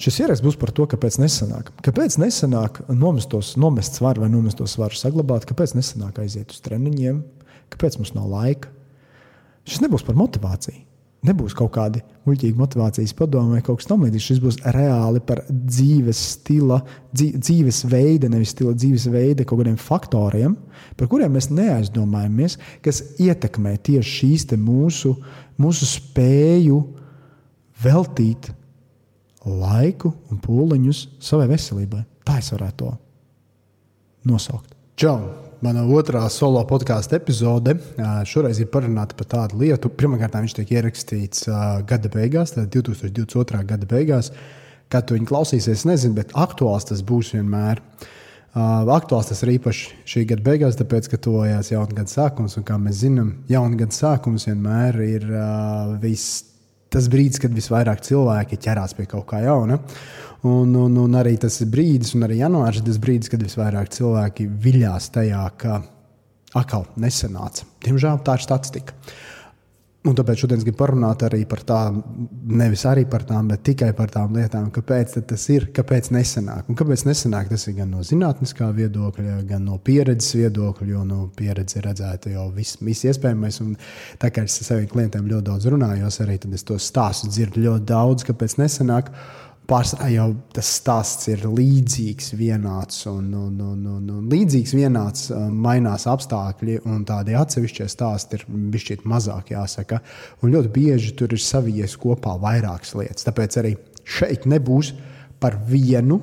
Šis ieraksts būs par to, kāpēc nesanāk. Kāpēc nesanāk nomestos, nomest svaru vai nomest to svaru saglabāt, kāpēc nesanāk aiziet uz treniņiem, kāpēc mums nav laika. Šis nebūs par motivāciju. Nebūs kaut kādi muļķīgi motivācijas padomi vai kaut kas tamlīdzīgs. Šis būs reāli par dzīves stila, dzīves veida, nevis stila dzīves veida kaut kādiem faktoriem, par kuriem mēs neaizdomājamies, kas ietekmē tieši šīs mūsu, mūsu spēju veltīt laiku un pūliņus savai veselībai. Tā es varētu to nosaukt. Čau! Mana otrā solo podkāstu epizode šoreiz ir parunāta par tādu lietu. Pirmkārt, viņš tiek ierakstīts gada beigās, tad 2022. gada beigās. Kad tu viņu klausīsies, nezinu, bet aktuāls tas būs vienmēr. Aktuāls tas ir īpaši šī gada beigās, tāpēc, ka tuvojās jauna gada sākums. Un, kā mēs zinām, jauna gada sākums vienmēr ir viss tas brīdis, kad visvairāk cilvēki ķerās pie kaut kā jauna. Un, un, un arī tas brīdis, un arī janvārs ir tas brīdis, kad visvairāk cilvēki viļās tajā, ka atkal nesenāca. Diemžēl tā ir statistika. Un tāpēc šodien gribu parunāt arī par tām, nevis arī par tām, bet tikai par tām lietām, kāpēc tas ir, kāpēc nesenāk. Un kāpēc nesenāk tas ir gan no zinātniskā viedokļa, gan no pieredzes viedokļa, jo no pieredzes ir redzēta jau viss vis iespējamais. Un tā kā es ar saviem klientiem ļoti daudz runājos, arī es to stāstu dzirdu ļoti daudz, kāpēc nesenāk pārsvarā jau tas stāsts ir līdzīgs, vienāds un, un, un, un, un līdzīgs, vienāds, mainās apstākļi, un tādi atsevišķie stāsti ir bišķiet mazāk jāsaka. Un ļoti bieži tur ir savijies kopā vairākas lietas. Tāpēc arī šeit nebūs par vienu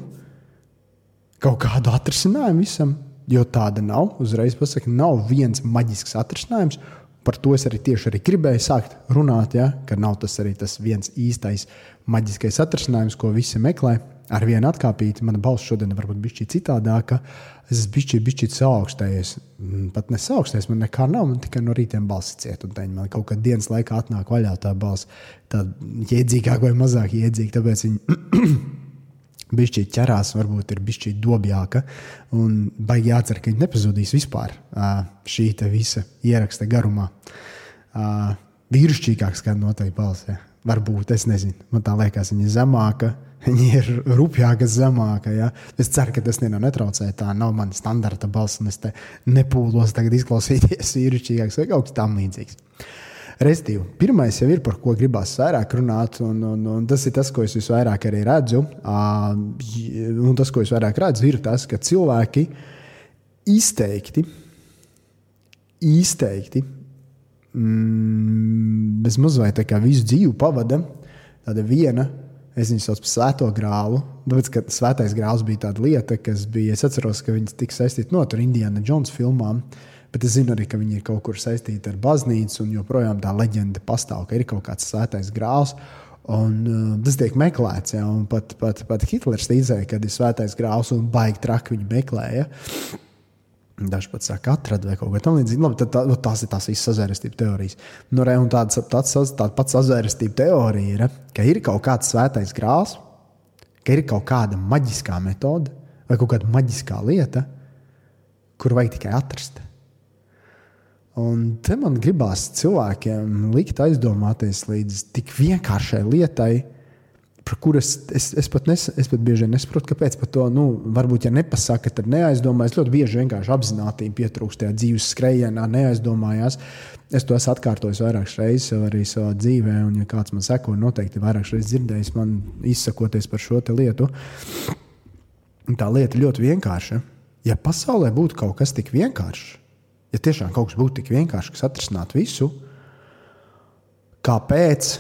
kaut kādu atrisinājumu visam, jo tāda nav. Uzreiz pasaku, nav viens maģisks atrisinājums. Par to es arī tieši arī gribēju sākt runāt, ja, ka nav tas arī tas viens īstais maģiskais atrisinājums, ko visi meklē. Ar vienu atkāpīti, mana balss šodien varbūt bija citādāka. Es bijis bijis saaugstējies. Mm, pat nesaaugstējies, man nekā nav. Man tikai no rīta balss ciet. Un teņ, man kaut kādā dienas laikā atnāk vaļā tā balss. Tāda jēdzīgāka vai mazāk jēdzīga. Tāpēc viņi bišķi ķerās, varbūt ir bišķi dobjāka. Un baigi jācer, ka viņi nepazudīs vispār šī visa ieraksta garumā. Vīrišķīgāks kā noteikti balss. Ja. Varbūt, es nezinu, man tā liekas, viņa ir zemāka. Viņa ir rupjāka, zemāka. Ja? Es ceru, ka tas netraucē. Tā nav mana standarta balss, un es nepūlos tagad izklausīties vīrišķīgāks vai kaut kas tamlīdzīgs. Restīvi, pirmais jau ir par ko gribās vairāk runāt, un, un, un tas ir tas, ko es visvairāk arī redzu. Un tas, ko es vairāk redzu, ir tas, ka cilvēki izteikti, izteikti mm, bez mazliet tā kā visu dzīvi pavada tāda viena. Es viņu saucu par svēto grālu. Tāpēc, ka svētais grāls bija tāda lieta, kas bija. Es atceros, ka viņas tika saistīta no Indiana Jones filmām. Uh, Bet es zinu arī, ka viņi ir kaut kur saistīti ar baznīcu, un joprojām tā leģenda pastāv, ka ir kaut kāds svētais grāls. Un, uh, tas tiek meklēts, ja, pat, pat, pat Hitlers ticēja, ka ir svētais grāls un baigi traki viņu meklēja. Daži pat saka, atrada vai kaut ko tamlīdzīgu. Labi, tad tā, nu, tās ir tās visas sazvērestību teorijas. Nu, re, un tāds, tāds, tāda pats sazvērestību teorija ir, ka ir kaut kāds svētais grāls, ka ir kaut kāda maģiskā metode vai kaut kāda maģiskā lieta, kur vajag tikai atrast. Un te man gribās cilvēkiem likt aizdomāties līdz tik vienkāršai lietai, par kuru es, es, pat nes, es pat bieži nesaprotu, kāpēc par to, nu, varbūt, ja nepasaka, tad neaizdomājas. Ļoti bieži vienkārši apzinātība pietrūkst tajā dzīves skrējienā, neaizdomājās. Es to esmu atkārtojis vairākas reizes arī savā dzīvē, un, ja kāds man seko, noteikti vairākas reizes dzirdējis man izsakoties par šo lietu. Tā lieta ļoti vienkārša. Ja pasaulē būtu kaut kas tik vienkāršs, ja tiešām kaut kas būtu tik vienkāršs, kas atrisinātu visu, kāpēc?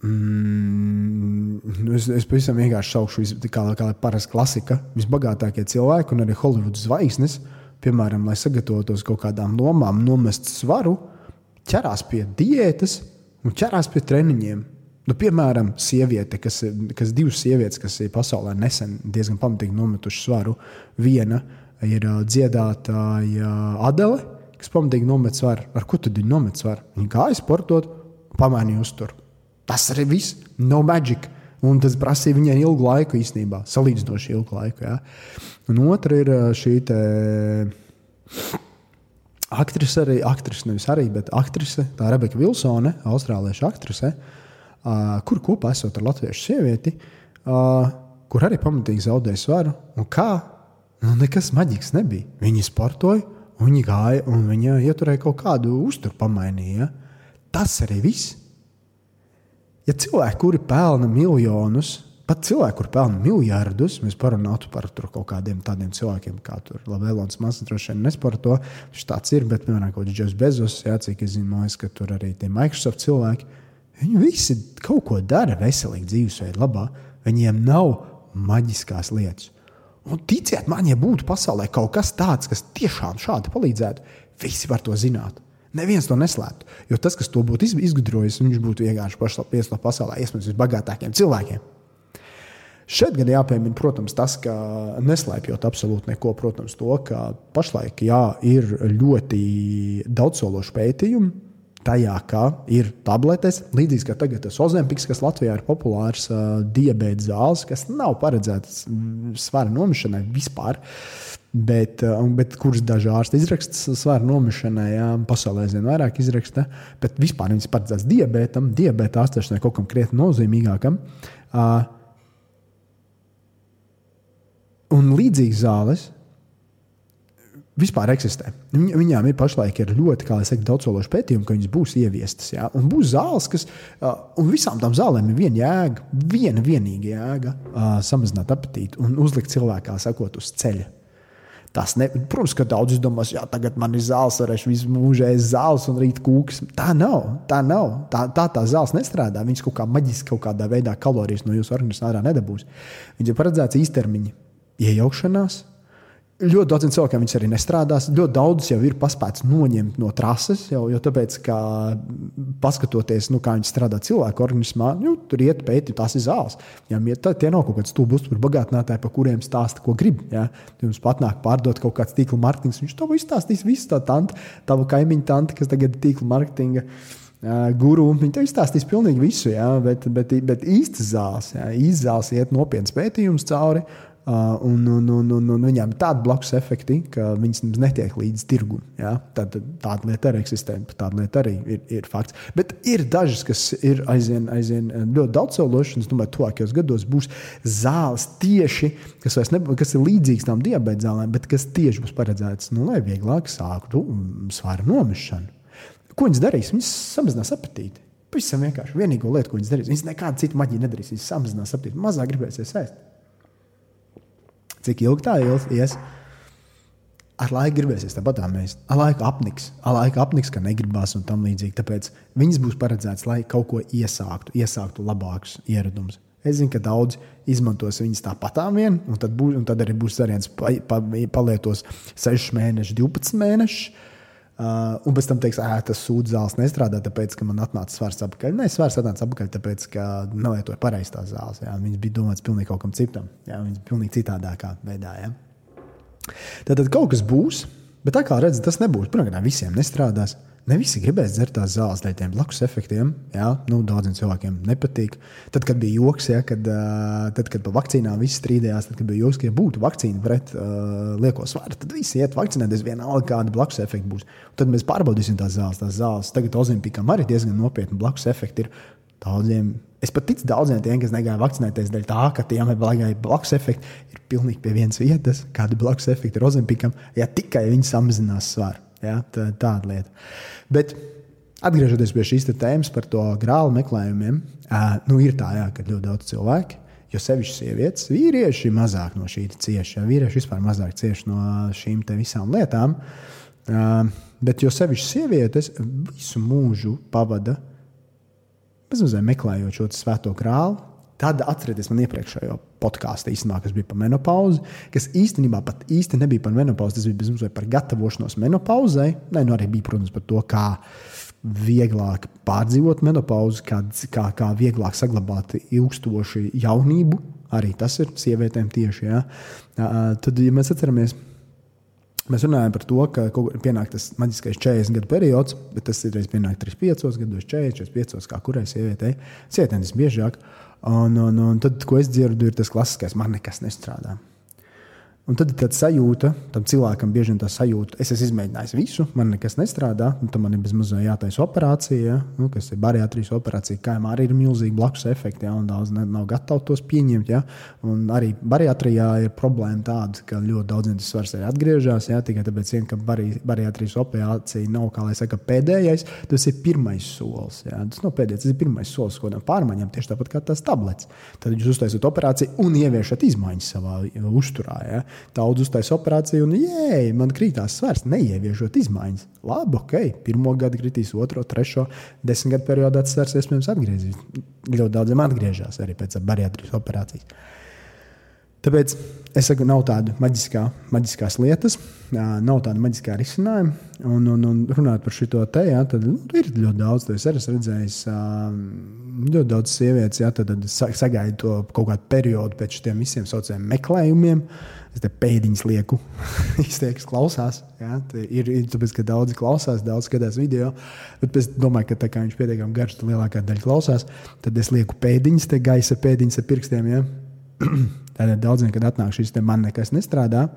Mm, es, es pavisam vienkārši saukšu, kā, kā parasta klasika, visbagātākie cilvēki un arī Holivudas zvaigznes, piemēram, lai sagatavotos kaut kādām lomām, nomest svaru, ķerās pie diētas un ķerās pie treniņiem. Nu, piemēram, sieviete, kas, kas divas sievietes, kas ir pasaulē nesen diezgan pamatīgi nometušas svaru, viena uh, ir dziedātāja Adele, kas pamatīgi nomet svaru. Ar ko tad viņi nomet svaru? Viņi gāja sportot, pamainīja uzturu. Tas arī viss, no magic. Un tas prasīja viņai ilgu laiku īstenībā, salīdzinoši ilgu laiku. Ja? Un otra ir šī aktrise, arī aktrise, nevis arī, bet aktrise, tā Rebeka Vilsone, austrāliešu aktrise, kur kopā esot ar latviešu sievieti. kur arī pamatīgi zaudēja svaru. Un kā? Nu, nekas maģisks nebija. Viņi sportoja, viņi gāja un viņi ieturēja kaut kādu uzturu pamainīja. Tas arī viss. Ja cilvēki, kuri pelna miljonus, pat cilvēki, kuriem pelna miljardus, mēs parunātu par kaut kādiem tādiem cilvēkiem, kā Lavēlons Masas, droši vien nesporto. Viņš tāds ir, bet, piemēram, kaut kāds Džeks Bezos, jā, cik es zinu, ka tur arī tie Microsoft cilvēki. Viņi visi kaut ko dara veselīgi dzīvesveidu labā. Viņiem nav maģiskās lietas. Un ticiet man, ja būtu pasaulē kaut kas tāds, kas tiešām šādi palīdzētu, visi var to zināt. Neviens to neslēptu. Jo tas, kas to būtu izgudrojis, viņš būtu vienkārši pašlapies no pasaulē, iespējams, visbagātākajiem cilvēkiem. Šeit gan jāpiemina, protams, tas, ka neslēpjot absolūti neko, protams, to, ka pašlaik jā, ir ļoti daudzsološi pētījumi tajā, ka ir tabletes, līdzīgi kā tagad tas Ozempiks, kas Latvijā ir populārs uh, diabetes zāles, kas nav paredzētas svara nomišanai vispār. Bet, uh, bet kurš daži ārsti izraksta svara nomišanai, jā, pasaulē aizvien vairāk izraksta, bet vispār viņas paredzētas diabetam, diabēta ārstēšanai kaut kam krietni nozīmīgākam. Uh, un līdzīgas zāles vispār eksistē. Viņ, viņām ir pašlaik ir ļoti saku, daudzsološi pētījumi, ka viņas būs ieviestas. Ja? Un būs zāles, kas, un visām tām zālēm ir viena jēga, viena vienīga jēga - samazināt apetīti un uzlikt cilvēkā, sakot, uz ceļa. Tas ne, protams, ka daudz domās, ka tagad man ir zāles, varēšu visu mūžu ēst zāles un rīt kūks. Tā nav. Tā nav. Tā tā, tā zāles nestrādā. Viņas kaut kā maģiski, kaut kādā veidā kalorijas no jūsu organisma ārā nedabūs. Viņas ir paredzētas īstermiņa iejaukšanās, Ļoti daudziem cilvēkiem viņas arī nestrādās. Ļoti daudz jau ir paspēts noņemt no trases, jau, jo tāpēc, ka paskatoties, nu, kā viņas strādā cilvēku organismā, nu, tur iet pētīt, tās ir zāles. Jā, tā, tie nav kaut kāds stūbus par bagātinātāju, par kuriem stāsta, ko grib. Jā. Jums pat nāk pārdot kaut kāds tīkla mārketings, viņš to izstāstīs, visu tā tante, tavu kaimiņu tante, kas tagad ir tīkla mārketinga. Guru. Viņi tev izstāstīs pilnīgi visu, jā, bet, bet, bet īstas zāles, jā, īstas zāles iet nopietnas pētījumus cauri. Uh, un, un, un, un, un viņām ir tādi blakus efekti, ka viņas netiek līdz tirgum. Ja? Tad, tāda lieta arī eksistē, tāda lieta arī ir, ir fakts. Bet ir dažas, kas ir aizvien, aizvien ļoti daudzsološas, un es domāju, ka tuvākajos gados būs zāles tieši, kas, ne, kas ir līdzīgas tām diabetes zālēm, bet kas tieši būs paredzētas, nu, lai vieglāk sāktu svāra nomešanu. Ko viņas darīs? Viņas samazinās apetīti. Pavisam vienkārši. Vienīgo lietu, ko viņas darīs, viņas nekādu citu maģiju nedarīs. Viņas samazinās apetīti. Mazāk gribēsies ēst. Cik ilgi tā ies? Ar laiku gribēsies tāpat tā mēs. Ar laiku apniks, ar laiku apniks, ka negribās un tam līdzīgi. Tāpēc viņas būs paredzētas, lai kaut ko iesāktu, iesāktu labākus ieradumus. Es zinu, ka daudz izmantos viņas tāpat vien, un tad, būs, un tad arī būs variants, pa, pa, palietos 6 mēnešus, 12 mēnešus. Uh, un pēc tam teiks, ka tas sūdzības zāles nestrādā, tāpēc, ka man atnāca svars atpakaļ. Nē, svars atnāca atpakaļ, tāpēc, ka nelietoja pareizās zāles. Jā. Viņas bija domātas pilnīgi kaut kam citam. Jā. Viņas bija pilnīgi citādākā veidā. Jā. Tad kaut kas būs, bet tā kā redzat, tas nebūs. Protams, visiem nestrādās. Ne visi gribēs dzert tās zāles dēļ tiem blakus efektiem. Jā, nu, daudziem cilvēkiem nepatīk. Tad, kad bija joks, ja, kad, tad, kad par vakcīnām visi strīdējās, tad, kad bija joks, ka ja būtu vakcīna pret uh, lieko svaru, tad visi iet vakcinēties vienalga, kāda blakus efekta būs. Un tad mēs pārbaudīsim tās zāles. Tās zāles tagad Ozimpikam arī diezgan nopietni blakus efekti ir. Daudziem, es pat ticu daudziem tiem, kas negāja vakcinēties dēļ tā, ka tiem ir blakus efekti, ir pilnīgi pie vienas vietas, kāda blakus efekta ir Ozimpikam, ja tikai viņi samazinās svaru. Ja, tā, tāda lieta. Bet atgriežoties pie šīs tēmas par to grālu meklējumiem, nu ir tā, jā, ka ļoti daudz cilvēku, jo sevišķi sievietes, vīrieši mazāk no šī cieši. Ja, vīrieši vispār mazāk cieši no šīm visām lietām. Bet jo sevišķi sievietes visu mūžu pavada bezmazliet meklējot šo svēto grālu, Tad atcerieties man iepriekšējo podkāstu, kas bija par menopauzi, kas īstenībā pat īsti nebija par menopauzi. Tas bija bezmazliet par gatavošanos menopauzei. Nē, nu arī bija, protams, par to, kā vieglāk pārdzīvot menopauzi, kā, kā, kā vieglāk saglabāt ilgstošu jaunību. Arī tas ir sievietēm tieši. Ja? Tad, ja mēs atceramies, Mēs runājam par to, ka pienāk tas maģiskais 40 gadu periods, bet tas ir reizes pienāk 35 gados, 40, 45, kā kurai sievietei. Sievietēm tas biežāk. Un, un, un tad, ko es dzirdu, ir tas klasiskais, man nekas nestrādā. Un tad ir tāda sajūta, tam cilvēkam bieži vien tā sajūta, es esmu izmēģinājis visu, man nekas nestrādā, un tam man ir bezmazliet jātaisa operācija, ja? nu, kas ir bariatrijas operācija, kā arī ir milzīgi blakus efekti, ja? un daudz nav gatavi tos pieņemt. Ja? Un arī bariatrijā ir problēma tāda, ka ļoti daudziem tas svars arī atgriežas, ja? tikai tāpēc, vien, ka bari, bariatrijas operācija nav, kā lai saka, pēdējais, tas ir pirmais solis. Ja? Tas nav pēdējais, tas ir pirmais solis kaut kādām pārmaiņām, tieši tāpat kā tās tablets. Tad jūs uztaisat operāciju un ieviešat izmaiņas savā uzturā. Ja? Daudz uztaisīja operāciju, un jēj, man krītās svars, neieviešot izmaiņas. Labi, ok, pirmo gadu kritīs, otro, trešo, desmit gadu periodā tas svars iespējams atgriezīs. Ļoti daudziem atgriežas arī pēc bariatrijas operācijas. Tāpēc es saku, nav tādas maģiskā, maģiskās lietas, nav tāda maģiskā risinājuma. Un, un, un runājot par šo te, jā, tad nu, ir ļoti daudz, es arī esmu redzējis. Ļoti daudz sievietes jā, tad, tad sagaida to kaut kādu periodu pēc šiem visiem saucamiem meklējumiem. Es te pēdiņas lieku, izteikti klausās. Jā, ir, ir tāpēc, ka daudzi klausās, daudz skatās video. Bet es domāju, ka tā kā viņš pietiekami garš, tad lielākā daļa klausās. Tad es lieku pēdiņas, te gaisa pēdiņas ar pirkstiem. Jā. Tādēļ daudziem, kad atnāk šis te man nekas nestrādā,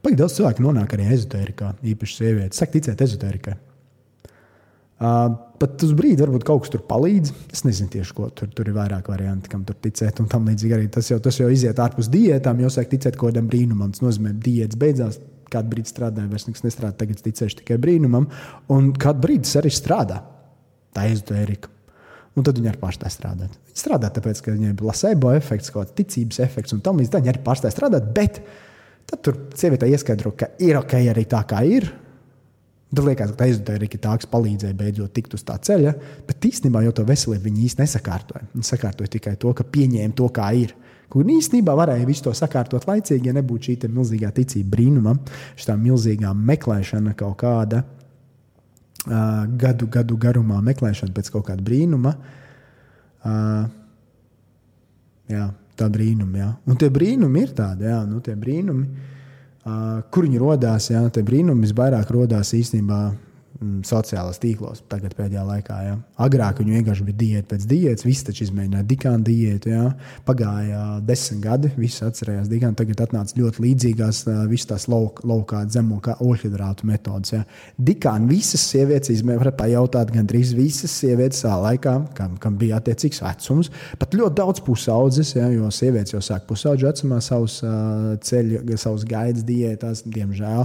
Pagaidām daudz cilvēku nonāk arī ezotērikā, īpaši sievietes. Saka, ticēt ezotērikai. Uh, pat uz brīdi varbūt kaut kas tur palīdz. Es nezinu tieši, ko tur, tur ir vairāk varianti, kam tur ticēt. Un tam līdzīgi arī tas jau, tas jau iziet ārpus diētām. Jau sāk ticēt kaut kādam brīnumam. Tas nozīmē, ka diētas beidzās. Kādu brīdi strādāja, vairs nekas nestrādā. Tagad ticēšu tikai brīnumam. Un kādu brīdi tas arī strādā. Tā ir ezotērika. Un tad viņi arī pārstāja strādāt. Viņi strādā tāpēc, ka viņiem ir placebo efekts, kaut kāds ticības efekts, un tam līdz tam viņi arī pārstāja strādāt. Bet tad tur sieviete ieskaidro, ka ir ok arī tā, kā ir. Tad liekas, ka ezotērija tā, kas palīdzēja beidzot tikt uz tā ceļa, bet īstenībā jau to veselību viņi īstenībā nesakārtoja. Viņi sakārtoja tikai to, ka pieņēma to, kā ir. Kur īstenībā varēja visu to sakārtot laicīgi, ja nebūtu šī milzīgā ticība brīnumam, šī milzīgā meklēšana kaut kāda uh, gadu, gadu garumā meklēšana pēc kaut kāda brīnuma. Uh, jā, tā brīnuma. Jā. Un tie brīnumi ir tādi, jā, nu, tie brīnumi, kur viņi radās. Tie brīnumi visvairāk radās īstenībā sociālajos tīklos tagad pēdējā laikā. Ja. Agrāk viņi vienkārši bija diēta pēc diētas, visi taču izmēģināja dikānu diētu. Ja. Pagāja desmit gadi, visi atcerējās dikānu, tagad atnāca ļoti līdzīgās visas tās lauk, laukā zemo oļhidrātu metodas. Ja. Dikānu visas sievietes izmēģināja, pajautāt gandrīz visas sievietes tā laikā, kam, kam bija attiecīgs vecums, pat ļoti daudz pusaudzes, ja, jo sievietes jau sāk pusaudžu vecumā savus uh, ceļu, savus gaidas diētās, diemžēl.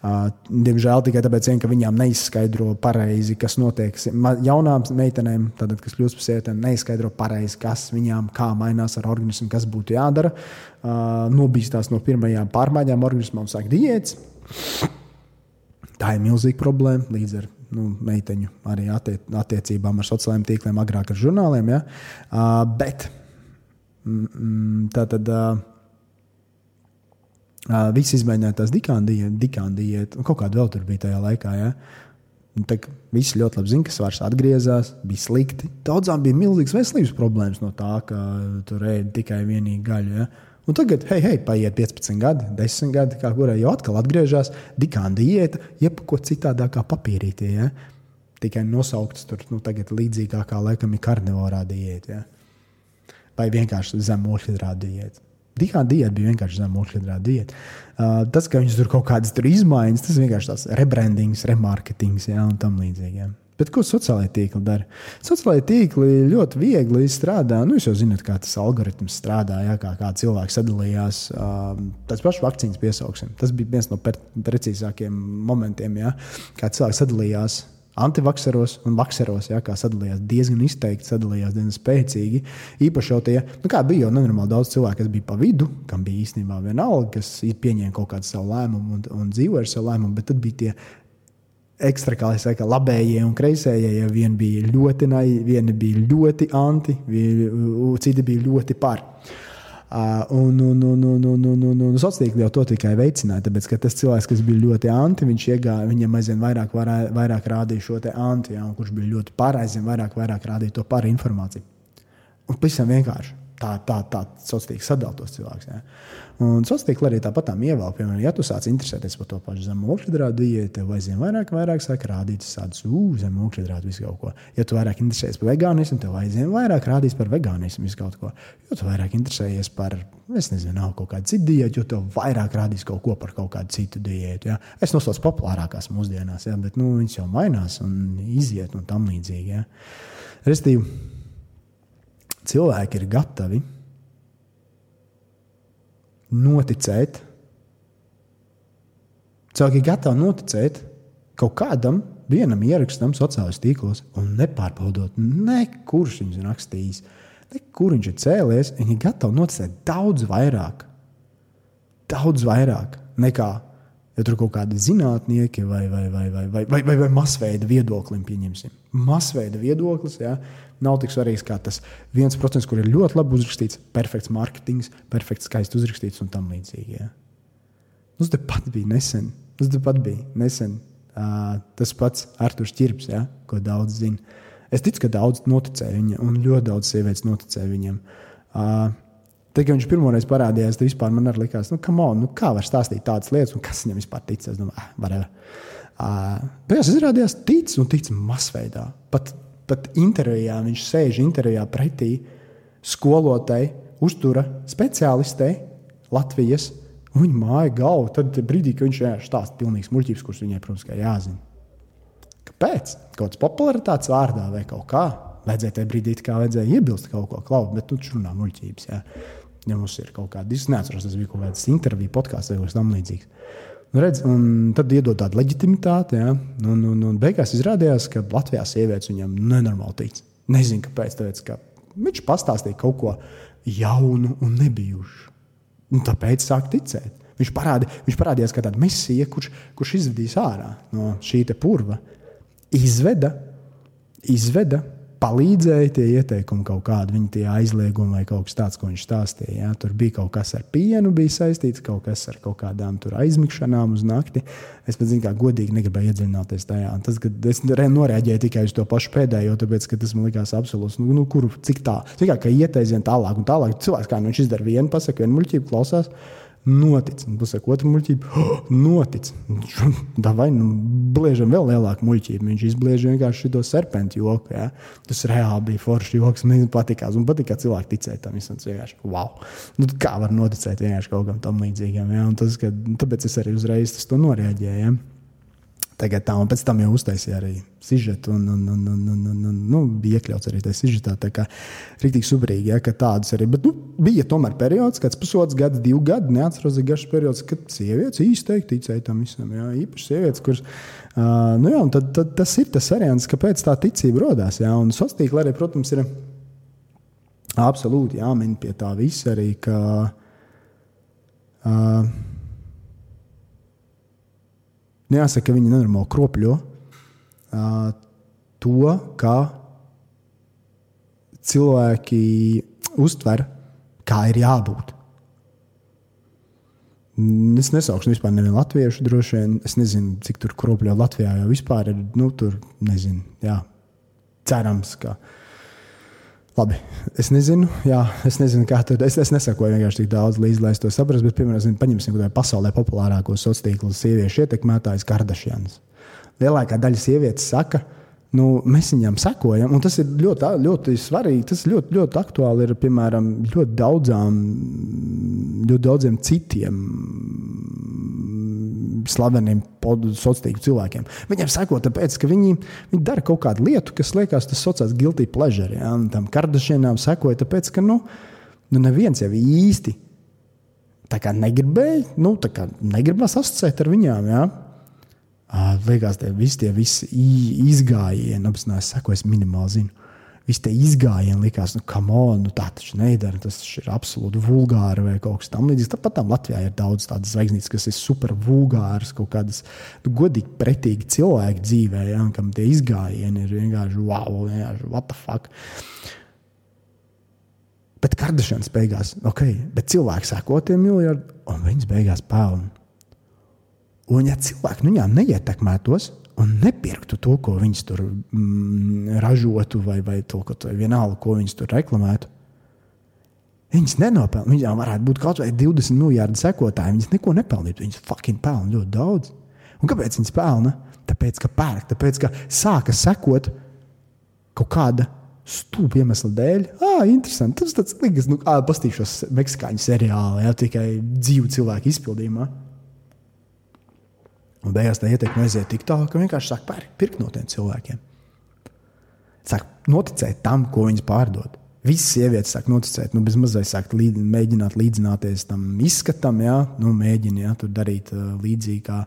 Uh, diemžēl tikai tāpēc, ka viņām neizsaka neizskaidro pareizi, kas notiek. Jaunām meitenēm, tad, kas kļūst par sievietēm, neizskaidro pareizi, kas viņām kā mainās ar organismu, kas būtu jādara. Uh, nobīstās no pirmajām pārmaiņām organismā un sāk diētas. Tā ir milzīga problēma līdz ar nu, meiteņu arī attie attiecībām ar sociālajiem tīkliem, agrāk ar žurnāliem. Ja? Uh, bet mm, mm tā tad. Uh, Uh, visi izmēģināja tās dikāna diētu, kaut kāda vēl tur bija tajā laikā. Ja? Tad visi ļoti labi zina, ka svars atgriezās, bija slikti. Daudzām bija milzīgas veselības problēmas no tā, ka tur ēda tikai vienīgi gaļu. Ja? Un tagad, hei, hei, paiet 15 gadi, 10 gadi, kā kurai jau atkal atgriežas dikāna diēta, jebko citādākā papīrītī. Ja? Tikai nosaukts tur nu, līdzīgākā laikam ir karnivorā diēta. Ja? Vai vienkārši zemohidrāta diēta. Dikāna diēta bija vienkārši zema ūdeņrāda diēta. Uh, tas, ka viņas tur kaut kādas tur izmaiņas, tas vienkārši tāds rebrandings, remarketings ja, un tam līdzīgi. Ja. Bet ko sociālai tīkli dara? Sociālai tīkli ļoti viegli strādā. Nu, jūs jau zināt, kā tas algoritms strādā, ja, kā, kā cilvēki sadalījās. Uh, tas pašs vakcīnas piesauksim. Tas bija viens no precīzākiem momentiem, ja, kā cilvēki sadalījās antivakseros un vakseros, ja, kā sadalījās diezgan izteikti, sadalījās diezgan spēcīgi. Īpaši jau tie, nu, kā bija jau nenormāli daudz cilvēku, kas bija pa vidu, kam bija īstenībā vienalga, kas pieņēma kaut kādu savu lēmumu un, un dzīvoja ar savu lēmumu, bet tad bija tie ekstra, kā jau teicu, labējie un kreisējie. Ja vieni bija ļoti naivi, vieni bija ļoti anti, citi bija ļoti par. Ah, un, un, un, un, un, un, un, un sociālīgi jau to tikai veicināja. Tāpēc, ka tas cilvēks, kas bija ļoti anti, viņš iegāja, viņam aizvien vairāk, vairāk, vairāk rādīja šo anti, ja, un kurš bija ļoti pāraizvien vairāk, vairāk rādīja to par informāciju. Un pavisam vienkārši tā, tā, tā sociālīgi sadalītos cilvēks. Ja. Un sociālā tīkla arī tāpat tā ievēl, piemēram, ja tu sāc interesēties par to pašu ūdensgrādu diētu, tev aizvien vairāk, vairāk sāk rādīt tādus zemu ūdensgrādu visu kaut ko. Ja tu vairāk interesējies par vegānismu, tev aizvien vairāk rādīs par vegānismu visu kaut ko. Jo tu vairāk interesējies par, es nezinu, kaut kādu citu diētu, jo tev vairāk rādīs kaut ko par kaut kādu citu diētu. Ja. Es nosaucu populārākās mūsdienās, ja, bet nu, viņas jau mainās un iziet un tam līdzīgi. Ja. Restīvi, cilvēki ir gatavi noticēt. Cilvēki ir gatavi noticēt kaut kādam vienam ierakstam sociālajos tīklos un nepārbaudot, ne, kurš viņus rakstījis, ne, kur viņš ir cēlies. Viņi ir gatavi noticēt daudz vairāk, daudz vairāk nekā ja tur kaut kādi zinātnieki vai, vai, vai, vai, vai, vai, vai, vai masveida viedoklim pieņemsim. Masveida viedoklis, ja, nav tik svarīgs kā tas viens procents, kur ir ļoti labi uzrakstīts, perfekts mārketings, perfekts, skaisti uzrakstīts un tam līdzīgi. Ja. Mums te pat bija nesen, mums te pat bija nesen uh, tas pats Arthurs Čirps, ja, ko daudz zina. Es ticu, ka daudz noticēja viņam, un ļoti daudz sievietes noticēja viņam. Uh, Tad, kad viņš pirmoreiz parādījās, tad vispār man likās, nu, on, nu kā var stāstīt tādas lietas, un kas viņam vispār tic. Es domāju, ah, varēja. Uh, Beigās izrādījās, tic un tic masveidā. Pat pat intervijā viņš sēž intervijā pretī skolotai, uztura speciālistei Latvijas. Viņa māja galvu. Tad brīdī, kad viņš stāsta pilnīgs muļķības, kurš viņai, protams, jāzina. Kāpēc? Kaut kāds popularitātes vārdā vai kaut kā. Vajadzēja tajā brīdī, kā vajadzēja iebilst kaut ko klaut, bet tu runā muļķības. Jā. Ja mums ir kaut kāda, neatceros, tas bija kaut kāds interviju podkāsts vai kas tamlīdzīgs. Nu, redz, tad iedod tādu leģitimitāti. Ja? Un, un, un beigās izrādījās, ka Latvijā sievietes viņam nenormāli tic. Nezinu, kāpēc. Tāpēc, ka viņš pastāstīja kaut ko jaunu un nebijušu. Un tāpēc sāk ticēt. Viņš, parādi, viņš parādījās kā tāds mesija, kurš, kurš izvedīs ārā no šī purva. Izveda, izveda palīdzēja tie ieteikumi, kaut kādi viņa tie aizliegumi vai kaut kas tāds, ko viņš stāstīja. Ja? Tur bija kaut kas ar pienu, bija saistīts kaut kas ar kaut kādām aizmigšanām uz nakti. Es pat zinu, kā godīgi negribēju iedziļināties tajā. Tas, es noreaģēju tikai uz to pašu pēdējo, tāpēc, ka tas man likās absolūts. Nu, nu, kur, cik tā, tā, ka iet aizvien tālāk un tālāk. Cilvēks kā nu, viņš izdara vienu, pasakā vienu muļķību, klausās. Notic. Un tas ir otrs muļķība. Oh, notic. Vai nu bliežam vēl lielāku muļķību. Viņš izbliež vienkārši šo serpentu joku. Ja? Tas reāli bija foršs joks. Man patīkās. Un patīk, ka cilvēki ticēja tam. Tas vienkārši wow. Nu, kā var noticēt vienkārši kaut kam tam līdzīgam. Ja? Un tas, ka, tāpēc es arī uzreiz to noreaģēju. Ja? Tagad tā, un pēc tam jau uztaisīja arī sižetu, un, un, un, un, un, un, un nu, bija iekļauts arī tajā sižetā. Tā kā rīktīgi subrīgi, ja, ka tādas arī. Bet nu, bija tomēr periods, kāds pusotrs gads, divi gadi, neatceros, ir garš periods, kad sievietes īstenībā ticēja tam visam. Jā, īpaši sievietes, kuras. Uh, nu jā, tad, tad tas ir tas variants, kāpēc tā ticība radās. Jā, un sociālā tīkla arī, protams, ir absolūti jāmin pie tā visa arī. Ka, uh, Jāsaka, ka viņi nenormāli kropļo uh, to, kā cilvēki uztver, kā ir jābūt. Es nesaukšu vispār nevienu latviešu, droši vien. Es nezinu, cik tur kropļo Latvijā jau vispār ir. Nu, tur nezinu, jā, cerams, ka. Labi, es nezinu, jā, es nezinu, kā tur es, es nesakoju vienkārši tik daudz līdzi, lai es to saprastu. Bet, piemēram, paņemsim kādu pasaulē populārāko sociālo tīklu sieviešu ietekmētājs Kardašjans. Lielākā daļa sievietes saka, ka Nu, mēs viņam sekojam, un tas ir ļoti, ļoti svarīgi. Tas ļoti, ļoti aktuāli ir piemēram ļoti, daudzām, ļoti daudziem citiem slaveniem sociāliem cilvēkiem. Viņiem seko, tāpēc, ka viņi, viņi dara kaut kādu lietu, kas liekas, tas saucās guilty pleasure. Ja? Un tam kardašienām sekoja, tāpēc, ka nu, nu neviens jau īsti negribēja, nu, negribās asociēt ar viņām. Ja? Liekas, tie visi tie visi izgājieni, apzināties, sako, es minimāli zinu. Visi tie izgājieni likās, nu, on, nu, tā taču nedara. Tas ir absolūti vulgāri vai kaut kas tamlīdzīgs. Tāpat tam Latvijā ir daudz tādas zvaigznītes, kas ir super vulgāras, kaut kādas nu, godīgi, pretīgi cilvēki dzīvē, ja, kam tie izgājieni ir vienkārši wow, vienkārši what the fuck. Bet Kardašanas beigās, ok, bet cilvēki sako tiem miljardiem, un viņas beigās pelna. Un, ja cilvēki nu, neietekmētos un nepirktu to, ko viņi tur mm, ražotu, vai, vai to, ko, vienalga, ko viņi tur reklamētu, Viņas nenopelna. Viņām varētu būt kaut vai 20 miljardi sekotāji. Viņas neko nepelnītu. Viņas fucking pelna ļoti daudz. Un kāpēc viņas pelna? Tāpēc, ka pērk, tāpēc, ka sāka sekot kaut kāda stūpa iemesla dēļ. Ah, interesanti. Tas tāds liekas, nu, kā pastīšos meksikāņu seriālu, ja tikai dzīvu cilvēku izpildījumā. Un beigās tā ietekme aiziet tik tālu, ka vienkārši sāk pirkt no tiem cilvēkiem. Sāk noticēt tam, ko viņas pārdod. Visas sievietes sāk noticēt, nu, bez mazliet sāk līd, mēģināt līdzināties tam izskatam, jā, nu, mēģina jā, tur darīt uh, līdzīgi, kā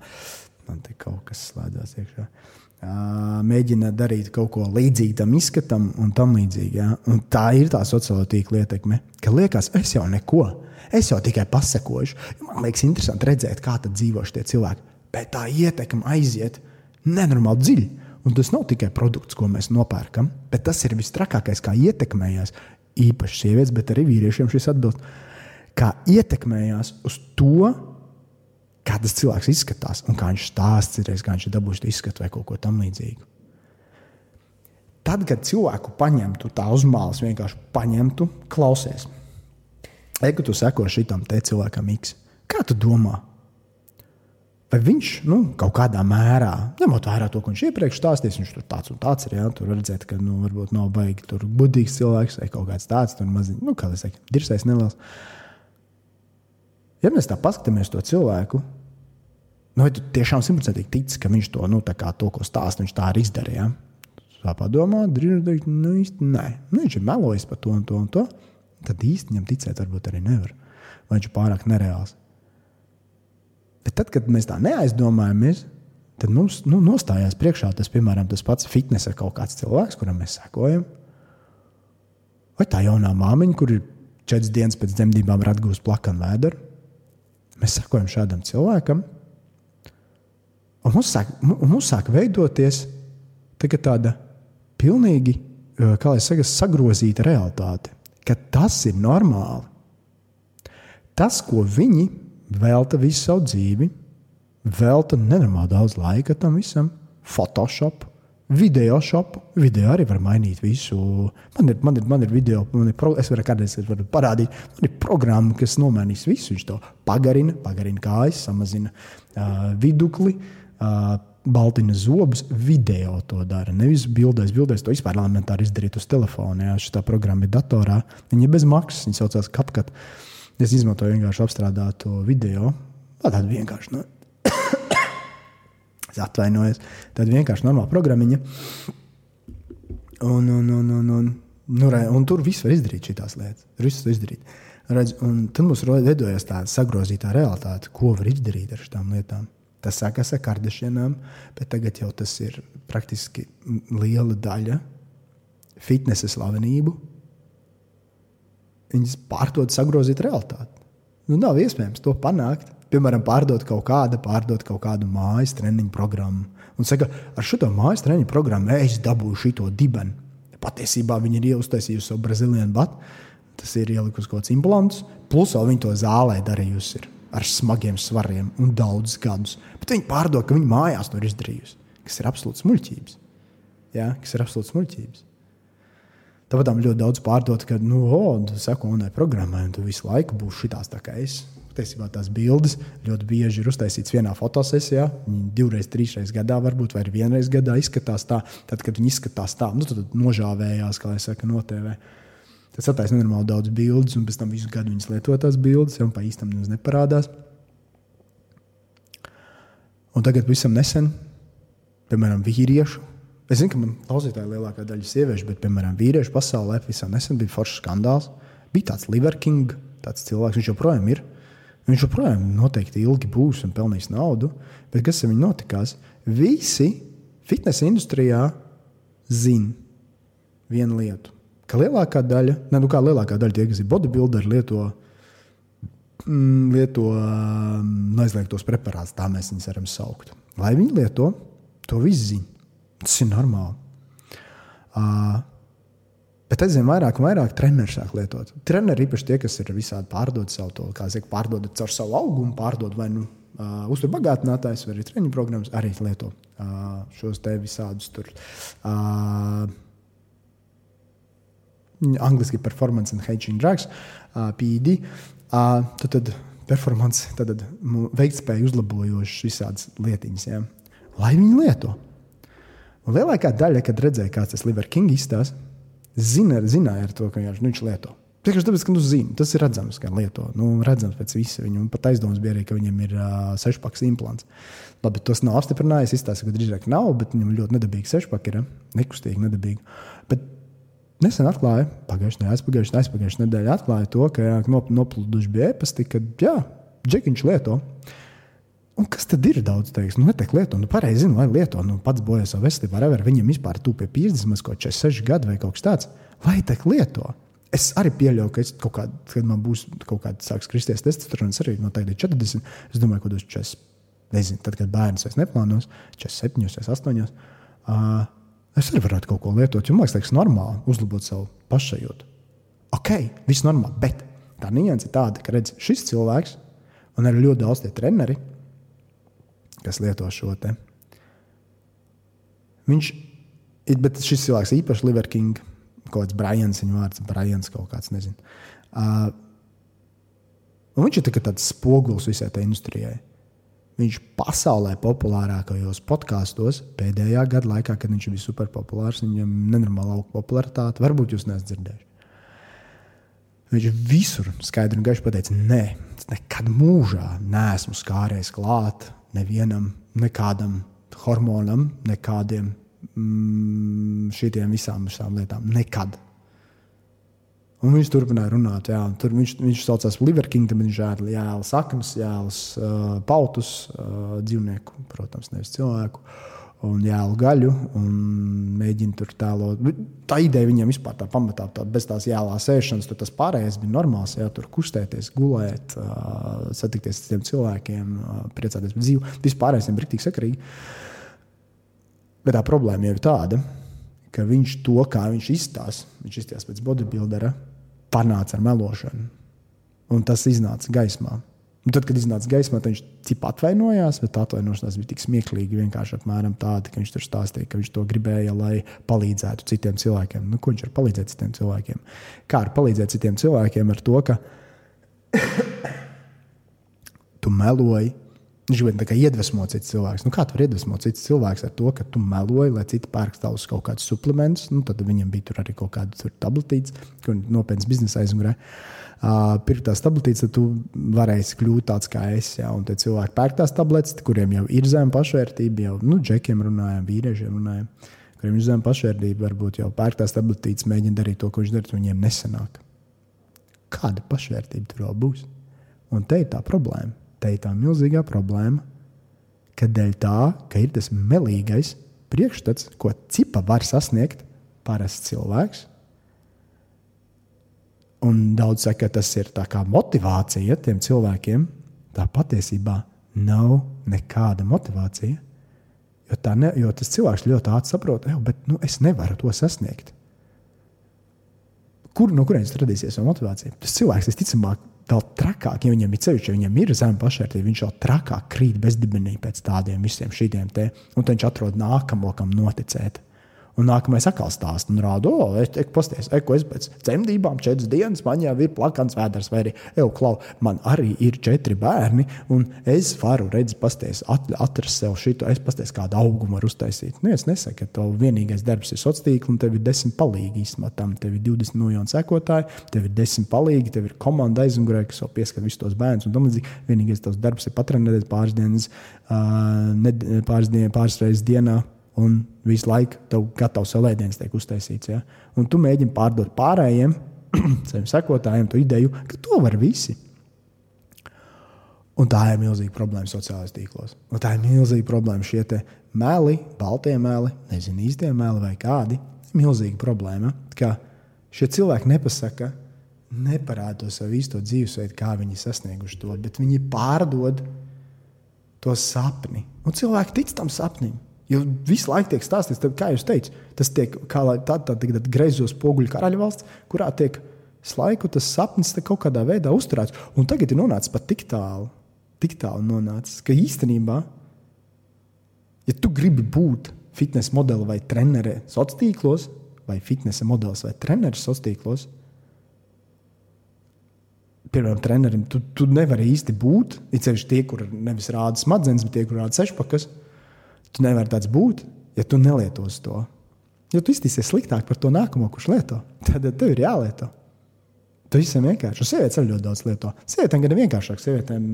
man te kaut kas slēdzās iekšā. Uh, mēģina darīt kaut ko līdzīgu tam izskatam un tam līdzīgi. Ja? Un tā ir tā sociālā tīkla ietekme, ka liekas, es jau neko, es jau tikai pasakošu. Man liekas, interesanti redzēt, kā dzīvo šie cilvēki. Bet tā ietekme aiziet nenormāli dziļi. Un tas nav tikai produkts, ko mēs nopērkam, bet tas ir vistrakākais, kā ietekmējās īpaši sievietes, bet arī vīriešiem šis atbilst. Kā ietekmējās uz to, kā tas cilvēks izskatās un kā viņš stāsta, kā viņš ir dabūjis izskatu vai kaut ko tamlīdzīgu. Tad, kad cilvēku paņemtu tā uzmāles, vienkārši paņemtu, klausies. Ej, tu seko šitam te cilvēkam X. Kā tu domā, Vai viņš nu, kaut kādā mērā, ņemot vērā to, ko viņš iepriekš stāstījis, viņš tur tāds un tāds ir. Jā, tur var redzēt, ka nu, varbūt nav baigi tur budīgs cilvēks vai kaut kāds tāds, maziņš, nu, kā lai saka, dirsais neliels. Ja mēs tā paskatāmies to cilvēku, nu, vai tu tiešām simtprocentīgi tici, ka viņš to, nu, to ko stāsta, viņš tā arī izdarīja? Tā padomā, drīz teikt, nu, īsti nē. Nu, viņš ir melojis par to un to un to. Tad viņam ticēt varbūt arī nevar. Vai viņš ir pārāk nereāls. Bet tad, kad mēs tā neaizdomājamies, tad mums nu, nostājās priekšā tas, piemēram, tas pats fitnesa kaut kāds cilvēks, kuram mēs sekojam. Vai tā jaunā māmiņa, kur ir četras dienas pēc dzemdībām, ir atgūsta plakanu vēdru. Mēs sekojam šādam cilvēkam, un mums sāk, mums sāk veidoties tāda pilnīgi, kā lai saka, sagrozīta realitāte, ka tas ir normāli. Tas, ko viņi velta visu savu dzīvi, velta nenormāli daudz laika tam visam, Photoshop. Video šopu. Video arī var mainīt visu. Man ir, man ir, man ir video, man ir pro, es varu kādreiz varu parādīt, man ir programma, kas nomainīs visu. Viņš to pagarina, pagarina kājas, samazina uh, vidukli. Uh, Baltina zobus, video to dara. Nevis bildēs, bildēs to vispār elementāri izdarīt uz telefona. Jā, šī programma ir datorā. Viņa ir bez maksas, viņa saucās CapCut. Uh, Es izmantoju vienkārši apstrādātu video. Tāda vienkārši. Nu, es atvainojos. Tad vienkārši normāla programmiņa. Un, un, un, un, un, nu, re, un tur viss var izdarīt šīs lietas. Tur viss var izdarīt. Redz, un tad mums veidojas tāda sagrozītā realitāte, ko var izdarīt ar šīm lietām. Tas sākās ar kardešienām, bet tagad jau tas ir praktiski liela daļa fitnesa slavenību, viņas pārdod sagrozīt realitāti. Nu, nav iespējams to panākt. Piemēram, pārdot kaut kādu, pārdot kaut kādu mājas treniņu programmu. Un saka, ar šo mājas treniņu programmu es dabūju šo dibenu. Patiesībā viņi ir uztaisījusi savu brazīliešu batu. Tas ir ielikusi kaut kāds implants, plus vēl viņi to zālē darījusi ar smagiem svariem un daudzus gadus. Bet viņi pārdod, ka viņi mājās to ir izdarījusi, kas ir absolūts muļķības. Ja? Kas ir absolūts muļķības. Tāpat ļoti daudz pārdot, ka, nu, oh, tu seko manai programmai, un tu visu laiku būsi šitās tā kā es. Patiesībā tās bildes ļoti bieži ir uztaisītas vienā fotosesijā. Viņi divreiz, trīsreiz gadā, varbūt arī vienreiz gadā izskatās tā. Tad, kad viņi izskatās tā, nu, tad nožāvējās, kā jau saka, no TV. Tas attaisno nenormāli daudz bildes, un pēc tam visu gadu viņas lieto tās bildes, jau pa īstam nemaz neparādās. Un tagad pavisam nesen, piemēram, vīriešu Es zinu, ka man klausītāji lielākā daļa sieviešu, bet, piemēram, vīriešu pasaulē visam nesen bija foršs skandāls. Bija tāds Liverking, tāds cilvēks, viņš joprojām ir. Viņš joprojām noteikti ilgi būs un pelnīs naudu. Bet kas ar viņu notikās? Visi fitnesa industrijā zina vienu lietu. Ka lielākā daļa, ne, nu kā lielākā daļa tie, kas ir bodybuilderi, lieto, mm, lieto um, aizliegtos preparātus, tā mēs viņus varam saukt. Lai viņi lieto, to viss zina. Tas ir normāli. Uh, Bet aizvien vairāk un vairāk treneri sāk lietot. Treneri īpaši tie, kas ir visādi pārdod savu to, kā zina, pārdod caur savu augumu, pārdod vai nu uh, uzturbagātinātājs, vai arī treniņu programmas, arī lieto uh, šos te visādus tur. Uh, Angliski performance and hedging drugs. uh, PD. Uh, tad, tad performance, tad, tad veiktspēju uzlabojošas visādas lietiņas, ja? lai viņi lieto. Un lielākā daļa, kad redzēja, kāds tas Liver King izstāsta, zina, zināja ar to, ka viņš, nu, viņš lieto. Tikai tāpēc, ka nu, zina, tas ir redzams, ka lieto. Nu, redzams pēc visa viņa. Un pat aizdoms bija arī, ka viņam ir uh, sešpaks implants. Labi, tas nav apstiprinājis. Izstāsta, ka drīzāk nav, bet viņam ļoti nedabīgi sešpaki ir. Nekustīgi, nedabīgi. Bet nesen atklāja, pagājušajā aizpagājušajā aizpagājušā nedēļā atklāja to, ka noplūduši bija e-pasti, ka jā, džekiņš lieto. Un kas tad ir daudz teiks? Nu, netiek lietot, nu, pareizi zinu, lai lieto. Nu, pats bojā savu veselību, whatever. Viņam vispār tu pie 50, kaut 46 gadu vai kaut kas tāds. Lai tiek lietot. Es arī pieļauju, ka es kaut kādā, kad man būs kaut kāda sāks kristies testosterons, arī no tagad ir 40. Es domāju, ka tas 40, nezinu, tad, kad bērns vairs neplānos, 47, 48. Uh, es arī varētu kaut ko lietot, jo man liekas, normāli uzlabot savu pašsajūtu. Ok, viss normāli, bet tā nianses ir tāda, ka redz, šis cilvēks, un arī ļoti daudz tie treneri, kas lieto šo te. Viņš ir, bet šis cilvēks īpaši Liverking kaut kāds Brians, viņa vārds, Brians kaut kāds, nezinu. Uh, viņš ir tā tāds spogulis visai tai industrijai. Viņš pasaulē populārākajos podkāstos pēdējā gada laikā, kad viņš bija superpopulārs, viņam nenormāla auga popularitāte. Varbūt jūs neesat dzirdējuši. Viņš visur skaidri un gaiši pateica, nē, es nekad mūžā neesmu skāries klāt nevienam, nekādam hormonam, nekādiem mm, šīm visām, visām lietām. Nekad. Un viņš turpināja runāt. Jā, tur viņš, viņš saucās bet viņš žēl jēlas saknes, jēlas uh, pautus, uh, dzīvnieku, protams, nevis cilvēku. Un jēlu gaļu, un mēģina tur tēlot. Tā ideja viņam vispār tā pamatā, tā, bez tās jēlā sēšanas, tur tas pārējais bija normāls. Jā, tur kustēties, gulēt, satikties ar citiem cilvēkiem, priecāties par dzīvi. Vispār viņam bija rīktīgi sakarīgi. Uh, Bet tā problēma jau ir tāda, ka viņš to, kā viņš izstāsta, viņš izstāsta pēc bodybuildera, panāca ar melošanu. Un tas iznāca gaismā. Un tad, kad iznāca gaismā, viņš cip atvainojās, bet atvainošanās bija tik smieklīga. Vienkārši apmēram tāda, ka viņš tur stāstīja, ka viņš to gribēja, lai palīdzētu citiem cilvēkiem. Nu, ko viņš var palīdzēt citiem cilvēkiem? Kā var palīdzēt citiem cilvēkiem ar to, ka tu meloji, Viņš gribēja iedvesmot citu cilvēku. Nu, kā tu vari iedvesmot citu cilvēku ar to, ka tu meloji, lai citi pērk tavus kaut kādus suplementus? Nu, tad viņam bija arī kaut kāda tabletīte, kur nopietns biznesa aizmugurē. Uh, Pirkt tās tabletītes, tad tu varēsi kļūt tāds kā es. Ja? Un tie cilvēki pērk tās tabletes, kuriem jau ir zema pašvērtība, jau nu, džekiem runājam, vīriešiem runājam, kuriem ir zema pašvērtība, varbūt jau pērk tās tabletītes, mēģina darīt to, ko viņš dara, viņiem nesanāk. Kāda pašvērtība tur vēl būs? Un te ir tā problēma te ir tā milzīgā problēma, ka dēļ tā, ka ir tas melīgais priekšstats, ko cipa var sasniegt parasts cilvēks. Un daudz saka, ka tas ir kā motivācija tiem cilvēkiem. Tā patiesībā nav nekāda motivācija. Jo, ne, jo tas cilvēks ļoti ātri saprot, ka nu, es nevaru to sasniegt. Kur, no kurienes radīsies motivācija? Tas cilvēks visticamāk vēl trakāk, ja viņam ir ceļš, ja viņam ir zema pašvērtība, viņš vēl trakāk krīt bezdibenī pēc tādiem visiem šiem te, un viņš atrod nākamo, kam noticēt. Un nākamais atkal stāsta un rāda, o, es te pasties, e, ko es pēc dzemdībām četras dienas, man jau ir plakans vēders, vai arī, ej, klau, man arī ir četri bērni, un es varu redzēt, pasties, at, atrast sev šito, es pasties, kādu augumu var uztaisīt. Nu, es nesaku, ka tev vienīgais darbs ir sociālā tīkla, un tev ir desmit palīgi īstenībā tam. Tev ir 20 miljoni sekotāji, tev ir desmit palīgi, tev ir komanda aizmugurē, kas jau pieskat visus tos bērnus, un tam līdzīgi. Vienīgais tavs darbs ir patrenēt pāris dienas, uh, ne, pāris, dienas, pāris reizes dienā un visu laiku tev gatavs salēdiens tiek uztaisīts. Ja? Un tu mēģini pārdot pārējiem saviem sekotājiem to ideju, ka to var visi. Un tā ir milzīga problēma sociālajos tīklos. Un tā ir milzīga problēma. Šie meli, baltie meli, nezinu īstie meli vai kādi. Milzīga problēma, ka šie cilvēki nepasaka, neparāda to savu īsto dzīvesveidu, kā viņi sasnieguši to, bet viņi pārdod to sapni. Un cilvēki tic tam sapnim. Jo visu laiku tiek stāstīts, tad, kā jūs teicāt, tas tiek kā tāda tā, tā, greizo spoguļu karaļvalsts, kurā tiek laiku tas sapnis kaut kādā veidā uzturēts. Un tagad ir nonācis pat tik tālu, tik tālu nonācis, ka īstenībā, ja tu gribi būt fitnesa modeli vai trenere sociālos tīklos, vai fitnesa modelis vai treneris sociālos tīklos, Pirmam trenerim tu, tu nevari īsti būt. Ir sevišķi tie, kur nevis rāda smadzenes, bet tie, kur rāda sešpakas. Tu nevari tāds būt, ja tu nelietos to. Jo tu iztīsies sliktāk par to nākamo, kurš lieto. Tad tev ir jālieto. Tas viss ir vienkārši. Sievietes arī ļoti daudz lieto. Sievietēm gan ir vienkāršāk. Sievietēm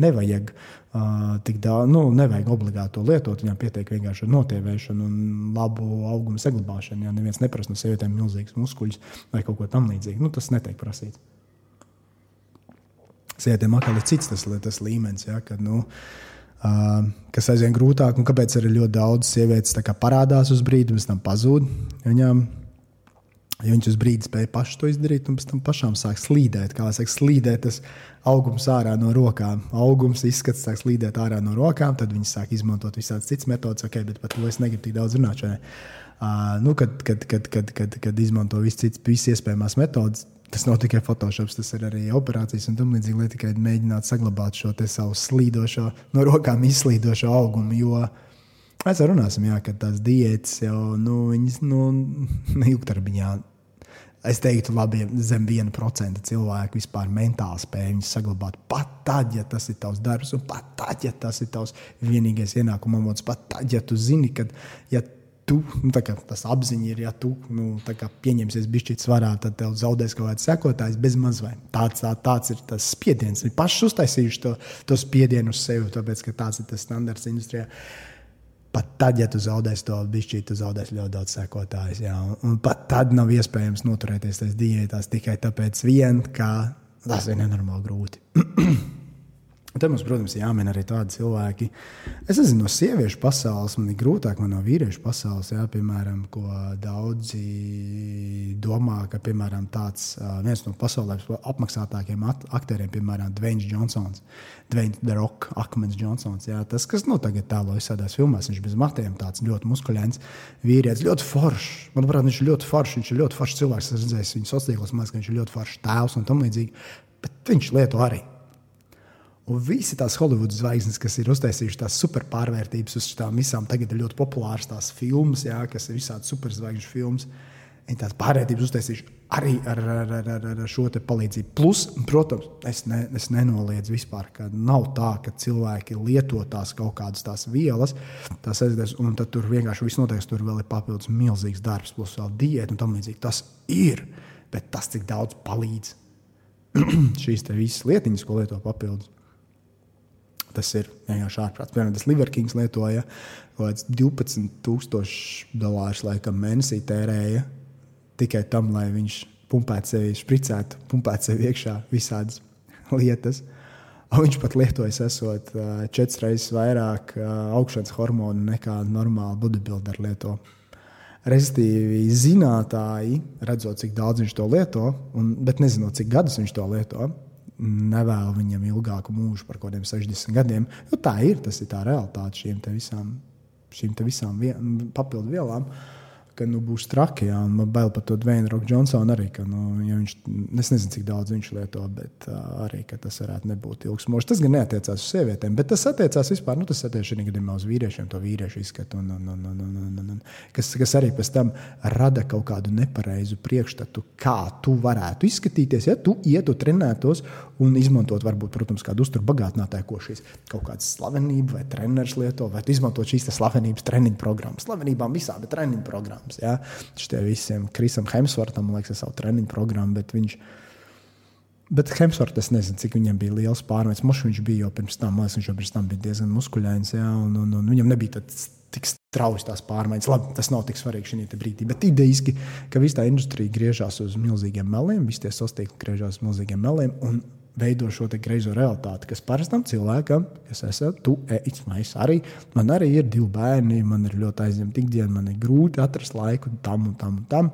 nevajag uh, tik daudz, nu, nevajag obligāti to lietot. Viņām pietiek vienkārši ar notievēšanu un labu augumu saglabāšanu. Ja neviens neprasa no sievietēm milzīgas muskuļus vai kaut ko tamlīdzīgu, nu, tas netiek prasīts. Sievietēm atkal ir cits tas, tas līmenis, ja, kad, nu, uh, kas aizvien grūtāk un kāpēc arī ļoti daudz sievietes parādās uz brīdi, pēc tam pazūd. Viņām Ja viņš uz brīdi spēja paši to izdarīt, un pēc tam pašām sāk slīdēt, kā saka, slīdēt tas augums ārā no rokām. Augums izskats sāk slīdēt ārā no rokām, tad viņi sāk izmantot visādas citas metodas, ok, bet par to es negribu tik daudz runāt. Uh, nu, kad, kad, kad, kad, kad, kad izmanto visas citas, visas iespējamās metodas, tas nav tikai Photoshop, tas ir arī operācijas un tam līdzīgi, lai tikai mēģinātu saglabāt šo savu slīdošo, no rokām izslīdošo augumu. Jo, Mēs jau runāsim, jā, ka tās diētas jau nu, viņas, nu, ilgtermiņā Es teiktu, labi, zem 1% cilvēku vispār mentāli spēj viņus saglabāt. Pat tad, ja tas ir tavs darbs, un pat tad, ja tas ir tavs vienīgais ienākuma avots, pat tad, ja tu zini, ka ja tu, nu, tas apziņa ir, ja tu nu, pieņemsies bišķīt svarā, tad tev zaudēs kaut kāds sekotājs bez mazvai. Tāds, tā, tāds ir tas spiediens. Viņi paši uztaisījuši to, to spiedienu uz sevi, tāpēc ka tāds ir tas standarts industrijā. Pat tad, ja tu zaudēsi to bišķīt, tu zaudēsi ļoti daudz sekotāju. Un, un pat tad nav iespējams noturēties tajās diētās tikai tāpēc, vien, ka tas ir nenormāli grūti. Te mums, protams, jāmin arī tādi cilvēki. Es nezinu, no sieviešu pasaules man ir grūtāk, man no vīriešu pasaules, jā, piemēram, ko daudzi domā, ka piemēram, tāds viens no pasaules apmaksātākajiem aktieriem, piemēram, Dvains Johnsons, Dvains Rock, Akmens Johnsons. Jā, tas, kas nu, tagad tēlojas tādās filmās, viņš bez matiem, tāds ļoti muskuļains vīrietis, ļoti foršs. Manuprāt, viņš ir ļoti foršs, viņš ir ļoti foršs cilvēks. Es redzēju viņu sociālos ka viņš ir ļoti foršs tēvs un tam līdzīgi. Bet viņš lieto arī Un visi tās Holivudas zvaigznes, kas ir uztaisījušas tās superpārvērtības uz tām visām, tagad ir ļoti populāras tās filmas, jā, kas ir visādi superzvaigžņu filmas. Viņi tās pārvērtības uztaisījuši arī ar, ar, ar, ar, ar šo palīdzību. Plus, protams, es, ne, es nenoliedzu vispār, ka nav tā, ka cilvēki lieto tās kaut kādas tās vielas, tās aizdeves, un tad tur vienkārši viss notiek. Tur vēl ir papildus milzīgs darbs, plus vēl diēta un tam līdzīgi. Tas ir, bet tas cik daudz palīdz šīs visas lietiņas, ko lieto papildus. Tas ir vienkārši ārprāts. Piemēram, tas Liverkings lietoja kaut kāds 12,000 dolārus laikam mēnesī tērēja tikai tam, lai viņš pumpētu sevi, spricētu, pumpētu sevi iekšā visādas lietas. Un viņš pat lietojas, esot četras reizes vairāk augšanas hormonu nekā normāli bodybuilder lieto. Respektīvi, zinātāji, redzot, cik daudz viņš to lieto, un, bet nezinot, cik gadus viņš to lieto, nevēlu viņam ilgāku mūžu par kaut kādiem 60 gadiem. Jo tā ir, tas ir tā realitāte šīm visām, šīm visām vien, papildu vielām. Uh, ka nu, būs traki. Jā, man bail par to Dvainu Roku Džonsonu arī. Ka, nu, ja viņš, es nezinu, cik daudz viņš lieto, bet uh, arī tas varētu nebūt ilgs mūžs. Tas gan neatiecās uz sievietēm, bet tas attiecās vispār nu, tas attiecās šī gadījumā uz vīriešiem, to vīriešu izskatu. Un, un, un, un, un, un, un, kas, kas arī pēc tam rada kaut kādu nepareizu priekšstatu, kā tu varētu izskatīties, ja tu ietu trenētos un izmantot, varbūt, protams, kādu uzturbagātinātāju, ko šīs kaut kādas slavenības vai treneris lieto, vai izmantot šīs slavenības treniņu programmas. Slavenībām visādi treniņu programmas. Ja? Šiem visiem Krisam Hemsvortam, man liekas, ir savu treniņu programmu, bet viņš. Bet Hemsvorts, es nezinu, cik viņam bija liels pārmaiņas. Mošs viņš bija jau pirms tam, man liekas, viņš jau pirms tam bija diezgan muskuļains, ja? un, un, un viņam nebija tāds tik strauji tās pārmaiņas. Labi, tas nav tik svarīgi šajā brīdī, bet idejiski, ka visa tā industrija griežas uz milzīgiem meliem, visi tie sastāvdaļi griežas uz milzīgiem meliem. Un veido šo greizo realitāti, kas parastam cilvēkam, kas esat tu, es, es arī, man arī ir divi bērni, man ir ļoti aizņemta ikdiena, man ir grūti atrast laiku tam un tam un tam.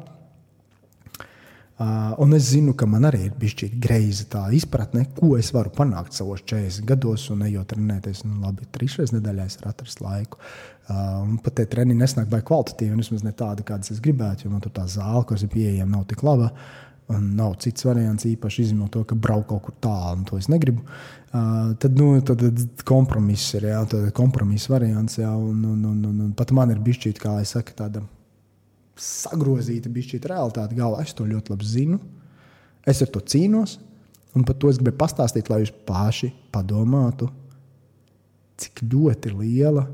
Uh, un es zinu, ka man arī ir bijis greiza tā izpratne, ko es varu panākt savos 40 gados, un ejot trenēties, nu, labi, trīs reizes nedēļā es varu atrast laiku. Uh, un pat tie treniņi nesnāk vai kvalitatīvi, vismaz ne tādi, kādas es gribētu, jo man tur tā zāle, kas ir pieejama, nav tik laba. Uh, un nav cits variants, īpaši izņemot to, ka braukt kaut kur tālu, un to es negribu. Uh, tad, nu, tad kompromiss ir jā, kompromiss variants. Jā, un, un, un, un, un pat man ir bijis kā es saku, tāda sagrozīta, bijis realitāte galvā. Es to ļoti labi zinu. Es ar to cīnos. Un par to es gribēju pastāstīt, lai jūs paši padomātu, cik ļoti liela,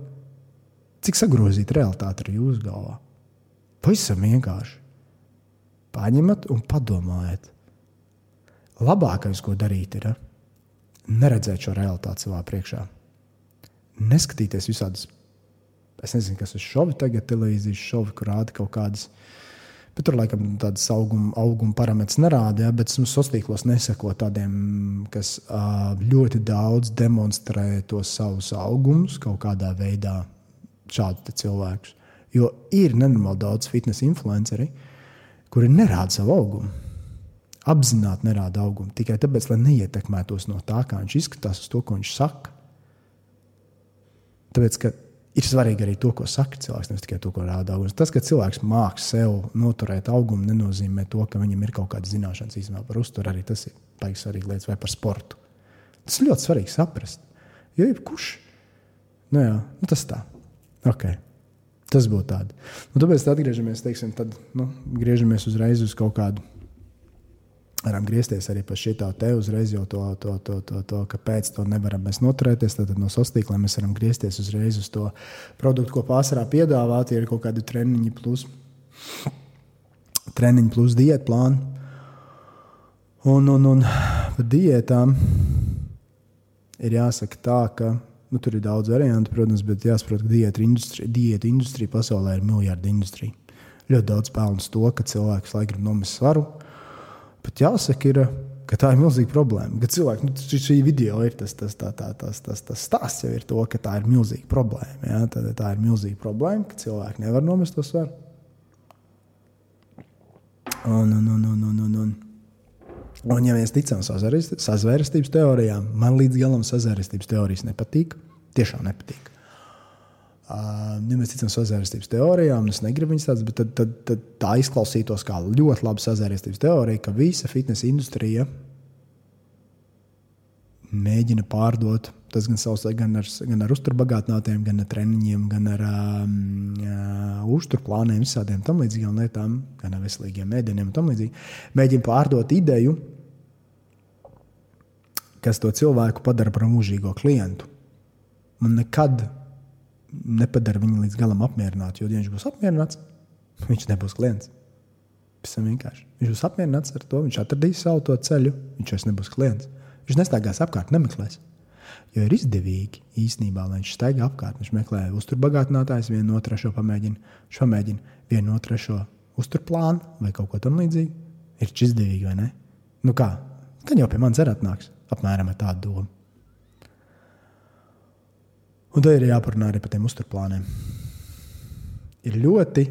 cik sagrozīta realitāte ir jūsu galvā. Pavisam vienkārši. Paņemat un padomājiet. Labākais, ko darīt, ir neredzēt šo realitāti savā priekšā. Neskatīties visādas, es nezinu, kas ir šovi tagad, televīzijas šovi, kur rāda kaut kādas Bet tur laikam tādas auguma, auguma parametrus nerāda, ja, bet es tīklos nesaku tādiem, kas ļoti daudz demonstrē tos savus augumus kaut kādā veidā, šādus cilvēkus. Jo ir nenormāli daudz fitnesa influenceri, kuri nerāda savu augumu. Apzināti nerāda augumu tikai tāpēc, lai neietekmētos no tā, kā viņš izskatās, uz to, ko viņš saka. Tāpēc, ka ir svarīgi arī to, ko saka cilvēks, nevis tikai to, ko rāda augums. Tas, ka cilvēks māks sev noturēt augumu, nenozīmē to, ka viņam ir kaut kāda zināšanas īstenībā par uzturu. Arī tas ir baigi svarīgi lietas vai par sportu. Tas ļoti svarīgi saprast. Jo jebkurš, nu jā, nu tas tā. Okay. Tas būtu tāds. Nu, tāpēc atgriežamies, teiksim, tad, nu, griežamies uzreiz uz kaut kādu varam griezties arī par šito te uzreiz, jau to, to, to, to, to kāpēc to nevaram mēs noturēties. Tad no sastīkliem mēs varam griezties uzreiz uz to produktu, ko pārsvarā piedāvā. Tie ir kaut kādi treniņi plus, treniņi plus diētu plāni. Un, un, un par diētām ir jāsaka tā, ka nu, tur ir daudz variantu, protams, bet jāsaprot, ka diētu industrija, diētu industrija pasaulē ir miljardu industrija. Ļoti daudz pelnas to, ka cilvēks lai grib nomest svaru Bet jāsaka, ir, ka tā ir milzīga problēma. Kad cilvēki, nu, šī video ir tas, tas, tā, tā, tas, tas, tas stāsts jau ir to, ka tā ir milzīga problēma. Ja? Tad, tā ir milzīga problēma, ka cilvēki nevar nomest to svaru. Un, un, un, un, un, un, un. Un, ja mēs ticam sazvērestības teorijām, man līdz galam sazvērestības teorijas nepatīk. Tiešām nepatīk. Uh, ja mēs ticam sazvērestības teorijām, es negribu viņas tādas, bet tad, tad, tad tā izklausītos kā ļoti laba sazvērestības teorija, ka visa fitnesa industrija mēģina pārdot tas gan, savs, gan ar, gan ar uzturbagātinātiem, gan ar treniņiem, gan ar um, uh, uzturplāniem, visādiem tam līdzīgām lietām, gan ar veselīgiem mēdieniem un tam līdzīgi. Mēģina pārdot ideju, kas to cilvēku padara par mūžīgo klientu. Man nekad nepadara viņu līdz galam apmierinātu. Jo, ja viņš būs apmierināts, viņš nebūs klients. Pavisam vienkārši. Viņš būs apmierināts ar to, viņš atradīs savu ceļu, viņš vairs nebūs klients. Viņš nestaigās apkārt, nemeklēs. Jo ir izdevīgi īstenībā, lai viņš staigā apkārt. Viņš meklē uzturbagātinātājs, vienu no trešo pamēģina, viņš pamēģina vienu no trešo uzturplānu vai kaut ko tamlīdzīgu. Ir izdevīgi vai ne? Nu kā? Gan jau pie manis arī atnāks apmēram ar tādu domu. Un tad ir jāparunā arī par tiem uzturplāniem. Ir ļoti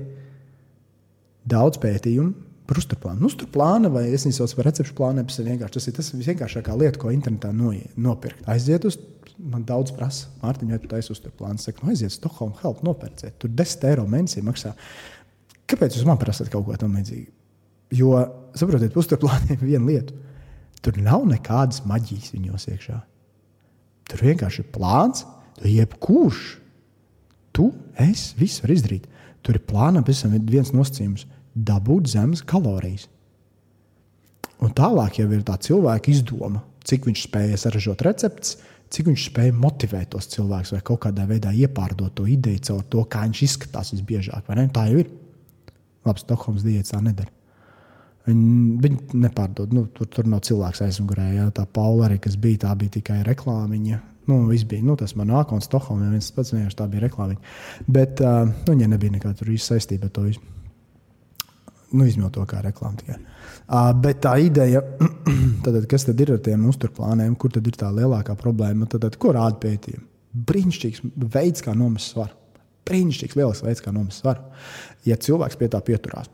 daudz pētījumu par uzturplānu. Uzturplāna vai es viņu saucu par recepšu plānu, tas ir vienkārši tas, ir tas visvienkāršākā lieta, ko internetā nopirkt. Aiziet uz, man daudz prasa, Mārtiņ, ja tu taisi uzturplānu, es saku, nu aiziet uz Stokholmu, help, nopērciet, tur 10 eiro mēnesī maksā. Kāpēc jūs man prasat kaut ko tamlīdzīgu? Jo, saprotiet, uzturplāniem viena lieta. Tur nav nekādas maģijas viņos iekšā. Tur vienkārši ir plāns, Jebkurš, tu, es, viss var izdarīt. Tur ir plānā pēc tam viens nosacījums - dabūt zemes kalorijas. Un tālāk jau ir tā cilvēka izdoma, cik viņš spēja saražot receptes, cik viņš spēja motivēt tos cilvēkus vai kaut kādā veidā iepārdot to ideju caur to, kā viņš izskatās visbiežāk. Tā jau ir. Labi, Stokholmas diēta tā nedara. Viņi, viņi nepārdod. Nu, tur, tur nav cilvēks aizmugurē. Ja? Tā Paula arī, kas bija, tā bija tikai reklāmiņa. Nu, viss bija nu, tas man nākotnes Stokholmā, viens pats vienkārši tā bija reklāma. Bet uh, nu, viņai nebija nekāda tur īsta saistība ar to visu. Nu, izņemot to kā reklāmu tikai. Uh, bet tā ideja, tad, kas tad ir ar tiem uzturplāniem, kur tad ir tā lielākā problēma? Tad, tad, ko rāda pētījumi? Brīnišķīgs veids, kā nomest svaru. Brīnišķīgs, lielisks veids, kā nomest svaru. Ja cilvēks pie tā pieturās.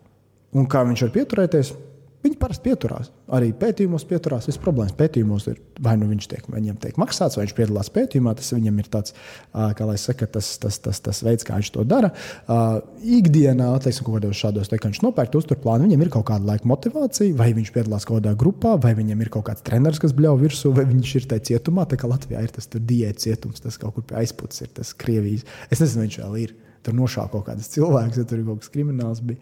Un kā viņš var pieturēties? Viņi parasti pieturās. Arī pētījumos pieturās. Visas problēmas pētījumos ir vai nu viņš tiek, viņam tiek maksāts, vai viņš piedalās pētījumā. Tas viņam ir tāds, kā lai saka, tas, tas, tas, tas veids, kā viņš to dara. Ikdienā, teiksim, kaut kādos šādos, te, kad viņš nopērk uzturplānu, viņam ir kaut kāda laika motivācija, vai viņš piedalās kaut kādā grupā, vai viņam ir kaut kāds treneris, kas bļauj virsū, vai viņš ir tajā cietumā. Tā kā Latvijā ir tas diētas cietums, tas kaut kur pie aizpūtas ir tas Krievijas. Es nezinu, viņš vēl ir. Tur nošāva kaut kādas cilvēkus, ja tur ir kaut kas krimināls. Bija.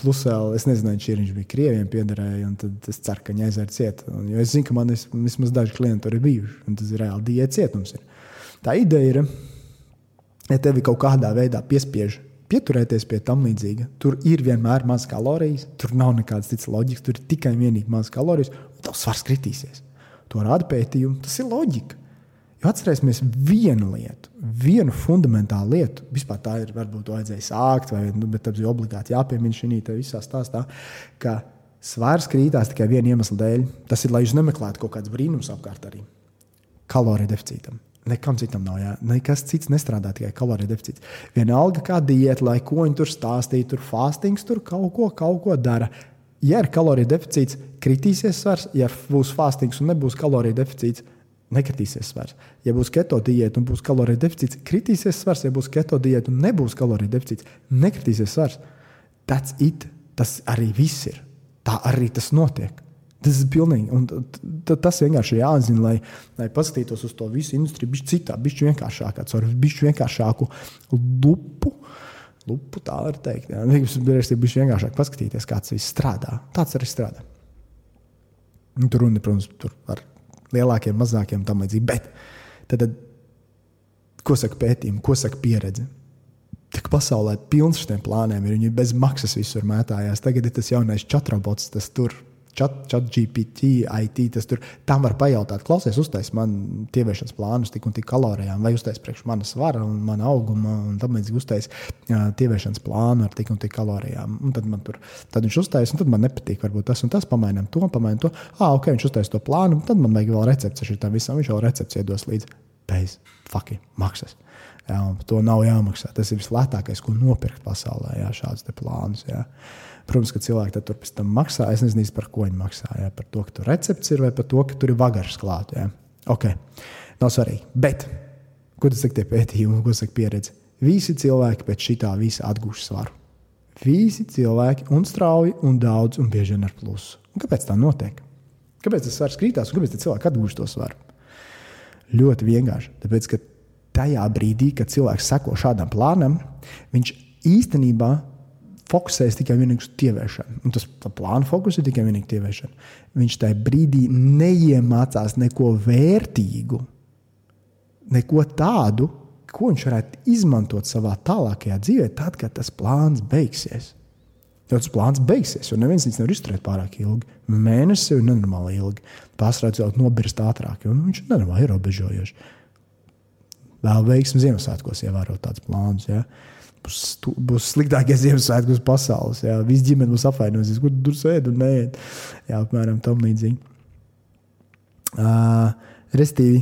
Plus vēl es nezināju, ka viņš bija krieviem piederēja, un tad es ceru, ka viņi aiziet ciet. Un, jo es zinu, ka man vismaz daži klienti tur ir bijuši, un tas ir reāli diēta cietums. Ir. Tā ideja ir, ja tevi kaut kādā veidā piespiež pieturēties pie tam līdzīga, tur ir vienmēr maz kalorijas, tur nav nekādas citas loģikas, tur ir tikai vienīgi maz kalorijas, un tavs svars kritīsies. To rāda pētījumi, tas ir loģika. Jo atcerēsimies vienu lietu, vienu fundamentālu lietu. Vispār tā ir, varbūt vajadzēja sākt, vai, nu, tas bija obligāti jāpiemina šī visā stāstā, ka svars krītās tikai viena iemesla dēļ. Tas ir, lai jūs nemeklētu kaut kādas brīnums apkārt arī kaloriju deficītam. Nekam citam nav jā. Nekas cits nestrādā, tikai kaloriju deficīts. Vienalga, kā diēta, lai ko viņi tur stāstītu, tur fastings, tur kaut ko, kaut ko dara. Ja ir kaloriju deficīts, kritīsies svars. Ja būs fastings un nebūs kaloriju deficīts, nekritīsies svars. Ja būs keto diēta un būs kaloriju deficīts, kritīsies svars. Ja būs keto diēta un nebūs kaloriju deficīts, nekritīsies svars. That's it. Tas arī viss ir. Tā arī tas notiek. Tas ir pilnīgi. Un tas vienkārši ir jāzina, lai, lai paskatītos uz to visu industriju, bija citā, bija vienkāršākā, caur bišķi vienkāršāku lupu. Lupu tā var teikt. Jā. Tas ir bijis vienkāršāk paskatīties, kā tas viss strādā. Tāds arī strādā. Tur runa, protams, tur ar lielākiem, mazākiem tam līdzīgi. Bet tad, tad, ko saka pētījumi, ko saka pieredze? Tik pasaulē pilns šiem plāniem ir. Viņi bez maksas visur mētājās. Tagad ir tas jaunais čatrobots, tas tur ir chat GPT, IT. Tas tur tam var pajautāt, klausies, uztais man tieviešanas plānus tik un tik kalorijām, vai uztais priekš manas svara un mana auguma, un līdzīgi uztais tieviešanas plānu ar tik un tik kalorijām. Un tad, tur, tad viņš uztais, un tad man nepatīk, varbūt tas un tas, pamainām to, pamainām to. Ah, ok, viņš uztais to plānu, tad man vajag vēl recepti šim visam, viņš vēl recepti iedos līdzi bez fucking maksas. Jā, to nav jāmaksā. Tas ir vislētākais, ko nopirkt pasaulē, jā, šādus plānus. Jā. Protams, ka cilvēki tur pēc tam maksā. Es nezinu, par ko viņi maksā. Jā, par to, ka tur recepts ir vai par to, ka tur ir vagars klāts. Ok, nav svarīgi. Bet, ko tas saka tie pētījumi, ko saka pieredze? Visi cilvēki pēc šitā visa atgūst svaru. Visi cilvēki, un strauji, un daudz, un bieži vien ar plusu. Un kāpēc tā notiek? Kāpēc tas svars krītās, un kāpēc cilvēki atgūst to svaru? Ļoti vienkārši. Tāpēc, ka tajā brīdī, kad cilvēks seko šādam plānam, viņš īstenībā fokusējas tikai vienīgi uz tieviešanu. Un tas plāna fokus ir tikai vienīgi tieviešana. Viņš tajā brīdī neiemācās neko vērtīgu, neko tādu, ko viņš varētu izmantot savā tālākajā dzīvē, tad, kad tas plāns beigsies. Jo tas plāns beigsies, jo neviens viņu nevar izturēt pārāk ilgi. Mēnesis jau ir nenormāli ilgi. Pārsvarā cilvēks nobirst ātrāk, jo nu, viņš ir nenormāli ierobežojošs. Vēl veiksmi Ziemassvētkos ievērot tādus plānus. Ja? Būs, būs sliktākie Ziemassvētku uz pasaules. Jā. Viss ģimene būs apvainojusies, kur tur sēž un nē, jā, apmēram tam līdzīgi. Uh, restīvi.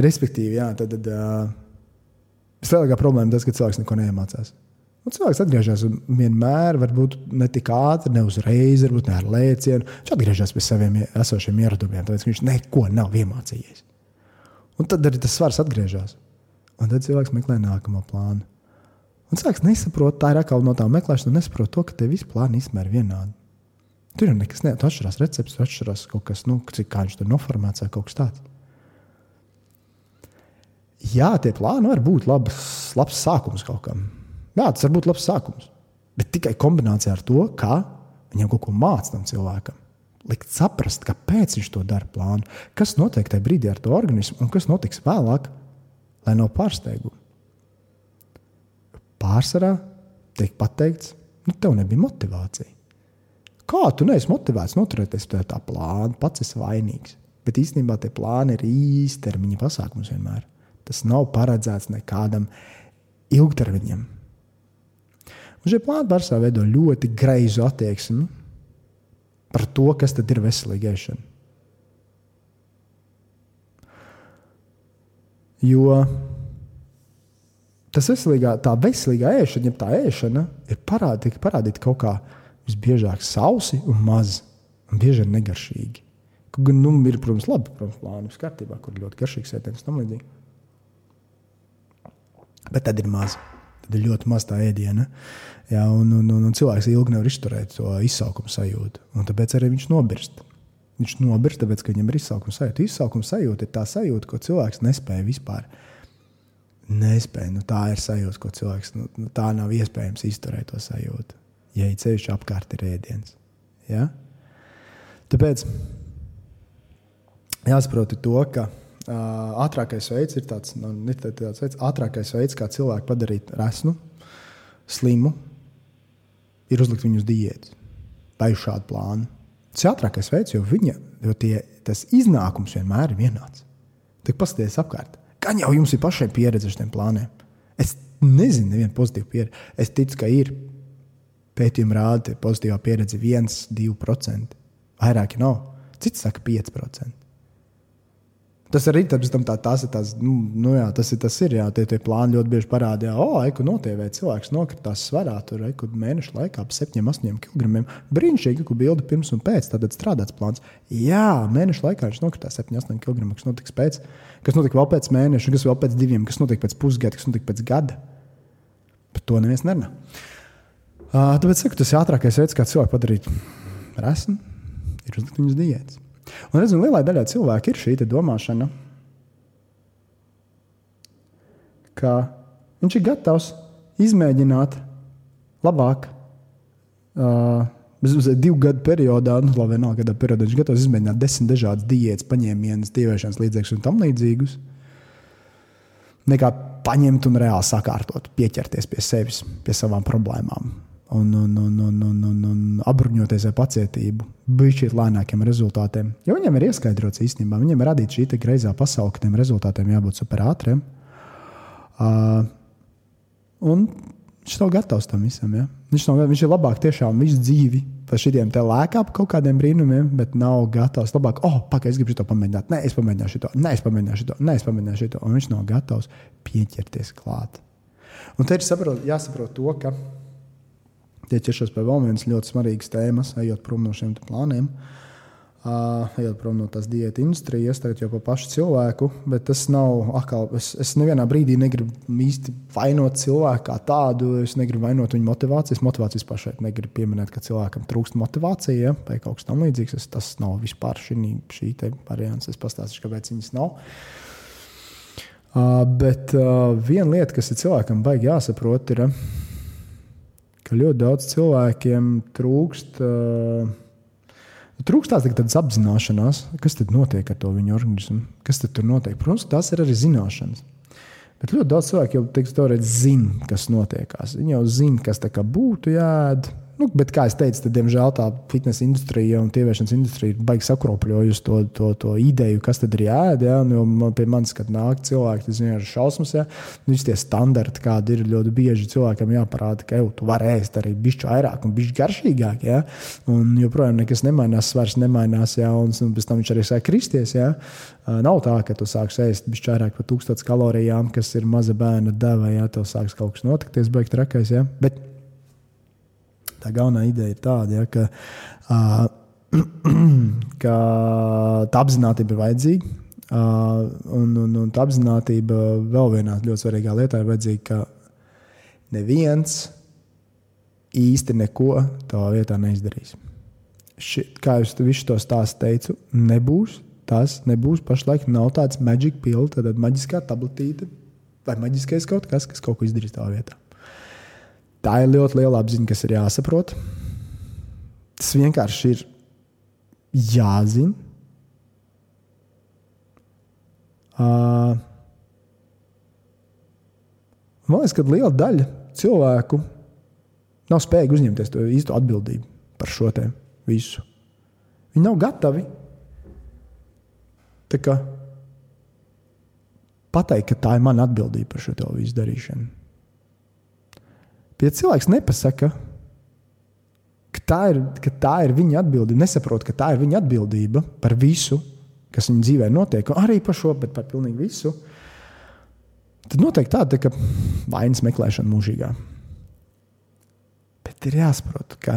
Respektīvi, jā, tad, tad uh, vislielākā problēma ir tas, ka cilvēks neko neiemācās. Un cilvēks atgriežas vienmēr, varbūt ne tik ātri, ne uzreiz, varbūt ne ar lēcienu. Viņš atgriežas pie saviem esošiem ieradumiem, tāpēc viņš neko nav iemācījies. Un tad arī tas svars atgriežas. Un tad cilvēks meklē nākamo plānu. Un cilvēks nesaprot, tā ir atkal no tā meklēšana, nesaprot to, ka te visi plāni īstenībā ir vienādi. Tur jau nekas neatšķirās, atšķirās recepts, atšķirās kaut kas, nu, cik kā viņš tur noformēts vai kaut kas tāds. Jā, tie plāni var būt labs, labs sākums kaut kam. Jā, tas var būt labs sākums. Bet tikai kombinācijā ar to, kā viņam kaut ko mācīt tam cilvēkam. Likt saprast, kāpēc viņš to dara plānu, kas notiek tajā brīdī ar to organismu un kas notiks vēlāk lai nav pārsteigumu. Pārsvarā tiek pateikts, nu, tev nebija motivācija. Kā tu neesi motivēts noturēties pie tā plāna, pats esi vainīgs. Bet īstenībā tie plāni ir īstermiņa pasākums vienmēr. Tas nav paredzēts nekādam ilgtermiņam. Un šie plāni pārsvarā veido ļoti greizu attieksmi par to, kas ir veselīga ēšana. Jo tas veselīgā, tā veselīgā ēšana, ja tā ēšana ir parādīta, parādīta kaut kā visbiežāk sausi un maz, un bieži vien negaršīgi. Kaut gan nu, ir, protams, labi, protams, plānus kārtībā, kur ļoti garšīgs ēdiens tam līdzīgi. Bet tad ir maz. Tad ir ļoti maz tā ēdiena. Jā, un, un, un, un cilvēks ilgi nevar izturēt to izsaukumu sajūtu. Un tāpēc arī viņš nobirst. Viņš nobirst, tāpēc, ka viņam ir izsaukuma sajūta. Izsaukuma sajūta ir tā sajūta, ko cilvēks nespēja vispār nespēju. Nu, tā ir sajūta, ko cilvēks. Nu, nu, tā nav iespējams izturēt to sajūtu. Ja ir ceļš apkārt, ir ēdiens. Ja? Tāpēc jāsaprot to, ka uh, ātrākais veids ir tāds, nu, tāds veids, ātrākais veids, kā cilvēku padarīt resnu, slimu, ir uzlikt viņu uz diētu vai uz šādu plānu. Tas ir ātrākais veids, jo, viņa, jo tie, tas iznākums vienmēr ir vienāds. Tik paskatieties apkārt. Gan jau jums ir pašai pieredze ar šiem plāniem. Es nezinu, nevienu pozitīvu pieredzi. Es ticu, ka ir pētījumi rāda, ka pozitīvā pieredze ir 1-2%. Vairāk nav. Cits saka 5%. Tas arī tam tā, tas ir. Tas, nu, nu jā, tas ir, tas ir jā, tie, tie plāni ļoti bieži parādīja, oh, eku notievē cilvēks nokritās svarā, tur eku mēnešu laikā ap 7, 8 kg. Brīnišķīgi, ka bilde pirms un pēc, tad strādāts plāns. Jā, mēnešu laikā viņš nokritās 7, 8 kg. Kas notiks pēc, kas notika vēl pēc mēneša, kas vēl pēc diviem, kas notika pēc pusgada, kas notika pēc gada. Par to neviens nerunā. Uh, tāpēc saku, tas ir ātrākais veids, kā cilvēku padarīt resnu, ir uzlikt viņus diētas. Un redzam, lielai daļai cilvēku ir šī domāšana, ka viņš ir gatavs izmēģināt labāk. Uh, Divu gadu periodā, nu, labi, vienalga, kādā periodā viņš gatavs izmēģināt desmit dažādas diētas, paņēmienas, dieviešanas līdzekļus un tam līdzīgus. Nekā paņemt un reāli sakārtot, pieķerties pie sevis, pie savām problēmām un, un, un, un, un, un, un apbruņoties ar pacietību, bija lēnākiem rezultātiem. Jo viņam ir ieskaidrots īstenībā, viņam ir radīta šī greizā pasaule, ka tiem rezultātiem jābūt super ātriem. Uh, un viņš nav gatavs tam visam. Ja? Viņš, nav, viņš ir labāk tiešām visu dzīvi par šiem te lēkā par kaut kādiem brīnumiem, bet nav gatavs. Labāk, oh, pagaidi, es gribu to pamēģināt. Nē, es pamēģināšu to, nē, es pamēģināšu to, nē, es pamēģināšu to. Un viņš nav gatavs pieķerties klāt. Un te ir saprot, jāsaprot to, ka tie ķeršos pie vēl vienas ļoti svarīgas tēmas, ejot prom no šiem plāniem. Uh, ejot prom no tās diētu industrijas, tagad jau par pašu cilvēku, bet tas nav atkal. Es, es nevienā brīdī negribu īsti vainot cilvēku kā tādu. Es negribu vainot viņa motivācijas. Motivācijas pašai negribu pieminēt, ka cilvēkam trūkst motivācija ja, vai kaut kas tamlīdzīgs. Es, tas nav vispār šī, šī variants. Es pastāstīšu, kāpēc viņas nav. Uh, bet uh, viena lieta, kas ir cilvēkam baigi jāsaprot, ir. Uh, ka ļoti daudz cilvēkiem trūkst. Uh, Trūkst tādas apzināšanās, kas tad notiek ar to viņu organismu, kas tur notiek. Protams, tās ir arī zināšanas. Bet ļoti daudz cilvēku jau teiks, zina, kas notiek. Viņi jau zina, kas būtu jādara Nu, bet, kā jau teicu, tad, diemžēl tā fitnesa industrija un tieviešanas industrija ir baigi sakropļojusi to, to, to ideju, kas tad ir jāēd. Ja? Nu, man, pie manis, kad nāk cilvēki, tas ir šausmas. Ja? Nu, tie standarti, kādi ir ļoti bieži cilvēkam jāparāda, ka tu vari ēst arī bišķi vairāk un bišķi garšīgāk. Ja? Un joprojām nekas nemainās, svars nemainās, ja? un, un pēc tam viņš arī sāk kristies. Ja? Nav tā, ka tu sāksi ēst bišķi vairāk par 1000 kalorijām, kas ir maza bērna deva, ja tev sāks kaut kas notikties, beigt trakais. Ja? Bet, tā galvenā ideja ir tāda, ja, ka, uh, ka tā apziņotība ir vajadzīga. Uh, un, un, un tā apziņotība vēl vienā ļoti svarīgā lietā ir vajadzīga, ka neviens īsti neko tavā vietā neizdarīs. Ši, kā jau es visu to stāstu teicu, nebūs. Tas nebūs pašlaik. Nav tāds maģiska pilna, tāda maģiskā tabletīte vai maģiskais kaut kas, kas kaut ko izdarīs tavā vietā. Tā ir ļoti liela apziņa, kas ir jāsaprot. Tas vienkārši ir jāzina. Uh, man liekas, ka liela daļa cilvēku nav spējīgi uzņemties to īsto atbildību par šo visu. Viņi nav gatavi pateikt, ka tā ir mana atbildība par šo visu darīšanu. Bet ja cilvēks nepasaka, ka tā, ir, ka tā ir viņa atbildība, nesaprot, ka tā ir viņa atbildība par visu, kas viņa dzīvē notiek, arī par šo, bet par pilnīgi visu, tad noteikti tāda tā, vainas meklēšana mūžīgā. Bet ir jāsaprot, ka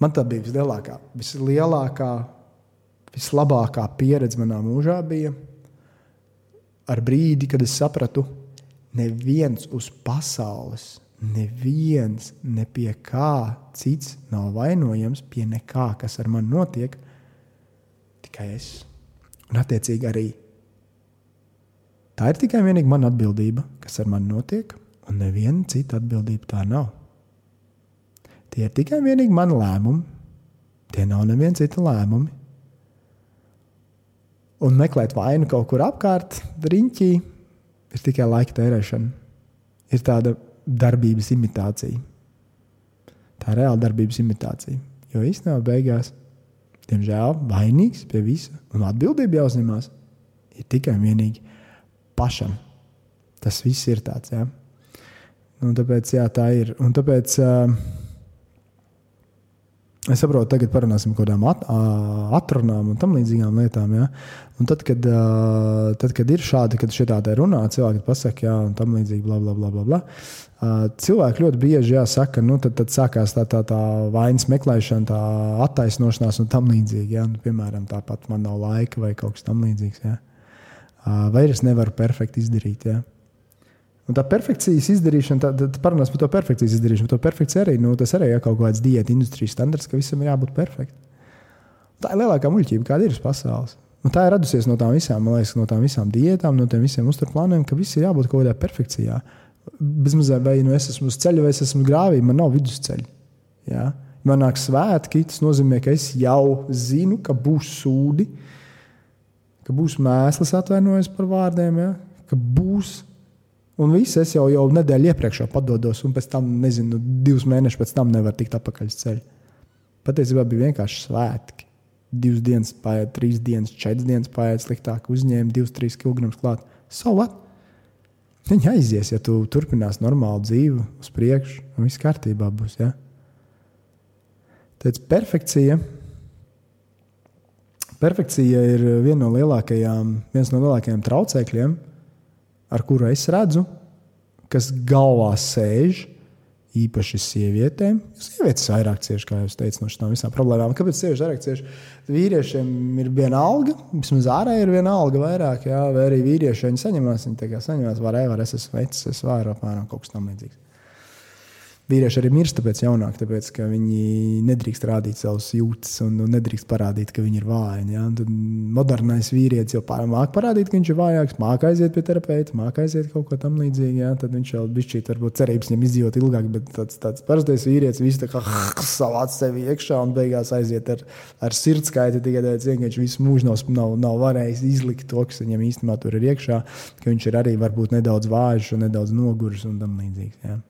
man tā bija vislielākā, vislielākā, vislabākā pieredze manā mūžā bija ar brīdi, kad es sapratu, neviens uz pasaules neviens ne pie kā cits nav vainojams, pie nekā, kas ar mani notiek, tikai es. Un attiecīgi arī Tā ir tikai vienīgi mana atbildība, kas ar mani notiek, un neviena cita atbildība tā nav. Tie ir tikai vienīgi mani lēmumi, tie nav neviena cita lēmumi. Un meklēt vainu kaut kur apkārt, riņķī, ir tikai laika tērēšana. Ir tāda darbības imitācija. Tā ir reāla darbības imitācija. Jo īstenībā beigās, diemžēl, vainīgs pie visa un atbildība jāuzņemās ir tikai un vienīgi pašam. Tas viss ir tāds. Ja? Un tāpēc jā, tā ir. Un tāpēc, uh, Es saprotu, tagad parunāsim par kaut kādām at, atrunām un tam līdzīgām lietām. Ja? Un tad, kad, tad, kad ir šādi, kad šī tāda runā, cilvēki pasakā, jā, un tam līdzīgi, bla, bla, bla, bla, bla. Cilvēki ļoti bieži jāsaka, nu, tad, tad sākās tā, tā, tā vainas meklēšana, tā attaisnošanās un tam līdzīgi. Ja? Nu, piemēram, tāpat man nav laika vai kaut kas tam līdzīgs. Ja? Vai es nevaru perfekti izdarīt. Ja? Un tā perfekcijas izdarīšana, tad, tad parunās par to perfekcijas izdarīšanu. To perfekciju arī, nu, tas arī ir kaut kāds diētu industrijas standarts, ka visam ir jābūt perfektam. Tā ir lielākā muļķība, kāda ir uz pasaules. Un tā ir radusies no tām visām, liekas, no tām visām diētām, no tiem visiem uzturplāniem, ka viss ir jābūt kaut kādā perfekcijā. Bezmazliet, vai nu es esmu uz ceļa, vai es esmu grāvī, man nav vidusceļa. Ja? Man nāk svētki, tas nozīmē, ka es jau zinu, ka būs sūdi, ka būs mēsls, atvainojos par vārdiem, ja? ka būs Un viss es jau, jau nedēļu iepriekš padodos, un pēc tam, nezinu, divus mēnešus pēc tam nevaru tikt atpakaļ uz ceļa. Patiesībā bija vienkārši svētki. Divas dienas paiet, trīs dienas, četras dienas paiet sliktāk, uzņēma divus, trīs kg klāt. So what? Viņa aizies, ja tu turpināsi normālu dzīvi uz priekšu, un viss kārtībā būs. Ja? Tāpēc perfekcija. Perfekcija ir viena no lielākajām, viens no lielākajiem traucēkļiem, ar kuru es redzu, kas galvā sēž. Īpaši sievietēm. Sievietes vairāk cieši, kā jau teicu, no šīm visām problēmām. Kāpēc sievietes vairāk cieši? Vīriešiem ir viena alga, vismaz ārā ir viena alga vairāk, jā, vai arī vīrieši viņi saņemās. Viņi tā kā saņemās, var, var, es esmu vecs, es varu apmēram kaut kas tam līdzīgs. Vīrieši arī mirst tāpēc jaunāk, tāpēc ka viņi nedrīkst rādīt savus jūtas un nedrīkst parādīt, ka viņi ir vāji. Ja? Tad modernais vīrietis jau māca parādīt, ka viņš ir vājāks, māca aiziet pie terapeita, māca aiziet kaut ko tam līdzīgu. Ja? Tad viņš jau bišķīt, varbūt cerības viņam izdzīvot ilgāk, bet tāds, tāds parastais vīrietis visu tā kā savāc sevi iekšā un beigās aiziet ar, ar sirdskaiti tikai tāpēc, ka viņš visu mūžu nav, nav, nav varējis izlikt to, kas viņam īstenībā tur ir iekšā, ka viņš ir arī varbūt nedaudz vājš un nedaudz noguris un tam līdzīgs. Ja?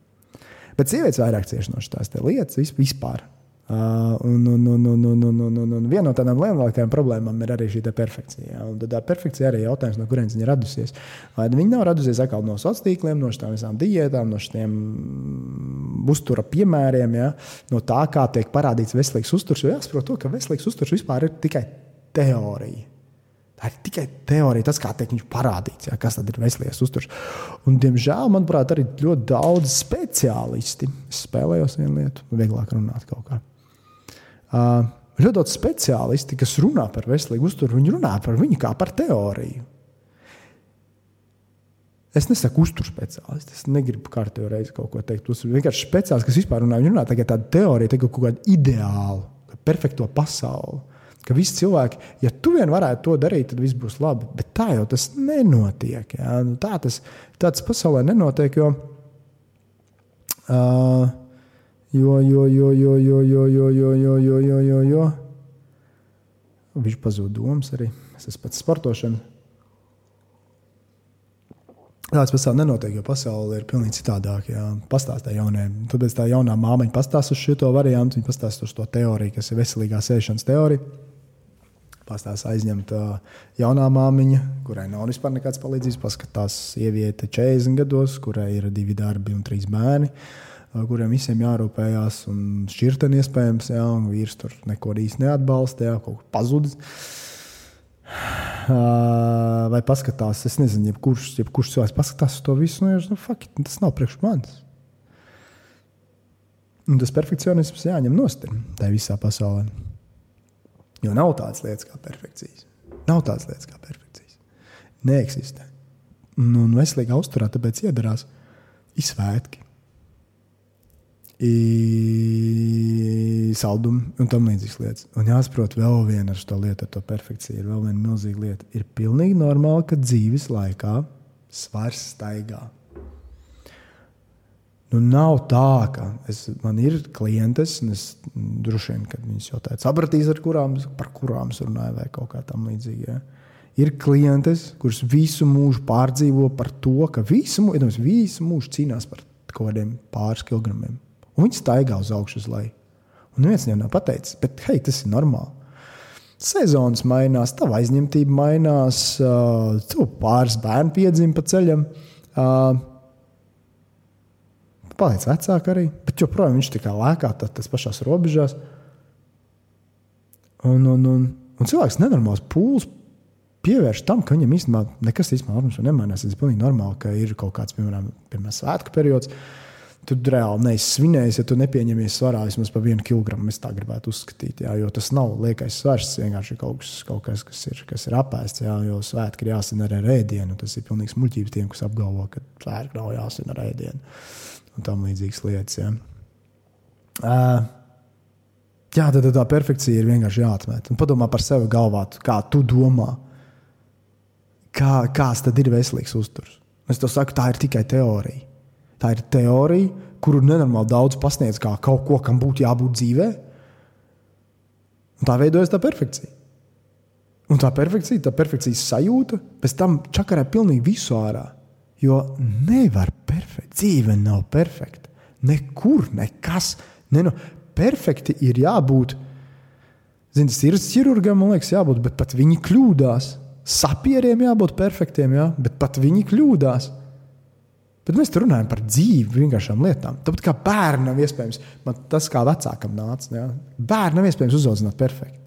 Bet sievietes vairāk cieši no šīs lietas vispār. Uh, un, un, un, un, un, un, un, un, un viena no tādām lielākajām problēmām ir arī šī perfekcija. Ja? Un tad tā perfekcija arī ir jautājums, no kurienes viņa radusies. Vai viņa nav radusies atkal no sociāliem tīkliem, no šīm visām diētām, no šiem uztura piemēriem, ja? no tā, kā tiek parādīts veselīgs uzturs. Jo jāsaprot, to, ka veselīgs uzturs vispār ir tikai teorija. Ir tikai teorija, tas, kā tiek parādīts, jā, kas ir veselīgs uzturs. Un, diemžēl, manuprāt, arī ļoti daudz speciālisti spēlējos vienu lietu, vieglāk runāt kaut kā. Uh, ļoti daudz speciālisti, kas runā par veselīgu uzturu, viņi runā par viņu kā par teoriju. Es nesaku uzturu speciālistu, es negribu kārtībā reizi kaut ko teikt. Tas ir vienkārši speciālists, kas vispār runā. Viņi runā tagad tādu teoriju, tagad kaut kādu ideālu, perfekto pasauli Ka visi cilvēki, ja tu vien varētu to darīt, tad viss būs labi. Bet tā jau tas nenotiek. Ja? Nu, tā tas, tas pasaulē nenotiek. Jo, uh, jo, jo, jo, jo, jo, jo, jo, jo, jo, jo, jo, jo, jo. Viņš pazūd domas arī. Es esmu pats sportošana. Tāds pasaulē nenotiek, jo pasaule ir pilnīgi citādāka. Pastāstā jauniem. Tad tā jaunā māmiņa pastāsta uz šo variantu, viņa pastāsta uz to teoriju, kas ir veselīgā sēšanas teorija. Pastāstās aizņemt jaunā māmiņa, kurai nav vispār nekādas palīdzības. Paskatās sieviete 40 gados, kurai ir divi darbi un trīs bērni, kuriem visiem jārūpējās. Un šķirteni iespējams, un vīrs tur neko īsti neatbalsta, jā, kaut kur pazudis. Vai paskatās, es nezinu, jebkurš, jebkurš cilvēks paskatās uz to visu, nu, nu fuck, tas nav priekš manis. Un tas perfekcionisms jāņem nost tajā visā pasaulē. Jo nav tādas lietas kā perfekcijas. Nav tādas lietas kā perfekcijas. Neeksistē. Un, un veselīgā uzturā tāpēc iedarās izsvētki, saldumi un tam līdzīgas lietas. Un jāsaprot, vēl viena ar šo lietu, ar to perfekciju, ir vēl viena milzīga lieta. Ir pilnīgi normāli, ka dzīves laikā svars staigā. Nu, nav tā, ka es, man ir klientes, un es droši vien, kad viņas jau tādu sapratīs, kurām, par kurām es runāju, vai kaut kā tam līdzīga. Ja. Ir klientes, kuras visu mūžu pārdzīvo par to, ka visu, iedomās, visu mūžu cīnās par kaut kādiem pāris kilogramiem. Un viņi staigā uz augšu, uz leju. Un viens viņam nav pateicis, bet hei, tas ir normāli. Sezonas mainās, tā aizņemtība mainās, uh, pāris bērnu piedzima pa ceļam. Uh, paliec vecāk arī, bet joprojām viņš tikai lēkā tas pašās robežās. Un, un, un, un cilvēks nenormāls pūlis pievērš tam, ka viņam īstenībā nekas īstenībā nemainās. Tas ir pilnīgi normāli, ka ir kaut kāds, piemēram, piemēram svētku periods. Tu reāli neesi svinējis, ja tu nepieņemies svarā vismaz par vienu kilogramu. Es tā gribētu uzskatīt, jā, jo tas nav liekais svars. Tas vienkārši ir kaut kas, kaut kas kas, ir, kas ir apēsts. Jā, jo svētki ir jāsina ar ēdienu. Tas ir pilnīgs muļķības tiem, kas apgalvo, ka svētki nav jāsina ar ēdienu un tam līdzīgas lietas. Ja. Uh, jā, tad tā perfekcija ir vienkārši jāatmet. Un padomā par sevi galvā, kā tu domā, kā, kāds tad ir veselīgs uzturs. Es to saku, tā ir tikai teorija. Tā ir teorija, kuru nenormāli daudz pasniedz kā kaut ko, kam būtu jābūt dzīvē. Un tā veidojas tā perfekcija. Un tā perfekcija, tā perfekcijas sajūta, pēc tam čakarē pilnīgi visu ārā. Jo nevar perfekti. Dzīve nav perfekta. Nekur, nekas. Ne, nu, perfekti ir jābūt. Zini, tas ir ķirurgam, man liekas, jābūt, bet pat viņi kļūdās. Sapieriem jābūt perfektiem, jā, bet pat viņi kļūdās. Bet mēs runājam par dzīvi, vienkāršām lietām. Tāpat kā bērnam iespējams, man tas kā vecākam nāca, jā, bērnam iespējams uzaudzināt perfekti.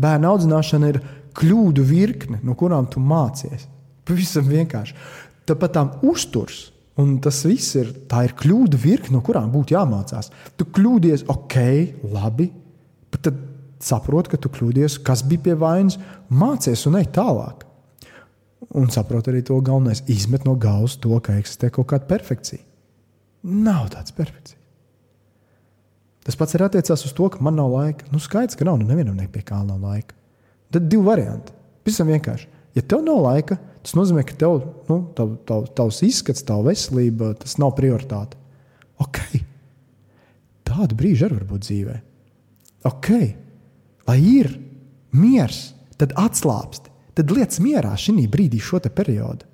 Bērnu audzināšana ir kļūdu virkne, no kurām tu mācies. Pavisam vienkārši. Tāpat tām uzturs. Un tas viss ir, ir kļūda virkne, no kurām būtu jāmācās. Tu kļūdies, ok, labi, bet tad saproti, ka tu kļūdies, kas bija pie vainas, mācies un ej tālāk. Un saproti arī to galvenais, izmet no galvas to, ka eksistē kaut kāda perfekcija. Nav tādas perfekcijas. Tas pats ir attiecās uz to, ka man nav laika. Nu, skaidrs, ka nav, nu nevienam nepie kā nav laika. Tad divi varianti. Pavisam vienkārši. Ja tev nav laika, Tas nozīmē, ka tev, nu, tav, tav, tavs izskats, tava veselība, tas nav prioritāte. Ok, tādu brīžu arī var būt dzīvē. Ok, lai ir miers, tad atslābst, tad lietas mierā šī brīdī, šo periodu.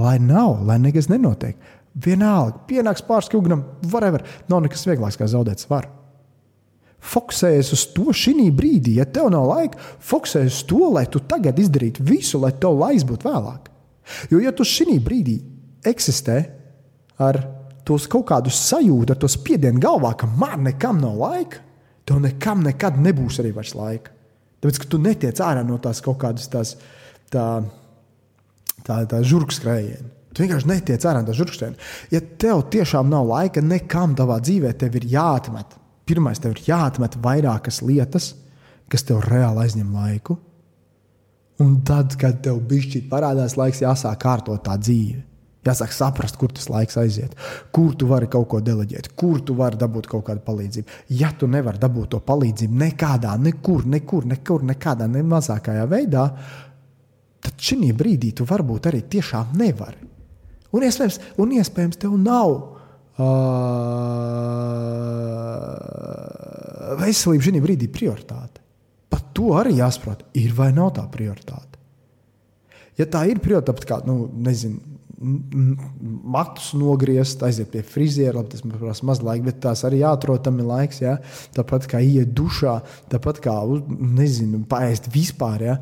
Lai nav, lai nekas nenotiek. Vienalga, pienāks pāris kilogramam, whatever. Nav nekas vieglāks kā zaudēt svaru. Fokusējies uz to šī brīdī, ja tev nav laika, fokusējies uz to, lai tu tagad izdarītu visu, lai tev laiks būtu vēlāk. Jo, ja tu šī brīdī eksistē ar tos kaut kādu sajūtu, ar to spiedienu galvā, ka man nekam nav laika, tev nekam nekad nebūs arī vairs laika. Tāpēc, ka tu netiec ārā no tās kaut kādas tās, tā, tā, tā žurkskrējiena. Tu vienkārši netiec ārā no žurkskrējiena. Ja tev tiešām nav laika nekam tavā dzīvē, tev ir jāatmet pirmais tev ir jāatmet vairākas lietas, kas tev reāli aizņem laiku. Un tad, kad tev bišķi parādās laiks, jāsāk kārtot tā dzīve. Jāsāk saprast, kur tas laiks aiziet, kur tu vari kaut ko deleģēt, kur tu vari dabūt kaut kādu palīdzību. Ja tu nevari dabūt to palīdzību nekādā, nekur, nekur, nekur nekādā ne mazākajā veidā, tad šī brīdī tu varbūt arī tiešām nevari. Un iespējams, un iespējams tev nav veselība šī brīdī ir prioritāte. Par to arī jāsaprot, ir vai nav tā prioritāte. Ja tā ir prioritāte, kā, nu, nezinu, matus nogriezt, aiziet pie friziera, labi, tas prasa maz laika, bet tās arī jāatrod tam ir laiks. Ja? Tāpat kā iet dušā, tāpat kā, nezinu, paēst vispār. Ja?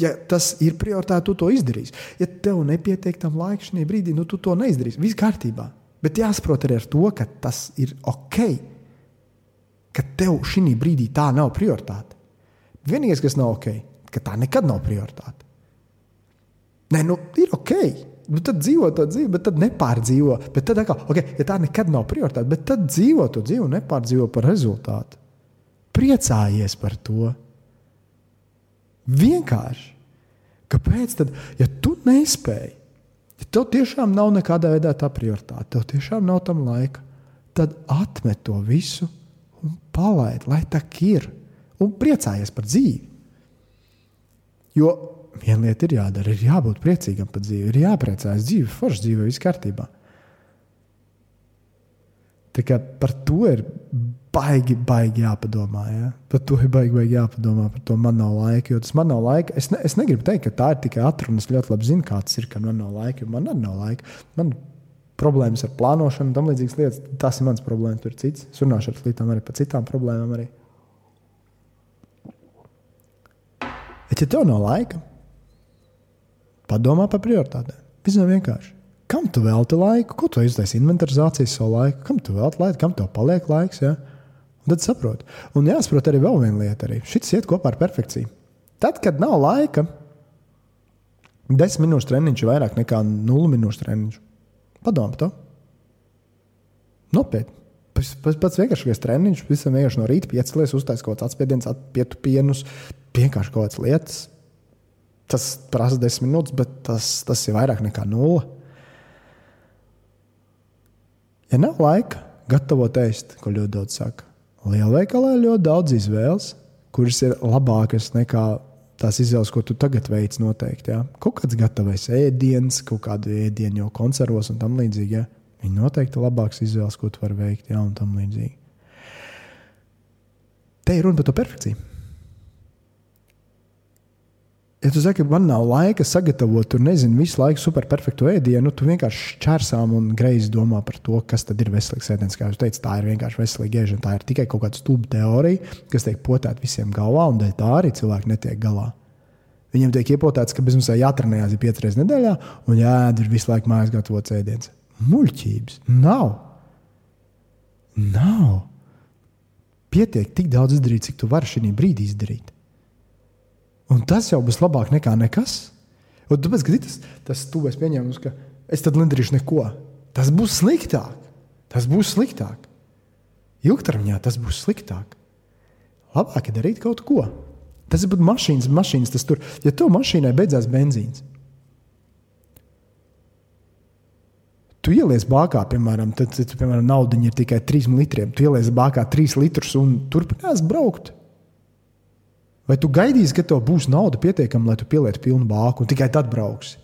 Ja tas ir prioritāte, tu to izdarīsi. Ja tev nepietiek tam laika šī brīdī, nu tu to neizdarīsi. Viss kārtībā. Bet jāsaprot arī ar to, ka tas ir ok, ka tev šī brīdī tā nav prioritāte. Vienīgais, kas nav ok, ka tā nekad nav prioritāte. Nē, nu, ir ok. Nu, tad dzīvo to dzīvi, bet tad nepārdzīvo. Bet tad, kā, okay, ja tā nekad nav prioritāte, bet tad dzīvo to dzīvi un nepārdzīvo par rezultātu. Priecājies par to. Vienkārši. Kāpēc tad, ja tu nespēji Ja tev tiešām nav nekādā veidā tā prioritāte, tev tiešām nav tam laika, tad atmet to visu un palaid, lai tā ir. Un priecājies par dzīvi. Jo viena lieta ir jādara, ir jābūt priecīgam par dzīvi, ir jāpriecājas dzīve, forša dzīve, viss kārtībā. Tā kā par to ir baigi, baigi jāpadomā. Ja? Par to ir baigi, baigi jāpadomā. Par to man nav laika. Jo tas man nav laika. Es, ne, es negribu teikt, ka tā ir tikai atruna. Es ļoti labi zinu, kāds ir, ka man nav laika. Man arī nav laika. Man problēmas ar plānošanu, tam līdzīgas lietas. Tas ir mans problēmas, tur ir cits. Es runāšu ar lītām arī par citām problēmām. Arī. Bet, ja tev nav laika, padomā par prioritātēm. Visam vienkārši. Kam tu velti laiku? Ko tu iztaisi inventarizācijas savu laiku? Kam tu velti laiku? Kam tev paliek laiks? Ja? Un tad saproti. Un jāsaprot arī vēl viena lieta. Šis iet kopā ar perfekciju. Tad, kad nav laika, desmit minūšu treniņš ir vairāk nekā nulles minūšu treniņš. Padomā par to. Nopietni. Pats, pats vienkāršākais treniņš, visam vienkārši no rīta piecelies, uztaisīt kaut kāds atspiediens, pietu pienus, vienkārši kaut kādas lietas. Tas prasa desmit minūtes, bet tas, tas ir vairāk nekā nulle. Ja nav laika, gatavot ēst, ko ļoti daudz saka. Lielveikalā ir ļoti daudz izvēles, kuras ir labākas nekā tās izvēles, ko tu tagad veic. Noteikti, ja? Kaut kāds gatavs ēdiens, kaut kādu ēdienu jau konservos un tam līdzīgi. Ja? Viņi noteikti ir labāks izvēles, ko tu vari veikt, ja? un tam līdzīgi. Te ir runa par to perfekciju. Ja tu saki, man nav laika sagatavot, tur nezinu, visu laiku superperfektu ēdienu, tu vienkārši čērsām un greizi domā par to, kas tad ir veselīgs ēdiens. Kā jūs teicat, tā ir vienkārši veselīga ēšana. Tā ir tikai kaut kāda stulba teorija, kas tiek potēta visiem galvā, un dēļ tā arī cilvēki netiek galā. Viņiem tiek iepotēts, ka bezmaksā jātrenējās piecas reizes nedēļā, un jāēd ir visu laiku mājās gatavots ēdiens. Muļķības nav. Nav. Pietiek tik daudz izdarīt, cik tu vari šī brīdī izdarīt. Un tas jau būs labāk nekā nekas. Un tāpēc, kad tas, tas tuvēs pieņēmums, ka es tad nedarīšu neko, tas būs sliktāk. Tas būs sliktāk. Ilgtermiņā tas būs sliktāk. Labāk ir darīt kaut ko. Tas ir pat mašīnas, mašīnas tas tur. Ja tev mašīnai beidzās benzīns, tu ieliec bākā, piemēram, tad, tad piemēram, nauda ir tikai 3 litriem. Tu ieliec bākā 3 litrus un turpinās braukt. Vai tu gaidīsi, ka tev būs nauda pietiekama, lai tu pielietu pilnu bāku un tikai tad brauksi?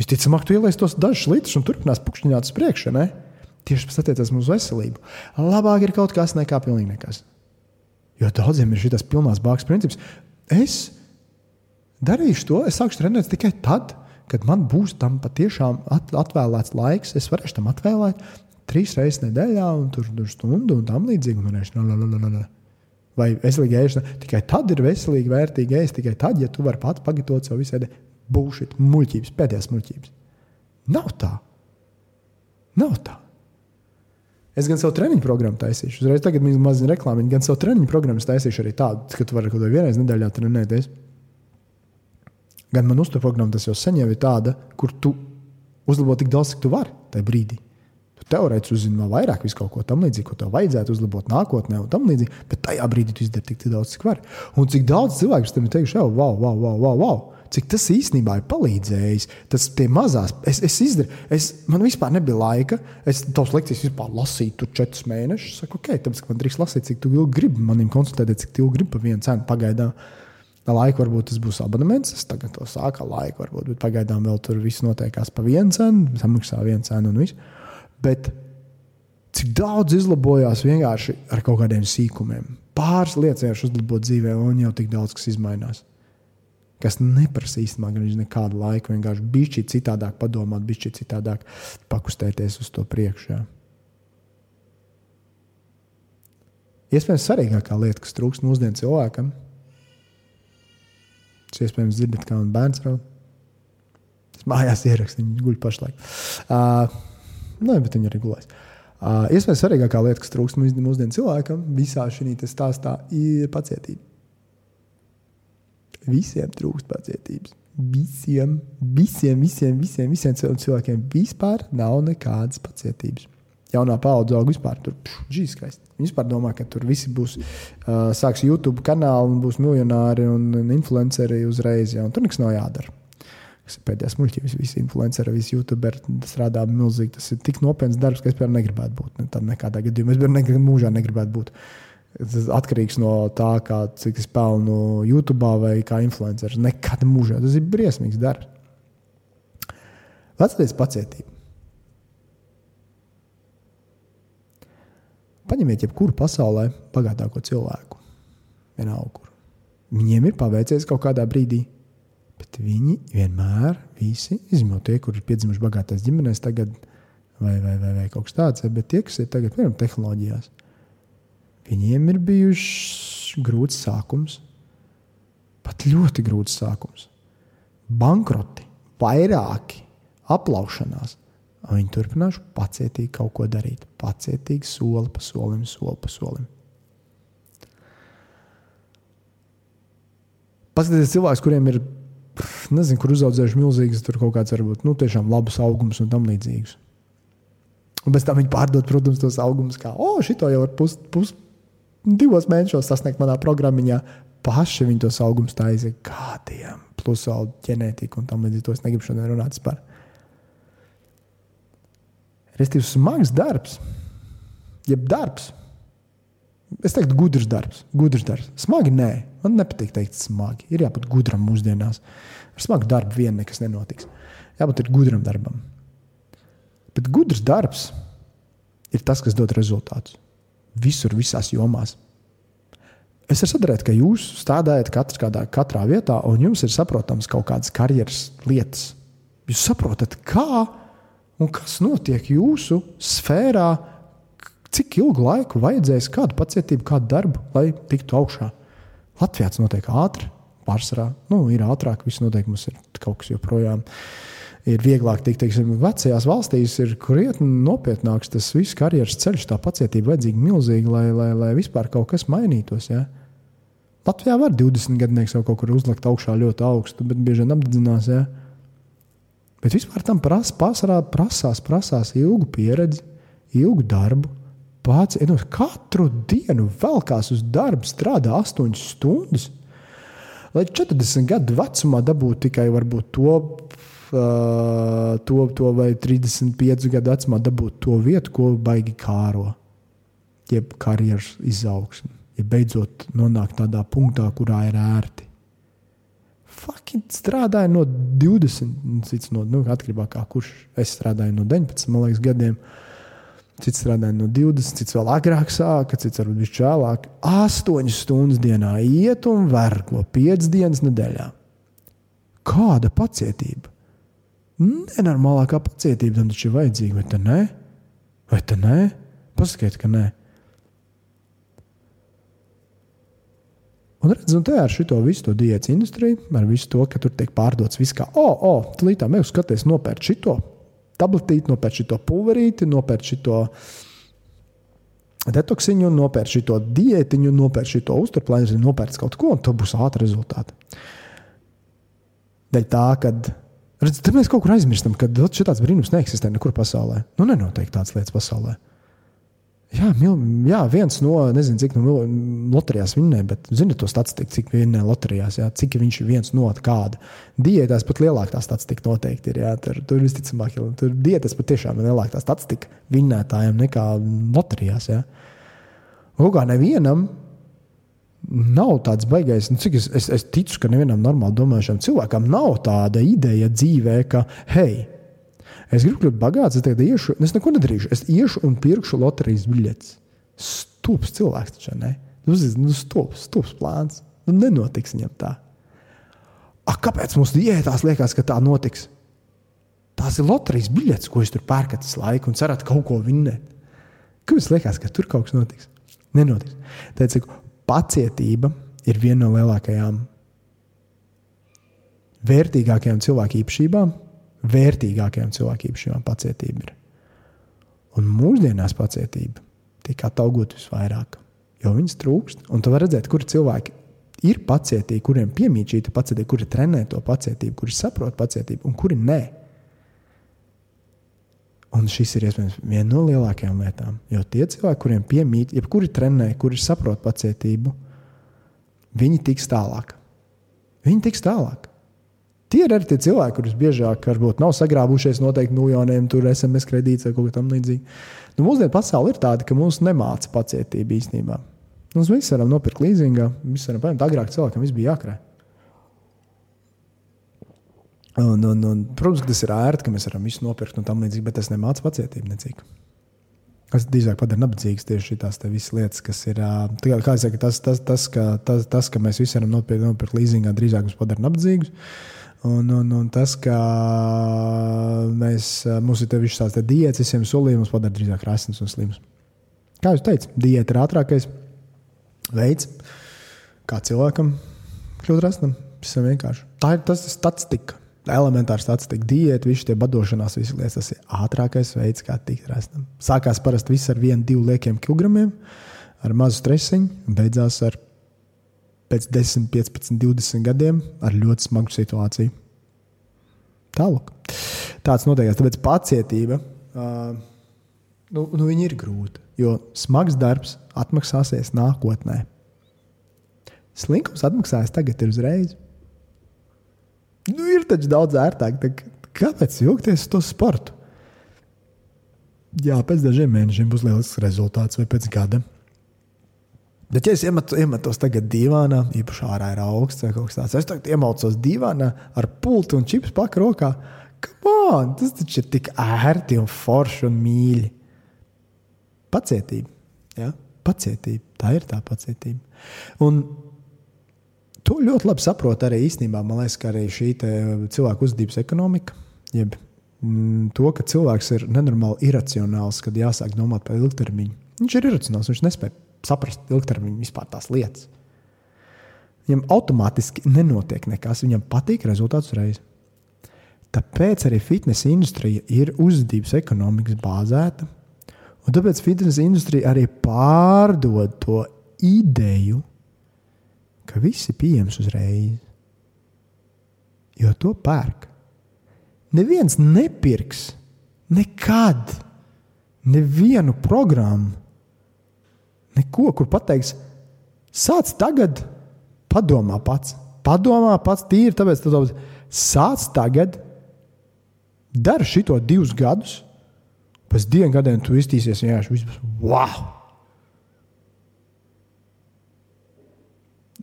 Visticamāk, tu ieliesi tos dažus litrus un turpinās pukšņināt uz priekšu. Ne? Tieši tas attiecas uz veselību. Labāk ir kaut kas nekā pilnīgi nekas. Jo daudziem ir šis pilnās bāzes princips. Es darīšu to, es sākšu trenēt tikai tad, kad man būs tam patiešām atvēlēts laiks. Es varēšu tam atvēlēt trīs reizes nedēļā, un tur, tur stundu un tam līdzīgi. Un varēšu, vai veselīga ēšana. Tikai tad ir veselīgi, vērtīgi ēst. Tikai tad, ja tu vari pats pagatavot savu visādi bullshit, muļķības, pēdējās muļķības. Nav tā. Nav tā. Es gan savu treniņu programmu taisīšu. Uzreiz tagad mēs mazinām reklāmu, gan savu treniņu programmu taisīšu arī tādu, ka tu vari kaut kādā vienreiz nedēļā trenēties. Gan man uzturprogramma tas jau sen jau ir tāda, kur tu uzlabo tik daudz, cik tu vari tajā brīdī. Teorētiski uzzini vēl vairāk, visu kaut ko tamlīdzīgu, ko tev vajadzētu uzlabot nākotnē, un tam līdzīgi. Bet tajā brīdī tu izdari tik daudz, cik vari. Un cik daudz cilvēku tam ir teikuši, jau, wow, wow, wow, wow, wow. Cik tas īstenībā ir palīdzējis. Tas tie mazās, es, es izdarīju, es, man vispār nebija laika. Es tavs lekcijas vispār lasīju, tur četrus mēnešus. Saku, ok, tāpēc, man drīkst lasīt, cik ilgi gribi manim konsultēties, cik ilgi gribi par vienu cenu pagaidām. Laika varbūt tas būs abonements. Es tagad to sāku laiku, varbūt, bet pagaidām vēl tur viss notiekās pa vienu cenu, samaksā vienu cenu un viss. Bet cik daudz izlabojās vienkārši ar kaut kādiem sīkumiem. Pāris lietas vienkārši uzlabot dzīvē, un jau tik daudz kas izmainās. Kas neprasa īstenībā gan nekādu laiku, vienkārši bija citādāk padomāt, bija citādāk pakustēties uz to priekšā. Iespējams, svarīgākā lieta, kas trūkst mūsdienu cilvēkam, tas iespējams dzirdat, kā man bērns raud. Tas mājās ieraksts, viņi guļ pašlaik. Uh, Nē, bet viņi arī gulēs. Uh, Iespējams, svarīgākā lieta, kas trūkst mūsdienu cilvēkam, visā šī stāstā, ir pacietība. Visiem trūkst pacietības. Visiem, visiem, visiem, visiem, visiem cilvēkiem vispār nav nekādas pacietības. Jaunā paudze aug vispār tur, žīs skaisti. Viņi vispār domā, ka tur visi būs, uh, sāks YouTube kanāli un būs miljonāri un influenceri uzreiz, ja, un tur nekas nav jādara kas ir pēdējais muļķības, visi influenceri, visi youtuberi strādā milzīgi. Tas ir tik nopietns darbs, ka es piemēram negribētu būt. Ne, tad nekādā gadījumā es nekad mūžā negribētu būt. Tas atkarīgs no tā, kā, cik es pelnu YouTube vai kā influenceris. Nekad mūžā tas ir briesmīgs darbs. Vecais pacietība. Paņemiet jebkuru pasaulē bagātāko cilvēku. Vienalga, kur. Viņiem ir paveicies kaut kādā brīdī, bet viņi vienmēr, visi, izņemot tie, kur ir piedzimuši bagātās ģimenēs, tagad, vai, vai, vai, vai kaut kas tāds, bet tie, kas ir tagad, piemēram, tehnoloģijās, viņiem ir bijušs grūts sākums, pat ļoti grūts sākums. Bankroti, vairāki, aplaušanās. Viņi turpināšu pacietīgi kaut ko darīt. Pacietīgi soli pa solim, soli pa solim. Paskatieties, cilvēks, kuriem ir, nezinu, kur uzauguši milzīgas, tur kaut kāds varbūt nu, tiešām labs augums un tam līdzīgs. Un pēc tam viņi pārdod, protams, tos augumus, kā, oh, šito jau var pus, pus, divos mēnešos sasniegt manā programmā. Paši viņi tos augumus taisa kādiem, plus vēl ģenētika un tam līdzīgi. To es negribu šodien runāt par. Restīvi smags darbs, jeb darbs. Es teiktu, gudrs darbs, gudrs darbs. Smagi nē, man nepatīk teikt, smagi. Ir jābūt gudram mūsdienās. Ar smagu darbu vien nekas nenotiks. Jābūt gudram darbam. Bet gudrs darbs ir tas, kas dod rezultātus. Visur, visās jomās. Es varu sadarīt, ka jūs strādājat katrs kādā, katrā vietā, un jums ir saprotams kaut kādas karjeras lietas. Jūs saprotat, kā un kas notiek jūsu sfērā, cik ilgu laiku vajadzēs, kādu pacietību, kādu darbu, lai tiktu augšā. Latvijā tas notiek ātri, pārsvarā nu, ir ātrāk, viss notiek, mums ir kaut kas joprojām. Ir vieglāk tikt, teiksim, vecajās valstīs ir krietni nopietnāks tas viss karjeras ceļš, tā pacietība vajadzīga milzīga, lai, lai, lai vispār kaut kas mainītos. Ja? Latvijā var 20 gadnieks jau kaut kur uzlikt augšā ļoti augstu, bet bieži vien apdedzinās. Ja? Bet vispār tam pras, pasarā, prasās, prasās ilgu pieredzi, ilgu darbu. Pats no katru dienu velkās uz darbu, strādā 8 stundas. Lai 40 gadu vecumā dabūtu tikai to, uh, to, to vai 35 gadu vecumā dabūtu to vietu, ko baigi kāro. Jeb karjeras izaugsme, ja beidzot nonākt tādā punktā, kurā ir ērti fucking strādāju no 20, cits no, nu, atkarībā no kurš es strādāju no 19 liekas, gadiem. Cits strādāja no 20, cits vēl agrāk sāka, cits varbūt viņš vēlāk. 8 stundas dienā iet un verko 5 dienas nedēļā. Kāda pacietība? Nenormālākā pacietība tam taču ir vajadzīga, vai tā nē? Vai tā nē? Pasakiet, ka nē. Un redz, un te ar šo visu to diētas industriju, ar visu to, ka tur tiek pārdots viss, kā, oh, oh, tulītā mēs skatāmies, nopērt šito tabletīti, nopērt šito pulverīti, nopērt šito detoksiņu, nopērt šito diētiņu, nopērt šito uzturplānu, nopērt kaut ko, un to būs ātri rezultāti. Dēļ tā, ka redz, mēs kaut kur aizmirstam, ka šāds brīnums neeksistē nekur pasaulē. Nu, nenotiek tādas lietas pasaulē. Jā, jā, viens no, nezinu, cik no loterijās vinnē, bet zini to statistiku, cik vinnē loterijās, jā, cik viņš ir viens no kāda. Diētās pat lielākā statistika noteikti ir. Jā, tur, tur visticamāk, tur diētas pat tiešām ir lielākā statistika vinnētājiem nekā loterijās. Jā. Kā nevienam nav tāds baigais, nu, es, es, es ticu, ka nevienam normāli domājušam cilvēkam nav tāda ideja dzīvē, ka, hei, Es gribu kļūt bagāts, es tagad iešu, es neko nedarīšu. Es iešu un pirkšu loterijas biļetes. Stulbs cilvēks taču ne. Nu, nu, stulbs, stulbs plāns. Nu, nenotiks viņam tā. A, kāpēc mums diētās liekas, ka tā notiks? Tās ir loterijas biļetes, ko es tur pērku tas laiku un cerat kaut ko vinnēt. Kāpēc liekas, ka tur kaut kas notiks? Nenotiks. Tāpēc pacietība ir viena no lielākajām, vērtīgākajām cilvēku īpašībām, vērtīgākajām cilvēkībām pacietība ir. Un mūsdienās pacietība tiek atalgot visvairāk, jo viņas trūkst. Un tu vari redzēt, kur cilvēki ir pacietīgi, kuriem piemīt šī pacietība, kuri trenē to pacietību, kuri saprot pacietību un kuri nē. Un šis ir iespējams viena no lielākajām lietām. Jo tie cilvēki, kuriem piemīt, jebkuri trenē, kuri saprot pacietību, viņi tiks tālāk. Viņi tiks tālāk. Tie ir arī tie cilvēki, kurus biežāk varbūt nav sagrābušies noteikti miljoniem, tur SMS kredīts vai kaut kā tamlīdzīga. Nu, mūsdienu pasaule ir tāda, ka mums nemāca pacietību īstenībā. Mums viss varam nopirkt līzingā, viss varam paņemt. Agrāk cilvēkam viss bija jākrāj. Un, un, un, protams, ka tas ir ērti, ka mēs varam visu nopirkt un tam līdzīgi, bet tas nemāca pacietību necīgi. Tas drīzāk padara nabadzīgas tieši tās lietas, kas ir. Kā es saku, tas, tas, tas, ka, tas, tas, ka mēs visi varam nopirkt, nopirkt līzingā, drīzāk mums padara nabadzīgus. Un, un, un tas, ka mēs, mums ir tās diētas, visiem solījumiem, mums padara drīzāk rasnes un slims. Kā jūs teicat, diēta ir ātrākais veids, kā cilvēkam kļūt rasnam. Visam vienkārši. Tā ir tas statistika elementāra statistika, diēta, visas tie badošanās, visas lietas. Tas ir ātrākais veids, kā tikt rastam. Sākās parasti viss ar vienu, divu liekiem kilogramiem, ar mazu stresiņu, un beidzās ar pēc 10, 15, 20 gadiem ar ļoti smagu situāciju. Tālāk. Tāds noteikti. Tāpēc pacietība uh, nu, nu, ir grūta, jo smags darbs atmaksāsies nākotnē. Slinkums atmaksājas tagad, ir uzreiz. Nu, ir taču daudz ērtāk. Tā, kāpēc jūgties uz to sportu? Jā, pēc dažiem mēnešiem būs lielisks rezultāts, vai pēc gada. Bet, ja es iemetu, iemetos tagad divānā, īpaši ārā ir augsts vai kaut kas tāds, es tagad iemaucos divānā ar pultu un čips pakaļ rokā. On, tas taču ir tik ērti un forši un mīļi. Pacietība. Ja? Pacietība. Tā ir tā pacietība. Un To ļoti labi saprot arī īstenībā. Man liekas, ka arī šī cilvēku uzvedības ekonomika, jeb mm, to, ka cilvēks ir nenormāli iracionāls, kad jāsāk domāt par ilgtermiņu. Viņš ir iracionāls, viņš nespēja saprast ilgtermiņu vispār tās lietas. Viņam automātiski nenotiek nekas, viņam patīk rezultāts uzreiz. Tāpēc arī fitnesa industrija ir uzvedības ekonomikas bāzēta. Un tāpēc fitnesa industrija arī pārdod to ideju, ka viss ir pieejams uzreiz. Jo to pērk. Neviens nepirks nekad nevienu programmu, neko, kur pateiks, sāc tagad, padomā pats. Padomā pats, tīri tāpēc, ka sāc tagad, dari šito divus gadus, pēc diviem gadiem tu iztīsies vienkārši vispār. Wow!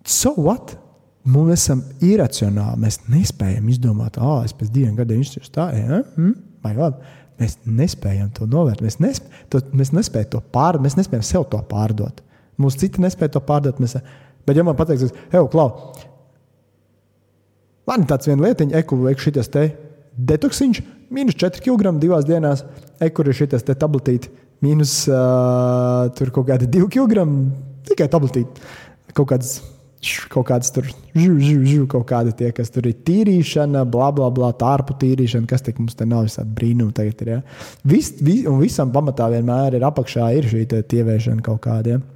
so what? Mēs esam iracionāli. Mēs nespējam izdomāt, ah, es pēc diviem gadiem izturēšu tā, ja? mm? vai labi. Mēs nespējam to novērtēt. Mēs, nesp to, mēs nespējam to pārdot, mēs nespējam sev to pārdot. Mūsu citi nespēja to pārdot. Mēs, bet, ja man pateiks, hei, klau, man ir tāds viena lietiņa, eku veikšu šitas te detoksiņš, mīnus 4 kg divās dienās, eku ir šitas te tabletīti, mīnus uh, kaut kādi 2 kg, tikai tabletīti. Kaut kādas kaut kādas tur žu, žu, žu, kaut kādi tie, kas tur ir tīrīšana, bla, bla, bla, tārpu tīrīšana, kas tik mums te nav visādi brīnumi tagad ir. Ja? Vis, vis, un visam pamatā vienmēr ir apakšā ir šī tievēšana kaut kādiem. Ja?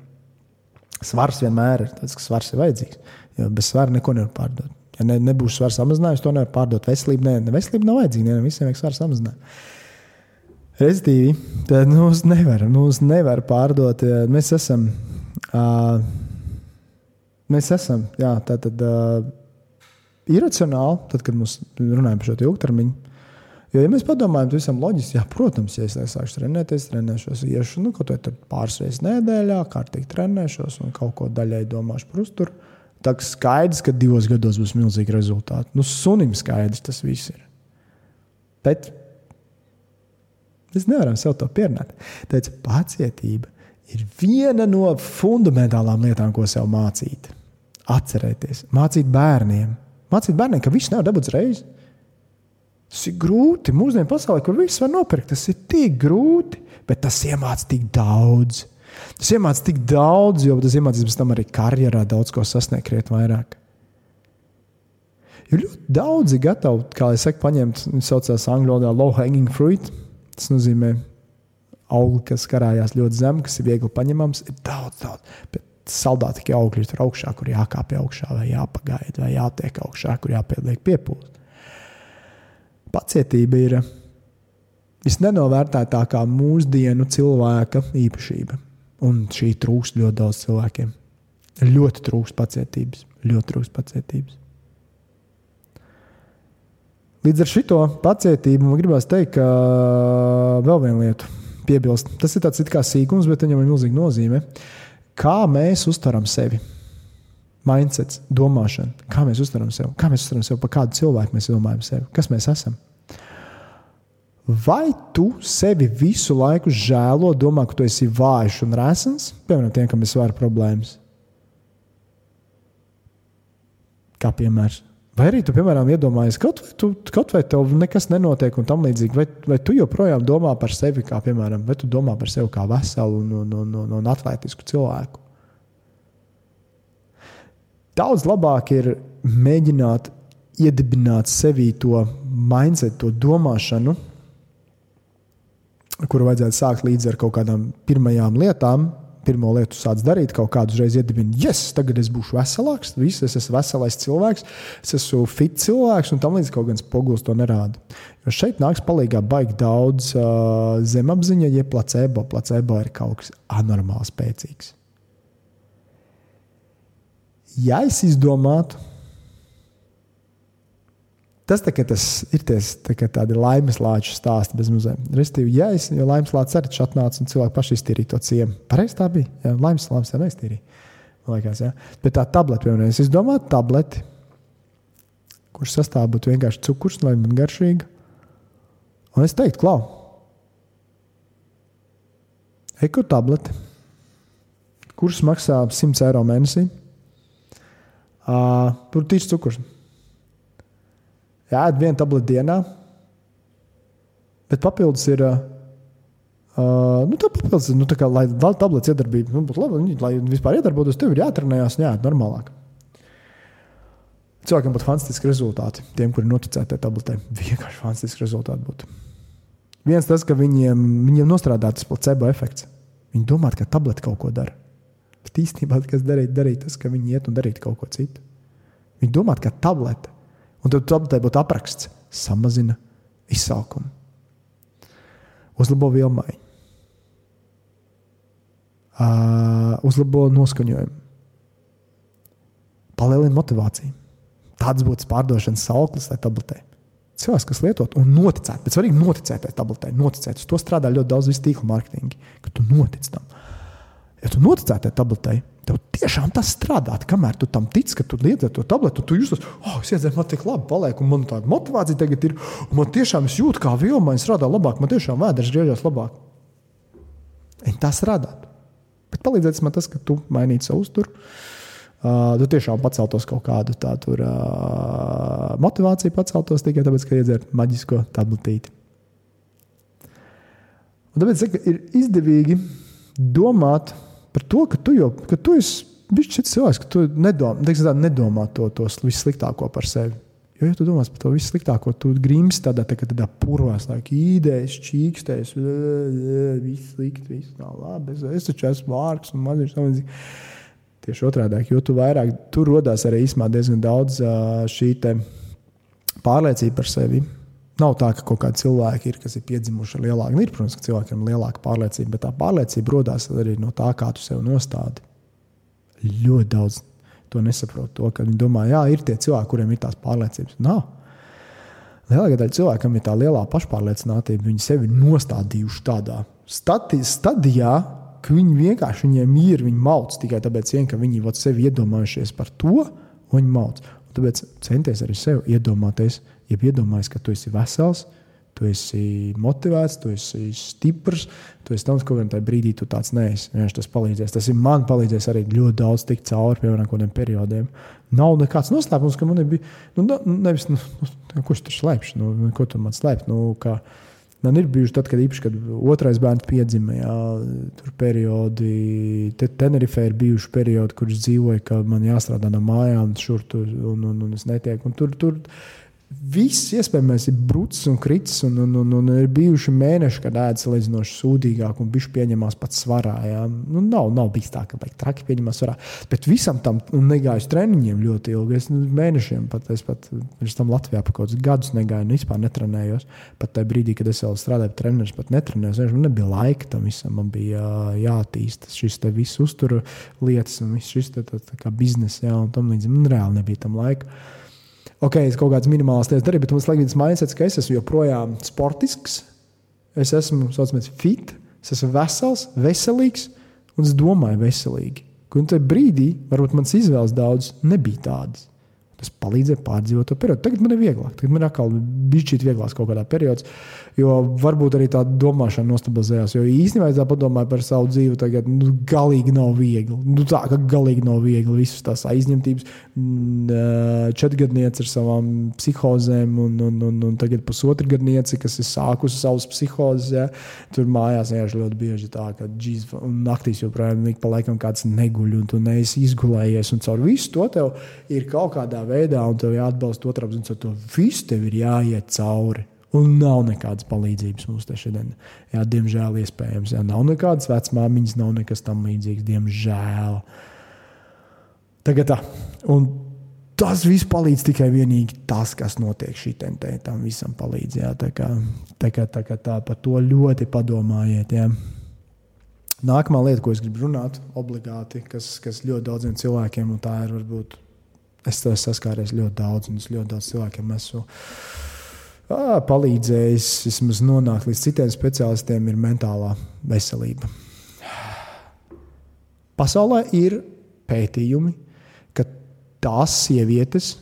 Svars vienmēr ir tas, ka svars ir vajadzīgs. Jo bez svara neko nevar pārdot. Ja ne, nebūs svars samazinājums, to nevar pārdot. Veselība, ne, ne veselība nav vajadzīga, ne, visiem vajag svaru samazinājumu. Respektīvi, tad mums nevar, mums nevar pārdot. Mēs esam. Uh, Mēs esam jā, tā tad, uh, iracionāli, tad, kad mēs runājam par šo ilgtermiņu. Jo, ja mēs padomājam, tad visam loģiski, jā, protams, ja es sākšu trenēties, trenēšos, iešu nu, kaut kādā pāris reizes nedēļā, kārtīgi trenēšos un kaut ko daļai domāšu par uzturu. Tā kā skaidrs, ka divos gados būs milzīgi rezultāti. Nu, sunim skaidrs tas viss ir. Bet mēs nevaram sev to pierunāt. Tāpēc pacietība ir viena no fundamentālām lietām, ko sev mācīt atcerēties, mācīt bērniem. Mācīt bērniem, ka viss nav dabūts reizes. Tas ir grūti. Mūsdienu pasaulē, kur viss var nopirkt, tas ir tik grūti, bet tas iemācīja tik daudz. Tas iemācīja tik daudz, jo tas iemācīja pēc tam arī karjerā daudz ko sasniegt, krietni vairāk. Jo ļoti daudzi gatavi, kā jau teicu, paņemt, viņu saucās angļu valodā low hanging fruit. Tas nozīmē augli, kas karājās ļoti zem, kas ir viegli paņemams. Ir daudz, daudz. Bet saldāti augļi tur augšā, kur jākāpj augšā, vai jāpagaida, vai jātiek augšā, kur jāpieliek piepūst. Pacietība ir visnenovērtētākā mūsdienu cilvēka īpašība. Un šī trūkst ļoti daudz cilvēkiem. Ļoti trūkst pacietības. Ļoti trūkst pacietības. Līdz ar šo pacietību man gribās teikt, ka vēl viena lieta piebilst. Tas ir tāds kā sīkums, bet viņam ir milzīga nozīme. Uh, kā mēs uztveram sevi. Mindsets, domāšana, kā mēs uztveram sevi, kā mēs uztveram sevi, par kādu cilvēku mēs domājam sevi, kas mēs esam. Vai tu sevi visu laiku žēlo, domā, ka tu esi vājš un resns, piemēram, tiem, kam ir svara problēmas? Kā piemērs. Vai arī tu, piemēram, iedomājies, vai, tu, kaut vai tev nekas nenotiek un tam līdzīgi, vai, vai tu joprojām domā par sevi, kā, piemēram, vai tu domā par sevi kā veselu un, un, un, un, un atletisku cilvēku? Daudz labāk ir mēģināt iedibināt sevī to mindset, to domāšanu, kuru vajadzētu sākt līdz ar kaut kādām pirmajām lietām, pirmo lietu sāc darīt, kaut kādu uzreiz iedibini, yes, tagad es būšu veselāks, viss, es esmu veselais cilvēks, es esmu fit cilvēks, un tam līdz kaut kāds poguls to nerāda. Jo šeit nāks palīdzīgā baigi daudz uh, zemapziņa, jeb placebo. Placebo ir kaut kas anormāli spēcīgs. Ja es izdomātu, Tas, tā, tas ir ties, tā, tādi laimes lāču stāsti bez muzejiem. Restīvi, ja es jau laimes lāču arī atnācu un cilvēki paši iztīrīja to ciemu. Pareizi tā bija. Jā, laimes lāču jau neiztīrīja. Liekas, ja? Bet tā tablete, piemēram, es domāju, tableti, kuras sastāv būtu vienkārši cukurs, lai man garšīga. Un es teiktu, klau, eko tableti, kuras maksā 100 eiro mēnesī. Uh, tur tīrs cukurs. Jā, ēd vienu tableti dienā, bet papildus ir. Uh, nu, tā papildus, nu, tā kā, lai tabletes iedarbība nu, būtu laba, lai vispār iedarbotos, tev ir jātrenējās un jāiet normālāk. Cilvēkiem būtu fantastiski rezultāti. Tiem, kuri noticētu tai tabletē, vienkārši fantastiski rezultāti būtu. Viens tas, ka viņiem, viņiem nostrādātas placebo efekts. Viņi domā, ka tablete kaut ko dara. Bet īstenībā tas, darīja, darīja tas, ka viņi iet un darīja kaut ko citu. Viņi domā, ka tablete Un tad tabletē būtu apraksts, samazina izsalkumu, uzlabo vielmaiņu, uh, uzlabo noskaņojumu, palielina motivāciju. Tāds būtu pārdošanas sauklis tai tabletē. Cilvēks, kas lietot un noticēt, bet svarīgi noticēt tai tabletē, noticēt. Uz to strādā ļoti daudz tīkla mārketinga, ka tu notic tam. Ja tu noticētu tai tabletei, Tev tiešām tas strādā. Kamēr tu tam tici, ka tu lieti to tabletu, tu jūties, oh, es iedzēru, man tik labi paliek, un man tāda motivācija tagad ir. Man tiešām jūtas, kā vilna strādā labāk, man tiešām vēders griežas labāk. Un tas strādā. Bet palīdzēs man tas, ka tu mainītu savu uzturu. Uh, tu tiešām paceltos kaut kādu tādu uh, motivāciju, paceltos tikai tāpēc, ka iedzēri maģisko tabletīti. Un tāpēc ir izdevīgi domāt par to, ka tu jau ka tu esi bijis šis cilvēks, ka tu nedomā, tā, nedomā to, to vissliktāko par sevi. Jo, ja tu domā par to vissliktāko, tu grimsti tādā, tā, tādā purvā, kā īdēs, čīkstēs, viss slikti, viss nav labi. Es, es taču esmu vārks un mazliet samazināts. Tieši otrādi, jo tu vairāk, tur radās arī īstenībā diezgan daudz šī pārliecība par sevi. Nav tā, ka kaut kādi cilvēki ir, kas ir piedzimuši ar lielāku, nu, ir, protams, ka cilvēkiem ir lielāka pārliecība, bet tā pārliecība rodas arī no tā, kā tu sev nostādi. Ļoti daudz to nesaprot. To, viņi domā, jā, ir tie cilvēki, kuriem ir tās pārliecības. Nav. Lielākā daļa cilvēkam ir tā lielā pašpārliecinātība. Viņi sevi nostādījuši tādā stati, stadijā, ka viņi vienkārši viņiem ir, viņi mauc tikai tāpēc, ka viņi sevi iedomājušies par to, un viņi mauc. Un tāpēc centies arī sev iedomāties, ja iedomājies, ka tu esi vesels, tu esi motivēts, tu esi stiprs, tu esi tam, ka vienā brīdī tu tāds neesi. Vienkārši tas palīdzēs. Tas ir man palīdzēs arī ļoti daudz tikt cauri, piemēram, kādiem periodiem. Nav nekāds noslēpums, ka man bija. Nu, nevis, nu, nu, kurš tur slēpjas? Nu, ko tur man slēpt? Nu, kā, Man ir bijuši tad, kad īpaši, kad otrais bērns piedzima, jā, tur periodi, te Tenerifē ir bijuši periodi, kurš dzīvoja, ka man jāstrādā no mājām, šur tur, un, un, un es netieku. Un tur, tur, Viss iespējamais ir brucis un kritis, un, un, un, un ir bijuši mēneši, kad ēdas salīdzinoši sūdīgāk, un viņš pieņemās pats svarā. Jā. Nu, nav, nav bijis tā, ka traki pieņemās svarā. Bet visam tam negāju uz treniņiem ļoti ilgi. Es nu, mēnešiem pat, es pat pirms tam Latvijā pa kaut kādus gadus negāju, un vispār netrenējos. Pat tajā brīdī, kad es vēl strādāju treneris, pat netrenējos. Man nebija laika tam visam, man bija jātīst šis te viss uzturu lietas un viss šis te, tā, tā kā biznesa, jā, un tam līdzīgi. Man reāli nebija tam laika ok, es kaut kādas minimālas lietas darīju, bet man liekas, mindsets, ka es esmu joprojām sportisks, es esmu saucamais, fit, es esmu vesels, veselīgs un es domāju veselīgi. Un tajā brīdī, varbūt mans izvēles daudz nebija tādas. Tas palīdzēja pārdzīvot to periodu. Tagad man ir vieglāk, tagad man atkal bijis vieglāk kaut kādā periodā. Jo varbūt arī tā domāšana nostabilizējās. Jo īstenībā, ja padomāju par savu dzīvi, tagad nu, galīgi nav viegli. Nu, tā kā galīgi nav viegli visas tās aizņemtības. Četrgadniece ar savām psihozēm, un, un, un, un tagad pusotra gadniece, kas ir sākusi savas psihozes. Ja. Tur mājās vienkārši ļoti bieži tā, ka džīs, naktīs joprojām ik pa laikam kāds neguļ, un tu neesi izgulējies. Un caur visu to tev ir kaut kādā veidā, un tev jāatbalsta otram, un to visu tev ir jāiet cauri. Un nav nekādas palīdzības mums te šodien. Jā, diemžēl, iespējams, jā, nav nekādas vecmāmiņas, nav nekas tam līdzīgs. Diemžēl. Tagad tā. Un tas viss palīdz tikai vienīgi tas, kas notiek šī tentē. Tam visam palīdz. Jā, tā kā, tā kā, tā kā tā par to ļoti padomājiet. Jā. Nākamā lieta, ko es gribu runāt, obligāti, kas, kas ļoti daudziem cilvēkiem, un tā ir varbūt Es to saskāries ļoti daudz, un es ļoti daudz cilvēkiem esmu palīdzējis vismaz nonākt līdz citiem specialistiem, ir mentālā veselība. Pasaulē ir pētījumi, ka tās sievietes,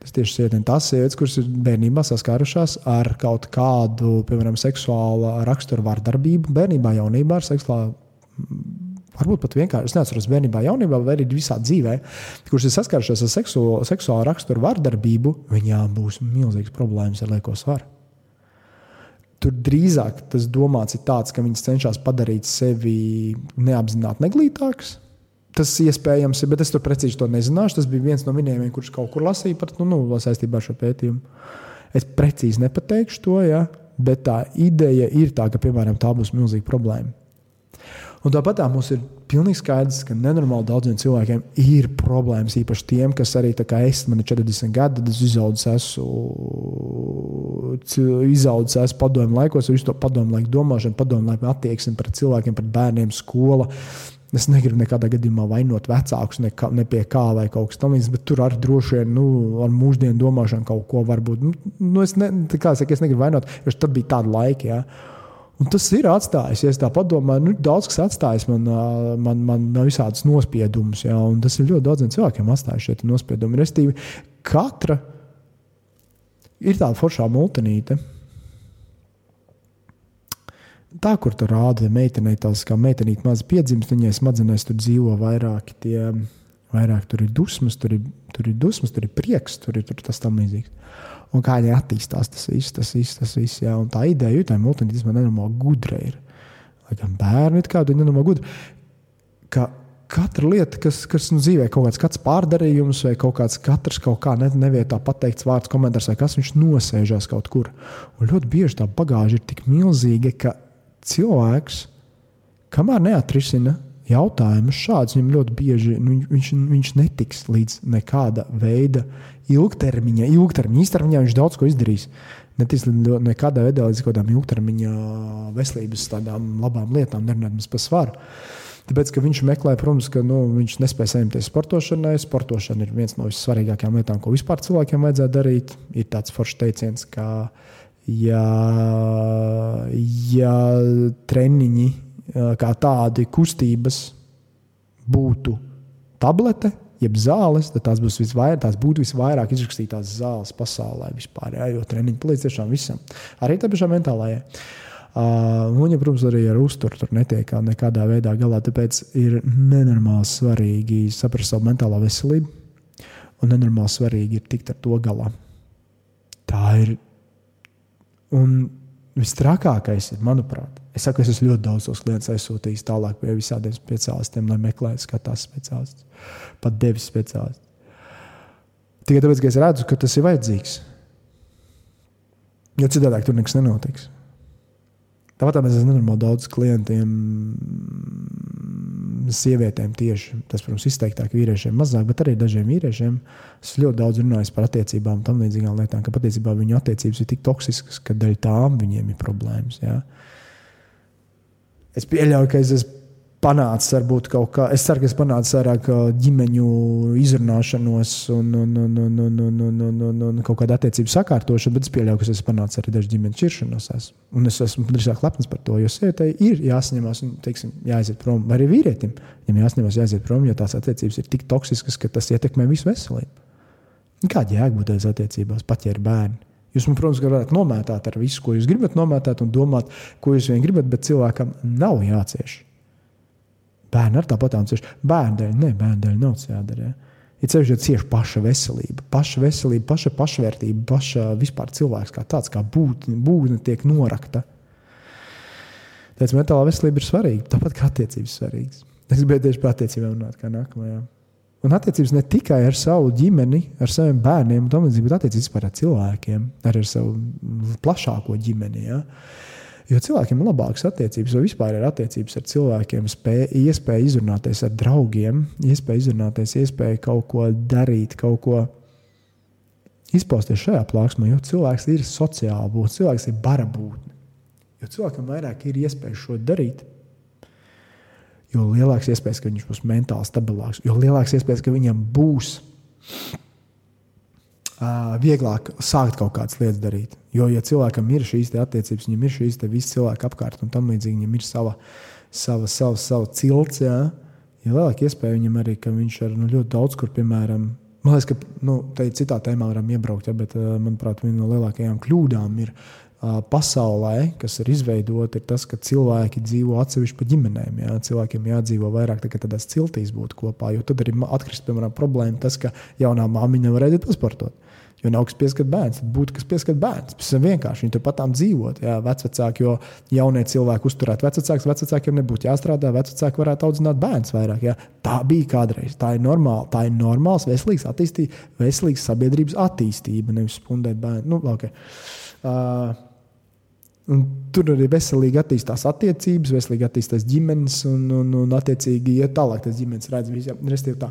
tas tieši sievietēm, tās sievietes, kuras ir bērnībā saskārušās ar kaut kādu, piemēram, seksuālu raksturu vardarbību, bērnībā, jaunībā ar seksuālu Varbūt pat vienkārši, es neatceros bērnībā, jaunībā, vai arī visā dzīvē, kurš ir saskārušies ar seksuālo, seksuālo raksturu vardarbību, viņām būs milzīgas problēmas ar lieko svaru. Tur drīzāk tas domāts ir tāds, ka viņas cenšas padarīt sevi neapzināti neglītāks. Tas iespējams ir, bet es tur precīzi to nezināšu. Tas bija viens no minējumiem, kurš kaut kur lasīja par nu, nu, saistībā ar šo pētījumu. Es precīzi nepateikšu to, ja, bet tā ideja ir tā, ka, piemēram, tā būs milzīga problēma. Un tāpat tā mums ir pilnīgi skaidrs, ka nenormāli daudziem cilvēkiem ir problēmas. Īpaši tiem, kas arī kā es, man ir 40 gadi, tad es izaudzis esmu, izaudzis esmu padomu laikos, visu to padomu laiku domāšanu, padomu laiku attieksmi pret cilvēkiem, pret bērniem, skola. Es negribu nekādā gadījumā vainot vecākus, ne, kā, ne pie kā vai kaut kas tamlīdzīgs, bet tur arī droši vien nu, ar mūsdienu domāšanu kaut ko varbūt. Nu, nu es, ne, kā, es, negribu vainot, jo tad bija tāda laika. Ja. Un tas ir atstājis, ja tā padomā, nu, daudz kas atstājis man, man, man visādus nospiedumus. Ja, tas ir ļoti daudziem cilvēkiem atstājis šie nospiedumi. Restīvi, katra ir tāda foršā multinīte. Tā, kur tur rāda, ja meitenei tās kā meitenīte maz piedzimst, viņai smadzenēs tur dzīvo vairāki tie, vairāk tur ir dusmas, tur ir, tur ir dusmas, tur ir prieks, tur ir tur tas tam līdzīgs un kā viņi attīstās. Tas viss, tas viss, tas viss. Jā. Un tā ideja, ka tā multinisma nenormāli gudra ir. Lai gan bērni ir kādi nenormāli gudri. Ka katra lieta, kas, kas nu, dzīvē kaut kāds, kāds pārdarījums, vai kaut kāds katrs kaut kā ne, nevietā pateikts vārds, komentārs, vai kas viņš nosēžās kaut kur. Un ļoti bieži tā bagāža ir tik milzīga, ka cilvēks, kamēr neatrisina jautājumus šādus, viņam ļoti bieži nu, viņš, viņš netiks līdz nekāda veida ilgtermiņa, ilgtermiņa, īstermiņā viņš daudz ko izdarīs. Netiks nekādā veidā līdz kaut kādām ilgtermiņa veselības tādām labām lietām, nerunājot par svaru. Tāpēc, ka viņš meklē, protams, ka nu, viņš nespēja saņemties sportošanai. Sportošana ir viens no vissvarīgākajām lietām, ko vispār cilvēkiem vajadzētu darīt. Ir tāds foršs teiciens, ka, ja, ja treniņi kā tādi kustības būtu tablete, jeb zāles, tad tās, visvairāk, tās būtu visvairāk izrakstītās zāles pasaulē vispār. Jā, jo treniņi palīdz tiešām visam. Arī tā pašā mentālajā. Uh, un, ja, protams, arī ar uzturu tur netiek nekādā veidā galā. Tāpēc ir nenormāli svarīgi saprast savu mentālo veselību, un nenormāli svarīgi ir tikt ar to galā. Tā ir. Un Visstrakākais ir, manuprāt, es saku, es esmu ļoti daudz tos klientus aizsūtījis tālāk pie visādiem speciālistiem, lai meklētu, skatās speciālistus, pat devis speciālistus. Tikai tāpēc, ka es redzu, ka tas ir vajadzīgs. Jo citādi tur nekas nenotiks. Tāpat mēs esam nenormāli daudz klientiem, sievietēm tieši. Tas, protams, izteiktāk vīriešiem mazāk, bet arī dažiem vīriešiem. Es ļoti daudz runāju par attiecībām tam līdzīgām lietām, ka patiesībā viņu attiecības ir tik toksiskas, ka dēļ tām viņiem ir problēmas. Ja? Es pieļauju, ka es esmu panācis varbūt kaut kā. Es ceru, ka es panācu vairāk ģimeņu izrunāšanos un, un, un, un, un, un, un, un, un, un kaut kāda attiecība sakārtošana, bet es pieļauju, ka es esmu panācis arī dažu ģimenes šķiršanos. Esmu. Un es esmu drīzāk lepns par to, jo sievietei ir jāsaņemās un teiksim, jāaiziet prom. Vai arī vīrietim, ja jāsaņemās, jāaiziet prom, jo tās attiecības ir tik toksiskas, ka tas ietekmē visu veselību. Kāda jēga būt tādās attiecībās, pat ja ir bērni? Jūs, man, protams, varat nomētāt ar visu, ko jūs gribat nomētāt, un domāt, ko jūs vien gribat, bet cilvēkam nav jācieš. Bērni ar tāpatām cieš. Bērnu dēļ, ne bērnu dēļ nav jādara. Ja? Ir ceļš, ja cieši paša veselība, paša veselība, paša pašvērtība, paša vispār cilvēks kā tāds, kā būtne, būtne tiek norakta. Tāpēc mentālā veselība ir svarīga, tāpat kā attiecības svarīgas. Es gribēju tieši par attiecībām runāt, kā nākamajā. Un attiecības ne tikai ar savu ģimeni, ar saviem bērniem, bet attiecības par cilvēkiem, arī ar savu plašāko ģimeni. Ja? Jo cilvēkiem ir labākas attiecības, vai vispār ir attiecības ar cilvēkiem, spēja, iespēja izrunāties ar draugiem, iespēja izrunāties, iespēja kaut ko darīt, kaut ko izpausties šajā plāksnē, jo cilvēks ir sociāli būtne, cilvēks ir bara būtne. Jo cilvēkam vairāk ir iespēja šo darīt, jo lielāks iespējas, ka viņš būs mentāli stabilāks, jo lielāks iespējas, ka viņam būs uh, vieglāk sākt kaut kādas lietas darīt. Jo, ja cilvēkam ir šīs attiecības, viņam ir šīs visi cilvēki apkārt un tam līdzīgi, viņam ir sava, sava, sava, sava cilts, jā, ja lielāka iespēja viņam arī, ka viņš ar nu, ļoti daudz kur, piemēram, man liekas, ka nu, te citā tēmā varam iebraukt, ja, bet, manuprāt, viena no lielākajām kļūdām ir pasaulē, kas ir izveidota, ir tas, ka cilvēki dzīvo atsevišķi pa ģimenēm. Jā. Cilvēkiem jādzīvo vairāk tā, tādās ciltīs būt kopā. Jo tad arī atkrist, piemēram, problēma tas, ka jaunā māmiņa nevar aiziet pasportot. Jo nav kas pieskat bērns, tad būtu kas pieskat bērns. Tas ir vienkārši. Viņi turpat dzīvot. Jā, vecāki, jo jaunie cilvēki uzturētu vecākus, vecākiem nebūtu jāstrādā, vecāki varētu audzināt bērnus vairāk. Jā. Tā bija kādreiz. Tā ir normāla. Tā ir normāls, veselīgs, attīstība, veselīgs sabiedrības attīstība, nevis spundēt bērnu. Nu, okay. uh, Un tur arī veselīgi attīstās attiecības, veselīgi attīstās ģimenes, un, un, un attiecīgi iet tālāk. Tas ģimenes redz visiem. Tā.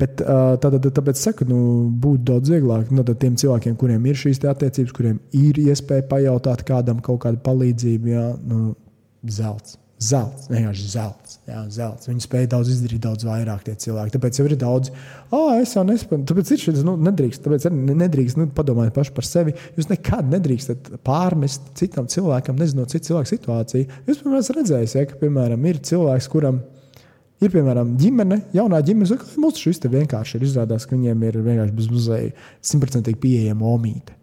Bet tā, tā, tāpēc es saku, nu, būtu daudz vieglāk nu, tiem cilvēkiem, kuriem ir šīs attiecības, kuriem ir iespēja pajautāt kādam kaut kādu palīdzību, jā, nu, zelts. Zelts, vienkārši zelts. Jā, zelts. Viņi spēja daudz izdarīt, daudz vairāk tie cilvēki. Tāpēc jau ir daudz, ah, es jau nespēju. Tāpēc ir šis, nu, nedrīkst, tāpēc nedrīkst nu, padomāt paši par sevi. Jūs nekad nedrīkstat pārmest citam cilvēkam, nezinot citu cilvēku situāciju. Jūs, piemēram, redzējis, ja, ka, piemēram, ir cilvēks, kuram ir, piemēram, ģimene, jaunā ģimene, saka, mums šis te vienkārši ir izrādās, ka viņiem ir vienkārši bez muzeja simtprocentīgi pieejama omīte.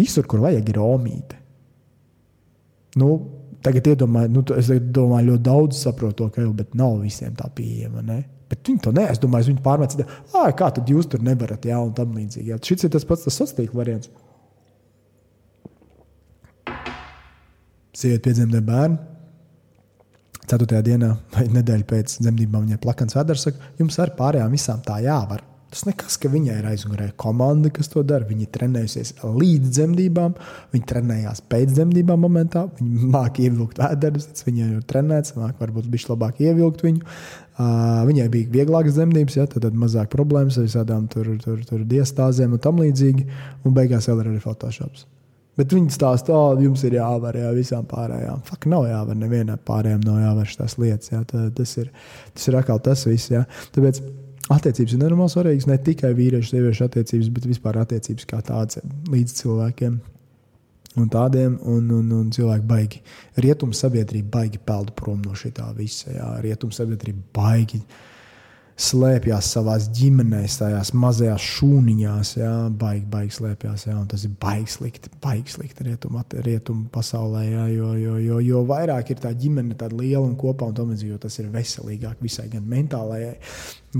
Visur, kur vajag, ir omīte. Nu, Tagad iedomāju, nu, es domāju, ļoti daudz saprotu to, ka jau nav visiem tā pieejama. Ne? Bet viņi to domāju, viņi pārmet, kā tad jūs tur nevarat, jā, un tam līdzīgi. Jā. Šis ir tas pats sociālais variants. Sieviete piedzemdē bērnu. Ceturtajā dienā vai nedēļa pēc dzemdībām viņai plakans vēders saka, jums ar pārējām visām tā jāvar. Tas nekas, ka viņai ir aizmugurē komanda, kas to dara. Viņa trenējusies līdz dzemdībām, viņa trenējās pēc dzemdībām momentā. Viņa māca ievilkt vēderus, viņai jau trenēts, māca varbūt bija labāk ievilkt viņu. Uh, viņai bija vieglākas dzemdības, ja, tad, tad mazāk problēmas ar visādām tur, tur, tur diastāzēm un tam līdzīgi. Un beigās vēl ir arī Photoshops. Bet viņi stāsta, ka oh, jums ir jāvar jā, visām pārējām. Fakt, nav jāvar, nevienai pārējām nav jāvar šīs lietas. Jā. Tā, tas ir, tas ir atkal tas viss. Jā. Tāpēc attiecības ir nenormāli svarīgas. Ne tikai vīriešu, sieviešu attiecības, bet vispār attiecības kā tādas līdz cilvēkiem. Un tādiem un, un, un cilvēki baigi. Rietumu sabiedrība baigi peldu prom no šī visa. Jā. Rietumu sabiedrība baigi slēpjas savā ģimenēs, tajās mazajās šūniņās, jā, baigi, baigi slēpjas. Jā, tas ir baigi slikti, baigi slikti rietumu, rietumu pasaulē. Jā, jo, jo, jo, jo vairāk ir tā ģimene, tāda liela un kopā, un tomēr, jo tas ir veselīgāk visai gan mentālajai,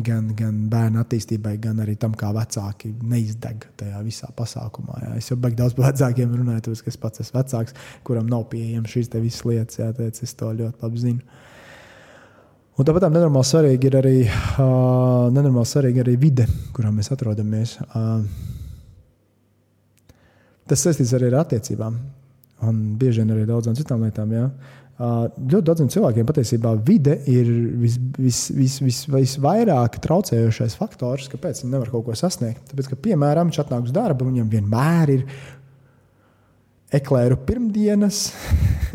gan, gan bērnu attīstībai, gan arī tam, kā vecāki neizdeg tajā visā pasākumā. Jā. Es jau baigi daudz par vecākiem runāju, tāpēc, ka es pats esmu vecāks, kuram nav pieejamas šīs visas lietas, jā, tāpēc es to ļoti labi zinu. Un tāpat nenormāli svarīgi ir arī, uh, nenormāli svarīgi arī vide, kurā mēs atrodamies. Uh, tas saistīts arī ar attiecībām. Un bieži vien arī daudzām citām lietām. Ja? Uh, ļoti daudziem cilvēkiem patiesībā vide ir vis, vis, vis, vis, visvairāk traucējošais faktors, kāpēc viņi nevar kaut ko sasniegt. Tāpēc, ka, piemēram, viņš atnāk uz darbu, viņam vienmēr ir eklēru pirmdienas,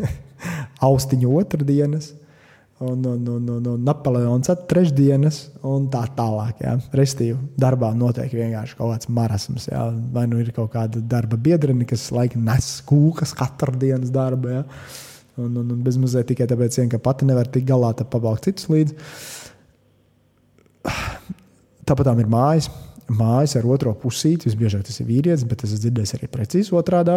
austiņu otrdienas un, un, un, un, un Napoleons trešdienas un tā tālāk. Jā. Restīvi darbā notiek vienkārši kaut kāds marasms. Jā. Vai nu ir kaut kāda darba biedrene, kas laikam nes kūkas katru dienas darbu. Jā. Un, un, un bez mazliet tikai tāpēc, vien, ka pati nevar tikt galā, tad pabalst citus līdzi. Tāpat ir mājas mājas ar otro pusīti. Visbiežāk tas ir vīrietis, bet es dzirdēju arī precīzi otrādi,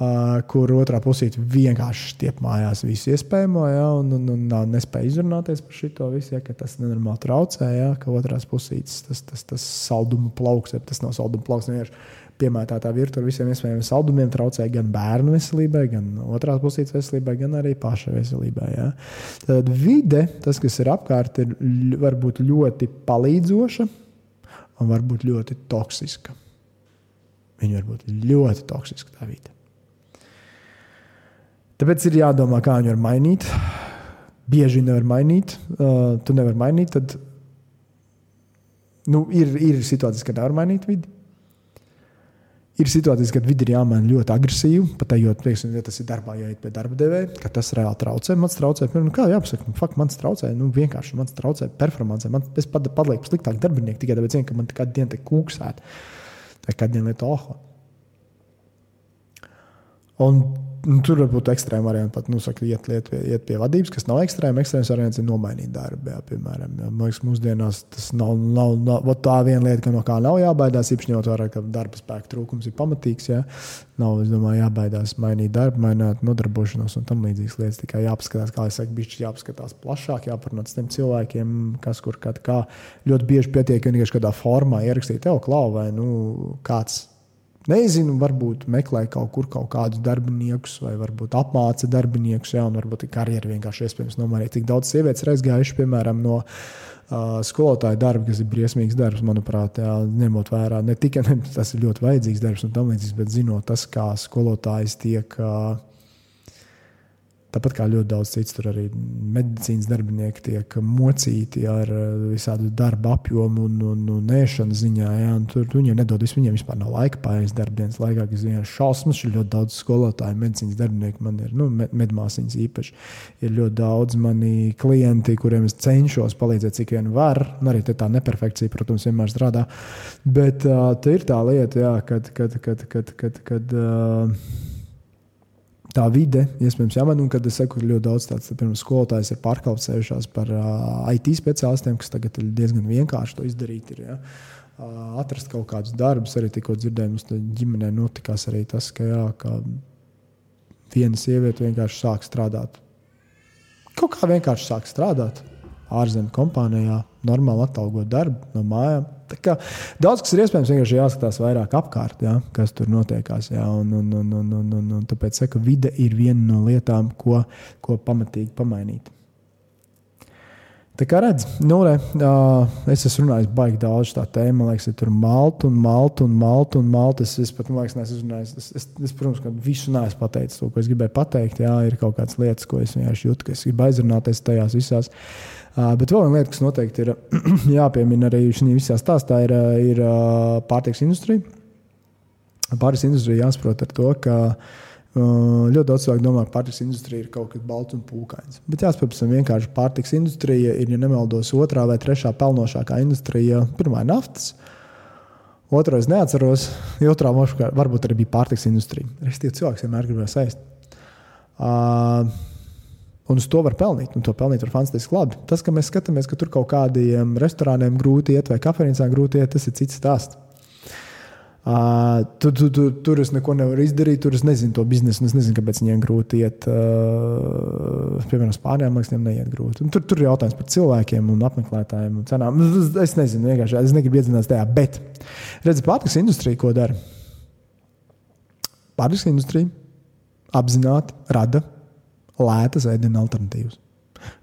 uh, kur otrā pusīte vienkārši stiep mājās visu iespējamo, ja, un, un, un, un nespēja izrunāties par šo visu, ja, ka tas nenormāli traucē, ja, ka otrās pusītes tas, tas, tas salduma plauks, ja tas nav salduma plauks. Vienkārši piemētātā virtuve ar visiem iespējamiem saldumiem traucē gan bērnu veselībai, gan otrās puses veselībai, gan arī paša veselībai. Ja. Tad vide, tas, kas ir apkārt, ir varbūt ļoti palīdzoša un var būt ļoti toksiska. Viņa var būt ļoti toksiska, tā vide. Tāpēc ir jādomā, kā viņu var mainīt. Bieži nevar mainīt. Uh, tu nevari mainīt. Tad nu, ir, ir situācijas, kad nevar mainīt vidi. Ir situācijas, kad vidi ir jāmaina ļoti agresīvi, pat ejot, teiksim, ja tas ir darbā, jāiet pie darba devēja, ka tas reāli traucē. Man traucē, nu, kā jāpasaka, fakt, man traucē, nu, vienkārši man traucē performance. Man, es pat palieku sliktāk darbinieki tikai tāpēc, ka man kādu dienu te kūksēt, vai kādu dienu lietu oho. Un nu, tur var būt ekstrēma variants, pat nu, saka, iet, iet, iet pie vadības, kas nav ekstrēma. Ekstrēms variants ir nomainīt darbu. Jā, piemēram, jā. man liekas, mūsdienās tas nav, nav, nav tā viena lieta, no kā nav jābaidās. Īpaši ņemot vērā, ka darba spēka trūkums ir pamatīgs. Jā. Nav, domāju, jābaidās mainīt darbu, mainīt nodarbošanos un tam līdzīgas lietas. Tikai jāpaskatās, kā es saku, bišķi jāpaskatās plašāk, jāparunā ar tiem cilvēkiem, kas kur kad kā. Ļoti bieži pietiek vienkārši kādā formā ierakstīt, tev klau vai nu, kāds Nezinu, varbūt meklē kaut kur kaut kādus darbiniekus, vai varbūt apmāca darbiniekus, jā, un varbūt karjeru vienkārši iespējams nomainīt. Tik daudz sievietes ir aizgājuši, piemēram, no uh, skolotāja darba, kas ir briesmīgs darbs, manuprāt, jā, ņemot vērā ne tikai ne, tas ir ļoti vajadzīgs darbs un tam līdzīgs, bet zinot tas, kā skolotājs tiek. Uh, Tāpat kā ļoti daudz citu, tur arī medicīnas darbinieki tiek mocīti ar eh, visādu darba apjomu un, un, un ēšanas ziņā. Ja, un tur viņiem nedod, viņiem vispār nav laika pārējais darbdienas laikā, kas ir šausmas. Ir ļoti daudz skolotāju, medicīnas darbinieku, man ir nu, medmāsīņas īpaši. Ir ļoti daudz mani klienti, kuriem es cenšos palīdzēt, cik vien var. Un arī tā neperfekcija, protams, vienmēr strādā. Bet uh, tā ir tā lieta, jā, kad. kad, kad, kad, kad, kad uh, tā vide, iespējams, jāmaina. Un kad es saku, ka ļoti daudz tādu pirms skolotājas ir pārkvalificējušās par uh, IT speciālistiem, kas tagad ir diezgan vienkārši to izdarīt. Ir, ja? uh, atrast kaut kādus darbus, arī tikko dzirdējām, mums ģimenē notikās arī tas, ka, jā, ka viena sieviete vienkārši sāk strādāt. Kaut kā vienkārši sāk strādāt ārzemju kompānijā, normāli atalgot darbu no mājām. Daudz kas ir iespējams, vienkārši jāskatās vairāk apkārt, jā, kas tur notiekās. Jā, un, un, un, un, un, un, un tāpēc saka, vide ir viena no lietām, ko, ko pamatīgi pamainīt. Tā kā redz, nu, re, uh, es esmu runājis baigi daudz tā tēma, man liekas, ja tur maltu un maltu un maltu un maltu. Es, es pat, man liekas, neesmu runājis. Es, es, es, protams, ka visu neesmu pateicis to, ko es gribēju pateikt. Jā, ir kaut kādas lietas, ko es vienkārši jūtu, ka es gribu aizrunāties tajās visās. Uh, bet vēl viena lieta, kas noteikti ir jāpiemina arī šajā visā stāstā, ir, ir pārtiks industrija. Pārtiks industrija jāsaprot ar to, ka ļoti daudz cilvēku domā, ka pārtiks industrija ir kaut kas balts un pūkains. Bet jāsaprot, ka vienkārši pārtiks industrija ir, ja nemaldos, otrā vai trešā pelnošākā industrija. Pirmā ir naftas, otrā es neatceros, otrā varbūt arī bija pārtiks industrija. Es tie cilvēki vienmēr gribēju saist. Uh, Un uz to var pelnīt, un to pelnīt var fantastiski labi. Tas, ka mēs skatāmies, ka tur kaut kādiem restorāniem grūti iet vai kafejnīcām grūti iet, tas ir cits stāsts. Uh, tur, tur, tur, tur es neko nevaru izdarīt, tur es nezinu to biznesu. Es nezinu, kāpēc viņiem grūti iet. Uh, piemēram, Spānijā man liekas, viņiem neiet grūti. Un tur, tur ir jautājums par cilvēkiem un apmeklētājiem un cenām. Es nezinu, vienkārši es negribu iedzināties tajā. Bet, redziet, pārtiks industrija, ko dara? Pārtiks industrija apzināti rada lētas ēdienu alternatīvas.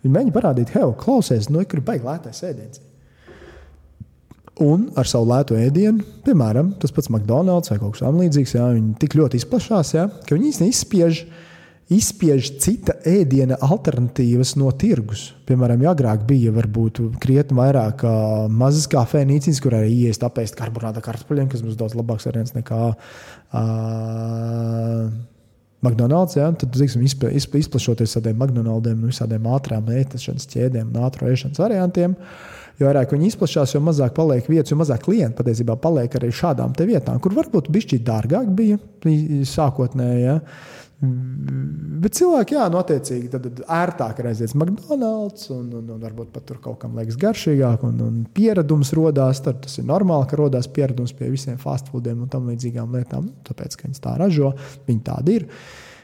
Viņi mēģina parādīt, hei, klausies, no nu, kur ir baigts lētais ēdiens. Un ar savu lētu ēdienu, piemēram, tas pats McDonald's vai kaut kas tamlīdzīgs, viņi tik ļoti izplatās, ka viņi īstenībā izspiež, izspiež cita ēdiena alternatīvas no tirgus. Piemēram, agrāk bija varbūt krietni vairāk uh, mazas kafejnīcas, kur arī ienākt apēst karbonāta kartupeļiem, kas mums daudz labāks variants nekā. Uh, McDonald's, ja, tad tiksim, izplašoties tādiem McDonald'iem, nu, visādiem ātrām ēšanas ķēdēm un ātrā ēšanas variantiem. Jo vairāk viņi izplatās, jo mazāk paliek vietas, jo mazāk klienti patiesībā paliek arī šādām vietām, kur varbūt bija dārgāk bija sākotnēji. Ja. Bet cilvēki, jā, nu, tad ērtāk ir aiziet uz McDonald's, un, un, un varbūt pat tur kaut kam liekas garšīgāk, un, un pieredums radās. Tad tas ir normāli, ka radās pieredums pie visiem fast foodiem un tam līdzīgām lietām, nu, tāpēc, ka viņas tā ražo, viņi tādi ir.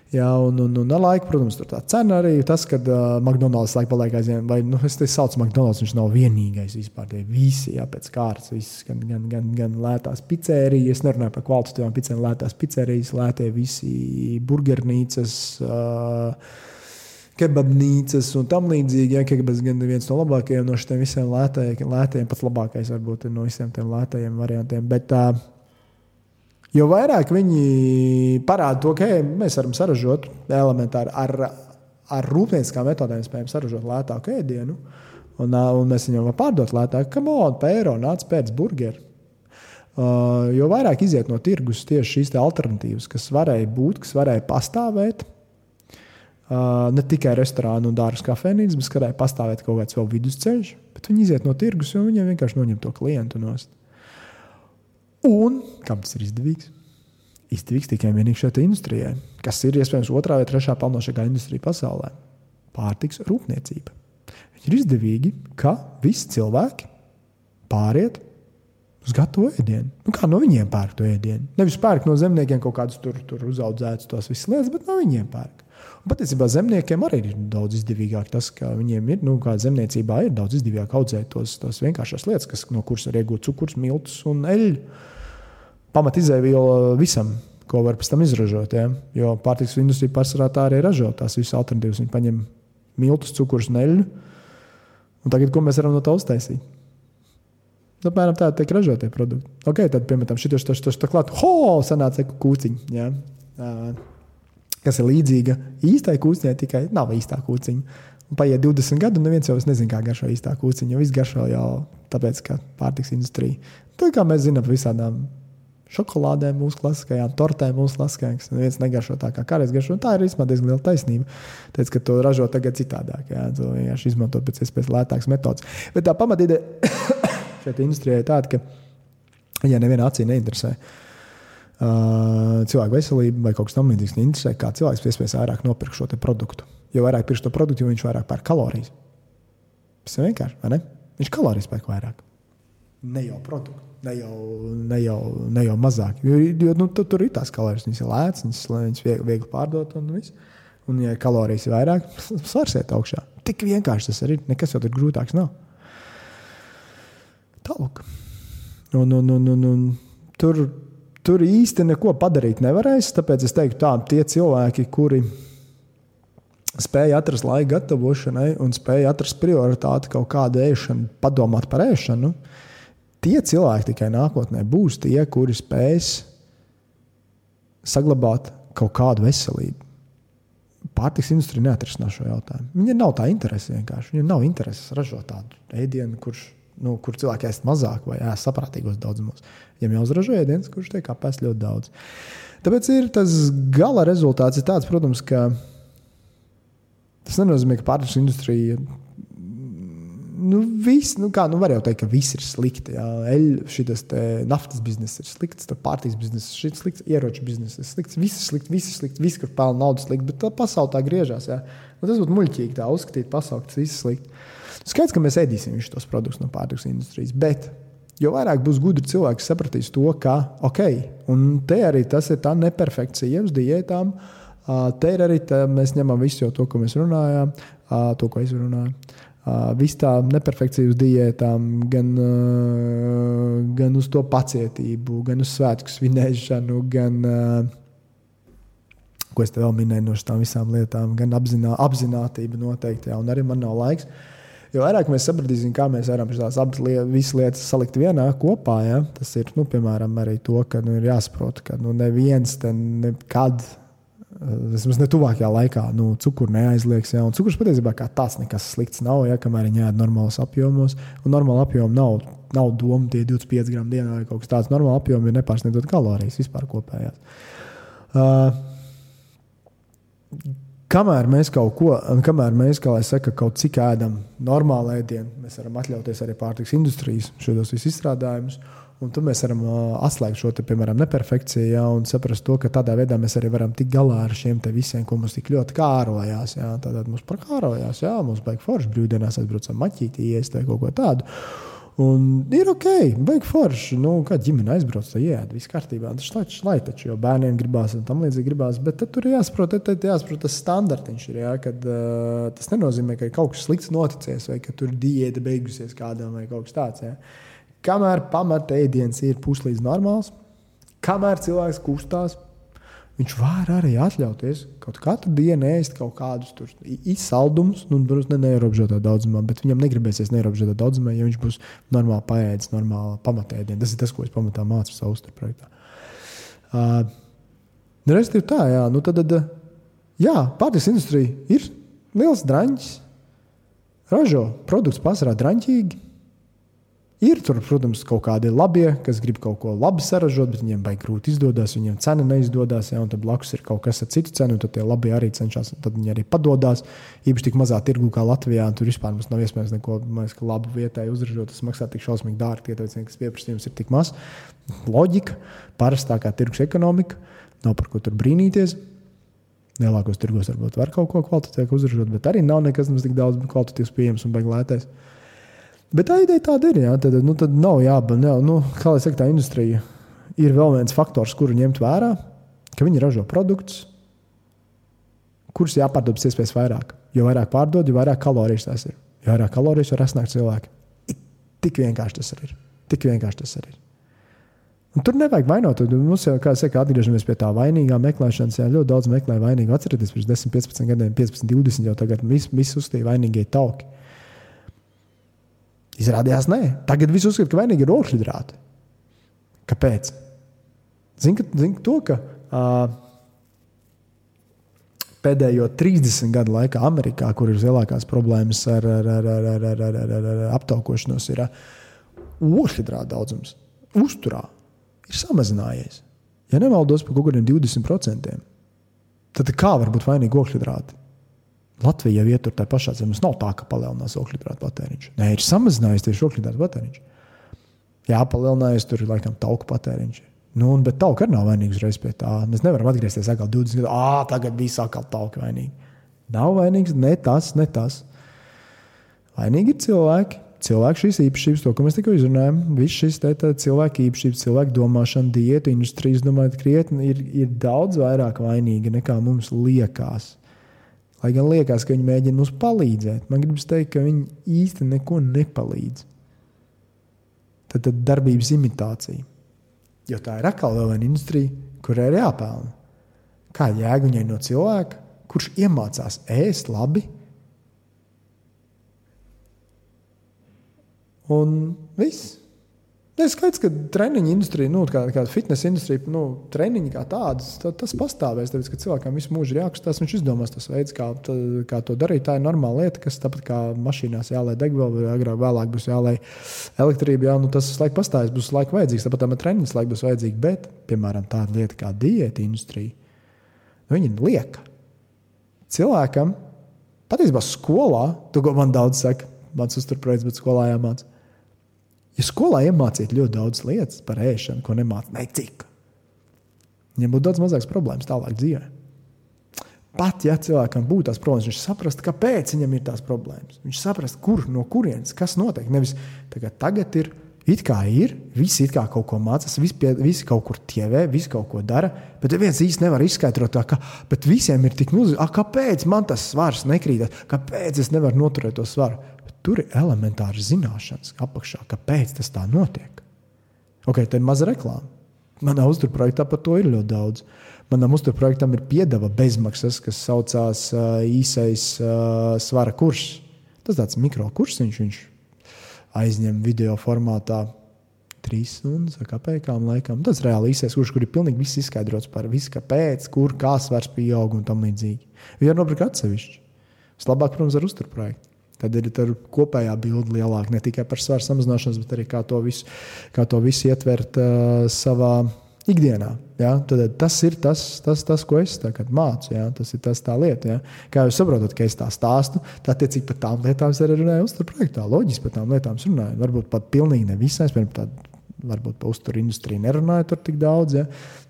Jā, un, un, un ar laiku, protams, tur tā cena arī tas, ka uh, McDonald's laika paliek aizvien, vai nu, es te saucu McDonald's, viņš nav vienīgais vispār. Tie visi, jā, pēc kārtas, visas, gan, gan, gan, gan lētās pizzerijas, nerunāju par kvalitatīvām pizzerijas, lētās pizzerijas, lētie visi burgernīcas. Uh, kebabnīcas un tam līdzīgi. Ja, kebabs gan viens no labākajiem no šiem visiem lētajiem, lētajiem pat labākais varbūt no visiem tiem lētajiem variantiem. Bet, uh, Jo vairāk viņi parāda to, ka hey, mēs varam saražot elementāri ar, ar rūpnieciskām metodēm, spējam saražot lētāku ēdienu, un, un mēs viņam varam pārdot lētāk, kā monētu, pa eiro nāc pēc burgeru. Uh, jo vairāk iziet no tirgus tieši šīs alternatīvas, kas varēja būt, kas varēja pastāvēt. Uh, ne tikai restorānu un dārza kafejnīcas, bet varēja pastāvēt kaut kāds vēl vidusceļš, bet viņi iziet no tirgus, jo viņiem vienkārši noņem to klientu nost. Un kam tas ir izdevīgs? Izdevīgs tikai un vienīgi šai industrijai, kas ir iespējams otrā vai trešā pelnošākā industrija pasaulē - pārtiks rūpniecība. Viņi ir izdevīgi, ka visi cilvēki pāriet uz gatavo ēdienu. Nu, kā no viņiem pērk to ēdienu? Nevis pērk no zemniekiem kaut kādus tur, tur uzaudzētus tos visas lietas, bet no viņiem pērk. Un patiesībā zemniekiem arī ir daudz izdevīgāk tas, ka viņiem ir, nu, kā zemniecībā ir daudz izdevīgāk audzēt tos, tos vienkāršas lietas, kas, no kuras var iegūt cukurs, miltus un eļļu pamat izēvielu visam, ko var pēc tam izražot. Ja? Jo pārtiks industrija pārsvarā tā arī ražo tās visas alternatīvas. Viņi paņem miltus, cukurus, neļu. Un tagad, ko mēs varam no tā uztaisīt? Apmēram tā tiek ražotie produkti. Ok, tad, piemēram, šitos tas tas tā klāt, ho, sanāca kūciņa. Ja? Kas ir līdzīga īstai kūciņai, tikai nav īstā kūciņa. Un paiet 20 gadi, un neviens jau nezina, kā garšo īstā kūciņa. Jo viss garšo jau tāpēc, ka pārtiks industrija. Tā kā mēs zinām par visādām šokolādēm, mūsu klasiskajām tortēm, mūsu klasiskajām, kas neviens negaršo tā kā kādreiz garšo. Tā ir īstenībā diezgan liela taisnība. Teic, ka to ražo tagad citādāk, jā, to vienkārši izmantot pēc iespējas lētākas metodas. Bet tā pamatīde šeit industrijai ir tāda, ka viņa nevienā acī neinteresē. Uh, cilvēku veselība vai kaut kas tamlīdzīgs neinteresē, kā cilvēks iespējas vairāk nopirkt šo produktu. Jo vairāk pirks to produktu, jo viņš vairāk pērk kalorijas. Tas ir vienkārši, vai ne? Viņš kalorijas pērk vairāk. Ne jau produktu ne jau, ne jau, ne jau mazāk. Jo, jo nu, tu, tur ir tās kalorijas, viņas ir lētas, viņas, viņas viegli, viegli pārdot. Un, viss. un, ja kalorijas ir vairāk, svars iet augšā. Tik vienkārši tas arī ir. Nekas jau tur grūtāks nav. Tālāk. Un, un, un, un, un, tur, tur īsti neko padarīt nevarēs. Tāpēc es teiktu, tā tie cilvēki, kuri spēja atrast laiku gatavošanai un spēja atrast prioritāti kaut kādu ēšanu, padomāt par ēšanu. Nu, Tie cilvēki tikai nākotnē būs tie, kuri spēs saglabāt kaut kādu veselību. Pārtiks industrija neatrisinās šo jautājumu. Viņai nav tā interese vienkārši. Viņai nav interese ražot tādu ēdienu, kurš, nu, kur cilvēki ēst mazāk vai ēst saprātīgos daudzumos. Viņam jau uzražo ēdienas, kurš tiek apēsts ļoti daudz. Tāpēc ir tas gala rezultāts ir tāds, protams, ka tas nenozīmē, ka pārtiks industrija nu, viss, nu, kā, nu, var jau teikt, ka viss ir slikti. Šis naftas bizness ir slikts, pārtiks bizness ir slikts, ieroču bizness ir slikts, viss ir slikts, viss ir slikts, viss, kur pelna naudu slikti, bet tā pasaule tā griežās. Jā. Nu, tas būtu muļķīgi tā uzskatīt, pasauli, ka tas viss ir slikti. Skaidrs, ka mēs ēdīsim visus tos produktus no pārtiks industrijas, bet jo vairāk būs gudri cilvēki, sapratīs to, ka, ok, un te arī tas ir tā neperfekcija uz diētām. Te ir arī tā, mēs ņemam visu to, ko mēs runājām, to, ko es runāju. Viss tā neperfekcija uz diētām, gan, gan uz to pacietību, gan uz svētku svinēšanu, gan, ko es te vēl minēju no šīm visām lietām, gan apzinā, apzinātība noteikti. Jā, un arī man nav laiks. Jo vairāk mēs sapratīsim, kā mēs varam šīs abas lietas, lietas salikt vienā kopā, ja? tas ir nu, piemēram arī to, ka nu, ir jāsaprot, ka nu, neviens nekad vismaz ne tuvākajā laikā, nu, cukuru neaizliegs. Ja, cukurs patiesībā kā tāds nekas slikts nav, ja kamēr viņi ēd normālos apjomos. Un normāla apjoma nav, nav doma tie 25 gramu dienā vai kaut kas tāds. Normāla apjoma ir nepārsniedzot kalorijas vispār kopējās. Uh, kamēr mēs kaut ko, kamēr mēs, kā saka, kaut cik ēdam normālu ēdienu, mēs varam atļauties arī pārtiks industrijas šos visus izstrādājumus. Un tad mēs varam atslēgt šo, te, piemēram, neperfekciju ja, un saprast to, ka tādā veidā mēs arī varam tikt galā ar šiem visiem, ko mums tik ļoti kārojās. Ja. Tad mums par kārojās, ja mums vajag forši brīvdienās aizbraucam maķītī, iest vai kaut ko tādu. Un ir ok, vajag forši. Nu, kā ģimene aizbrauc, tad iet, viss kārtībā. Tas taču lai taču, jo bērniem gribās un tam līdzīgi gribās. Bet tur ir jāsaprot, tad jāsaprot tas standartiņš. Ir, jā, kad, uh, tas nenozīmē, ka kaut kas slikts noticis vai ka tur diēta beigusies kādam vai kaut kas tāds. Jā. Kamēr pamata ēdiens ir puslīdz normāls, kamēr cilvēks kustās, Viņš var arī atļauties kaut katru dienu ēst kaut kādus izsaldumus, nu, protams, ne neierobežotā daudzumā, bet viņam negribēsies neierobežotā daudzumā, ja viņš būs normāli paēdis, normāli pamatēdienu. Tas ir tas, ko es pamatā mācu savā uzturprojektā. Uh, nu, Respektīvi, tā, jā, nu tad, tad jā, pārtiks industrija ir liels drāņķis, ražo produktus pārsvarā drāņķīgi Ir tur, protams, kaut kādi labie, kas grib kaut ko labi saražot, bet viņiem baigi grūti izdodas, viņiem cena neizdodas, ja, tad blakus ir kaut kas ar citu cenu, tad tie labie arī cenšas, tad viņi arī padodas. Īpaši tik mazā tirgu kā Latvijā, tur vispār mums nav iespējams neko mēs, labu vietai uzražot. Tas maksā tik šausmīgi dārgi, tie tas pieprasījums ir tik maz. Loģika, parastākā tirgus ekonomika, nav par ko tur brīnīties. Lielākos tirgos varbūt var kaut ko kvalitatīvu uzražot, bet arī nav nekas tik daudz kvalitatīvs pieejams un beigas lētais. Bet tā ideja tāda ir. Jā, tad, nu, tad nav jābūt. Nu, kā jau teicu, tā industrija ir vēl viens faktors, kuru ņemt vērā, ka viņi ražo produktus, kurus jāpārdod pēc iespējas vairāk. Jo vairāk pārdod, jo vairāk kalorijas tas ir. Jo vairāk kalorijas var sasniegt cilvēki. Tik vienkārši tas ir. Tik vienkārši tas ir. Un tur nevajag vainot. Mums jau, kā saka, atgriežamies pie tā vainīgā meklēšanas. Jā, ļoti daudz meklēja vainīgu. Atcerieties, pirms 10, 15 gadiem, 15, 20 jau tagad viss vis uzstīja vainīgie tauki. Izrādījās, nē, tagad viss uzskata, ka vainīgi ir ogļhidrāti. Kāpēc? Zinu zin to, ka uh, pēdējo 30 gadu laikā Amerikā, kur ir lielākās problēmas ar, ar, ar, ar, ar, ar, ar, ar, ar aptaukošanos, ir ogļhidrāta daudzums uzturā ir samazinājies. Ja nemaldos par kaut kādiem 20%, tad kā var būt vainīgi ogļhidrāti? Latvija jau ietur tajā pašā zemē. Mums nav tā, ka palielinās okļitrāta patēriņš. Nē, ir samazinājies tieši okļitrāta patēriņš. Jā, palielinājies tur laikam tauku patēriņš. Nu, bet tauka arī nav vainīga uzreiz pie tā. Mēs nevaram atgriezties atkal 20 gadu. Ah, tagad viss atkal tauka vainīga. Nav vainīgs ne tas, ne tas. Vainīgi ir cilvēki. Cilvēku šīs īpašības, to, mēs tikko izrunājām, visas šīs cilvēku īpašības, cilvēku domāšana, diētu, industrijas, domāju, krietni ir, ir daudz vairāk vainīga nekā mums liekas. Lai gan liekas, ka viņi mēģina mums palīdzēt, man gribas teikt, ka viņi īsti neko nepalīdz. Tad, tad darbības imitācija. Jo tā ir atkal viena industrija, kurai ir jāpelnā. Kā jēga viņai no cilvēka, kurš iemācās ēst labi, un viss. Nu, skaidrs, ka treniņa industrija, nu, kā, kā fitnesa industrija, nu, treniņi kā tādas, tā, tas pastāvēs. Tāpēc, ka cilvēkam visu mūžu ir jākustās, viņš izdomās tos veidus, kā, tā, kā to darīt. Tā ir normāla lieta, kas tāpat kā mašīnās jālai degviela, vai agrāk vēlāk būs jālai elektrība. Jā, nu, tas laika pastāvēs, būs laika vajadzīgs. Tāpat tam treniņš laika būs vajadzīgs. Bet, piemēram, tāda lieta kā diēta industrija, nu, viņi liek cilvēkam patiesībā skolā, to, man daudz saka, mans uzturprojekts, bet skolā jāmācās Ja skolā iemācītu ļoti daudz lietas par ēšanu, ko nemācītu necik, viņam būtu daudz mazākas problēmas tālāk dzīvē. Pat ja cilvēkam būtu tās problēmas, viņš saprastu, kāpēc viņam ir tās problēmas. Viņš saprastu, kur no kurienes, kas notiek. Nevis tagad, tagad ir it kā ir, visi it kā kaut ko mācās, visi, pie, visi kaut kur tievē, visi kaut ko dara, bet viens īsti nevar izskaidrot, tā, ka visiem ir tik milzīgi, kāpēc man tas svars nekrīt, kāpēc es nevaru noturēt to svaru. Tur ir elementāras zināšanas apakšā, kāpēc tas tā notiek. Ok, tā ir maza reklāma. Manā uzturprojektā par to ir ļoti daudz. Manam uzturprojektam ir piedeva bezmaksas, kas saucās uh, īsais uh, svara kurs. Tas tāds mikro kursiņš, viņš aizņem video formātā trīs stundas, kāpēkām laikam. Tas reāli īsais kurs, kur ir pilnīgi viss izskaidrots par visu, kāpēc, kur, kā svars pieaug un tam līdzīgi. Vienu nopirkt atsevišķi. Vislabāk, protams, ar uzturprojektu. Tad ir tā kopējā bilde lielāka ne tikai par svaru samazināšanos, bet arī kā to visu, kā to visu ietvert uh, savā ikdienā. Ja? Tad tas ir tas, tas, tas ko es mācu. Ja? Tas ir tas tā lieta. Ja? Kā jūs saprotat, ka es tā stāstu, tad attiecīgi par tām lietām es arī runāju uzturu projektā. Loģiski par tām lietām runāju. Varbūt pat pilnīgi ne visai. Varbūt par uzturu industriju nerunāju tur tik daudz. Ja?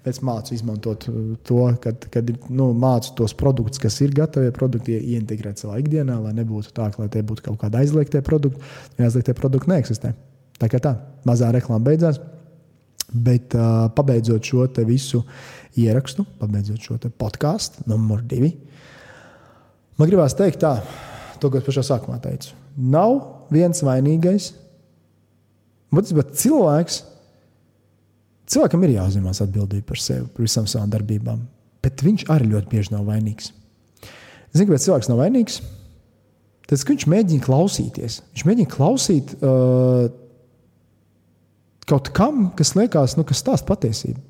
Pēc mācu izmantot uh, to, kad, kad nu, mācu tos produktus, kas ir gatavi produkti, ieintegrēt savā ikdienā, lai nebūtu tā, ka tie būtu kaut kādi aizliegtie produkti. Aizliegtie produkti neeksistē. Tā kā tā, mazā reklāma beidzās. Bet uh, pabeidzot šo visu ierakstu, pabeidzot šo podkāstu, numur divi, man gribās teikt, tā, to, ko es pašā sākumā teicu. Nav viens vainīgais. Būtībā cilvēks, cilvēkam ir jāuzņemas atbildība par sevi, par visām savām darbībām, bet viņš arī ļoti bieži nav vainīgs. Zinu, kāpēc cilvēks nav vainīgs? Tas, ka viņš mēģina klausīties. Viņš mēģina klausīt uh, kaut kam, kas liekas, nu, kas stāsta patiesību.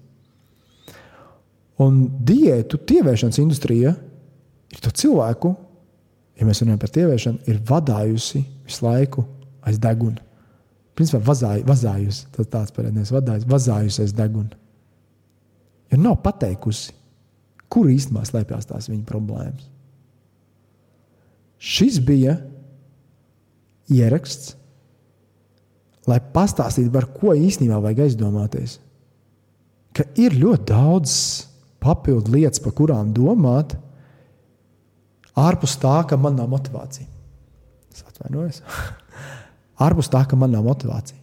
Un diētu tievēršanas industrija ir to cilvēku, ja mēs runājam par tieviešanu, ir vadījusi visu laiku aiz deguna. Principā vazāj, vazājusi, tas tāds pareizais vadājis, vazājusi aiz deguna. Jo nav pateikusi, kur īstenībā slēpjas tās viņa problēmas. Šis bija ieraksts, lai pastāstītu, par ko īstenībā vajag aizdomāties. Ka ir ļoti daudz papildu lietas, par kurām domāt, ārpus tā, ka man nav motivācija. Es atvainojos. ārpus tā, ka man nav motivācija.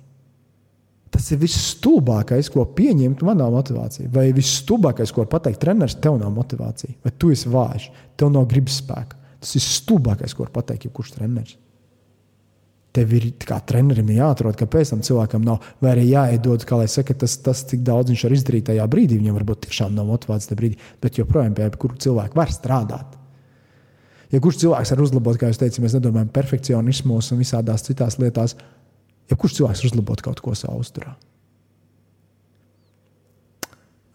Tas ir viss stulbākais, ko pieņemt, man nav motivācija. Vai viss stulbākais, ko pateikt treneris, tev nav motivācija, vai tu esi vājš, tev nav gribas spēka. Tas ir stulbākais, ko var pateikt jebkurš treneris tev ir kā trenerim jāatrod, kāpēc tam cilvēkam nav, vai arī jāiedod, kā lai saka, tas, tas, cik daudz viņš var izdarīt tajā brīdī. Viņam varbūt tiešām nav motivācijas tajā brīdī, bet joprojām pie kura cilvēka var strādāt. Ja kurš cilvēks var uzlabot, kā jūs teicāt, mēs nedomājam perfekcionismos un visādās citās lietās, ja kurš cilvēks var uzlabot kaut ko savā uzturā.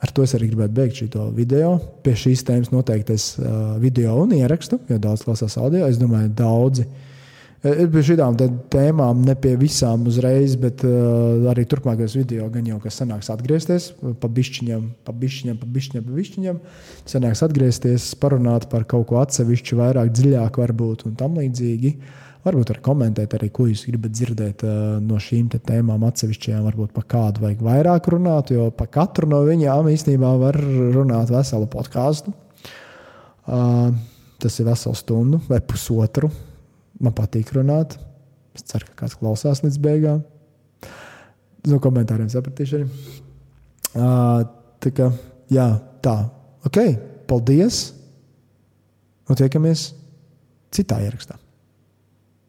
Ar to es arī gribētu beigt šo video. Pie šīs tēmas noteikti es uh, video un ierakstu, jo daudz klausās audio. Es domāju, daudzi uh, Pie šīm tēmām, ne pie visām uzreiz, bet uh, arī turpmākajos video gan jau kas sanāks atgriezties, pa bišķiņam, pa bišķiņam, pa bišķiņam, pa bišķiņam. Sanāks atgriezties, parunāt par kaut ko atsevišķu, vairāk dziļāk, varbūt un tam līdzīgi. Varbūt arī komentēt, arī, ko jūs gribat dzirdēt uh, no šīm tēmām, atsevišķajām, varbūt par kādu vajag vairāk runāt, jo par katru no viņām īstenībā var runāt veselu podkāstu. Uh, tas ir vesels stundu vai pusotru Man patīk runāt. Es ceru, ka kāds klausās līdz beigām. No komentāriem sapratīšu arī. Uh, tā kā jā, tā. Ok, paldies. Un tiekamies citā ierakstā.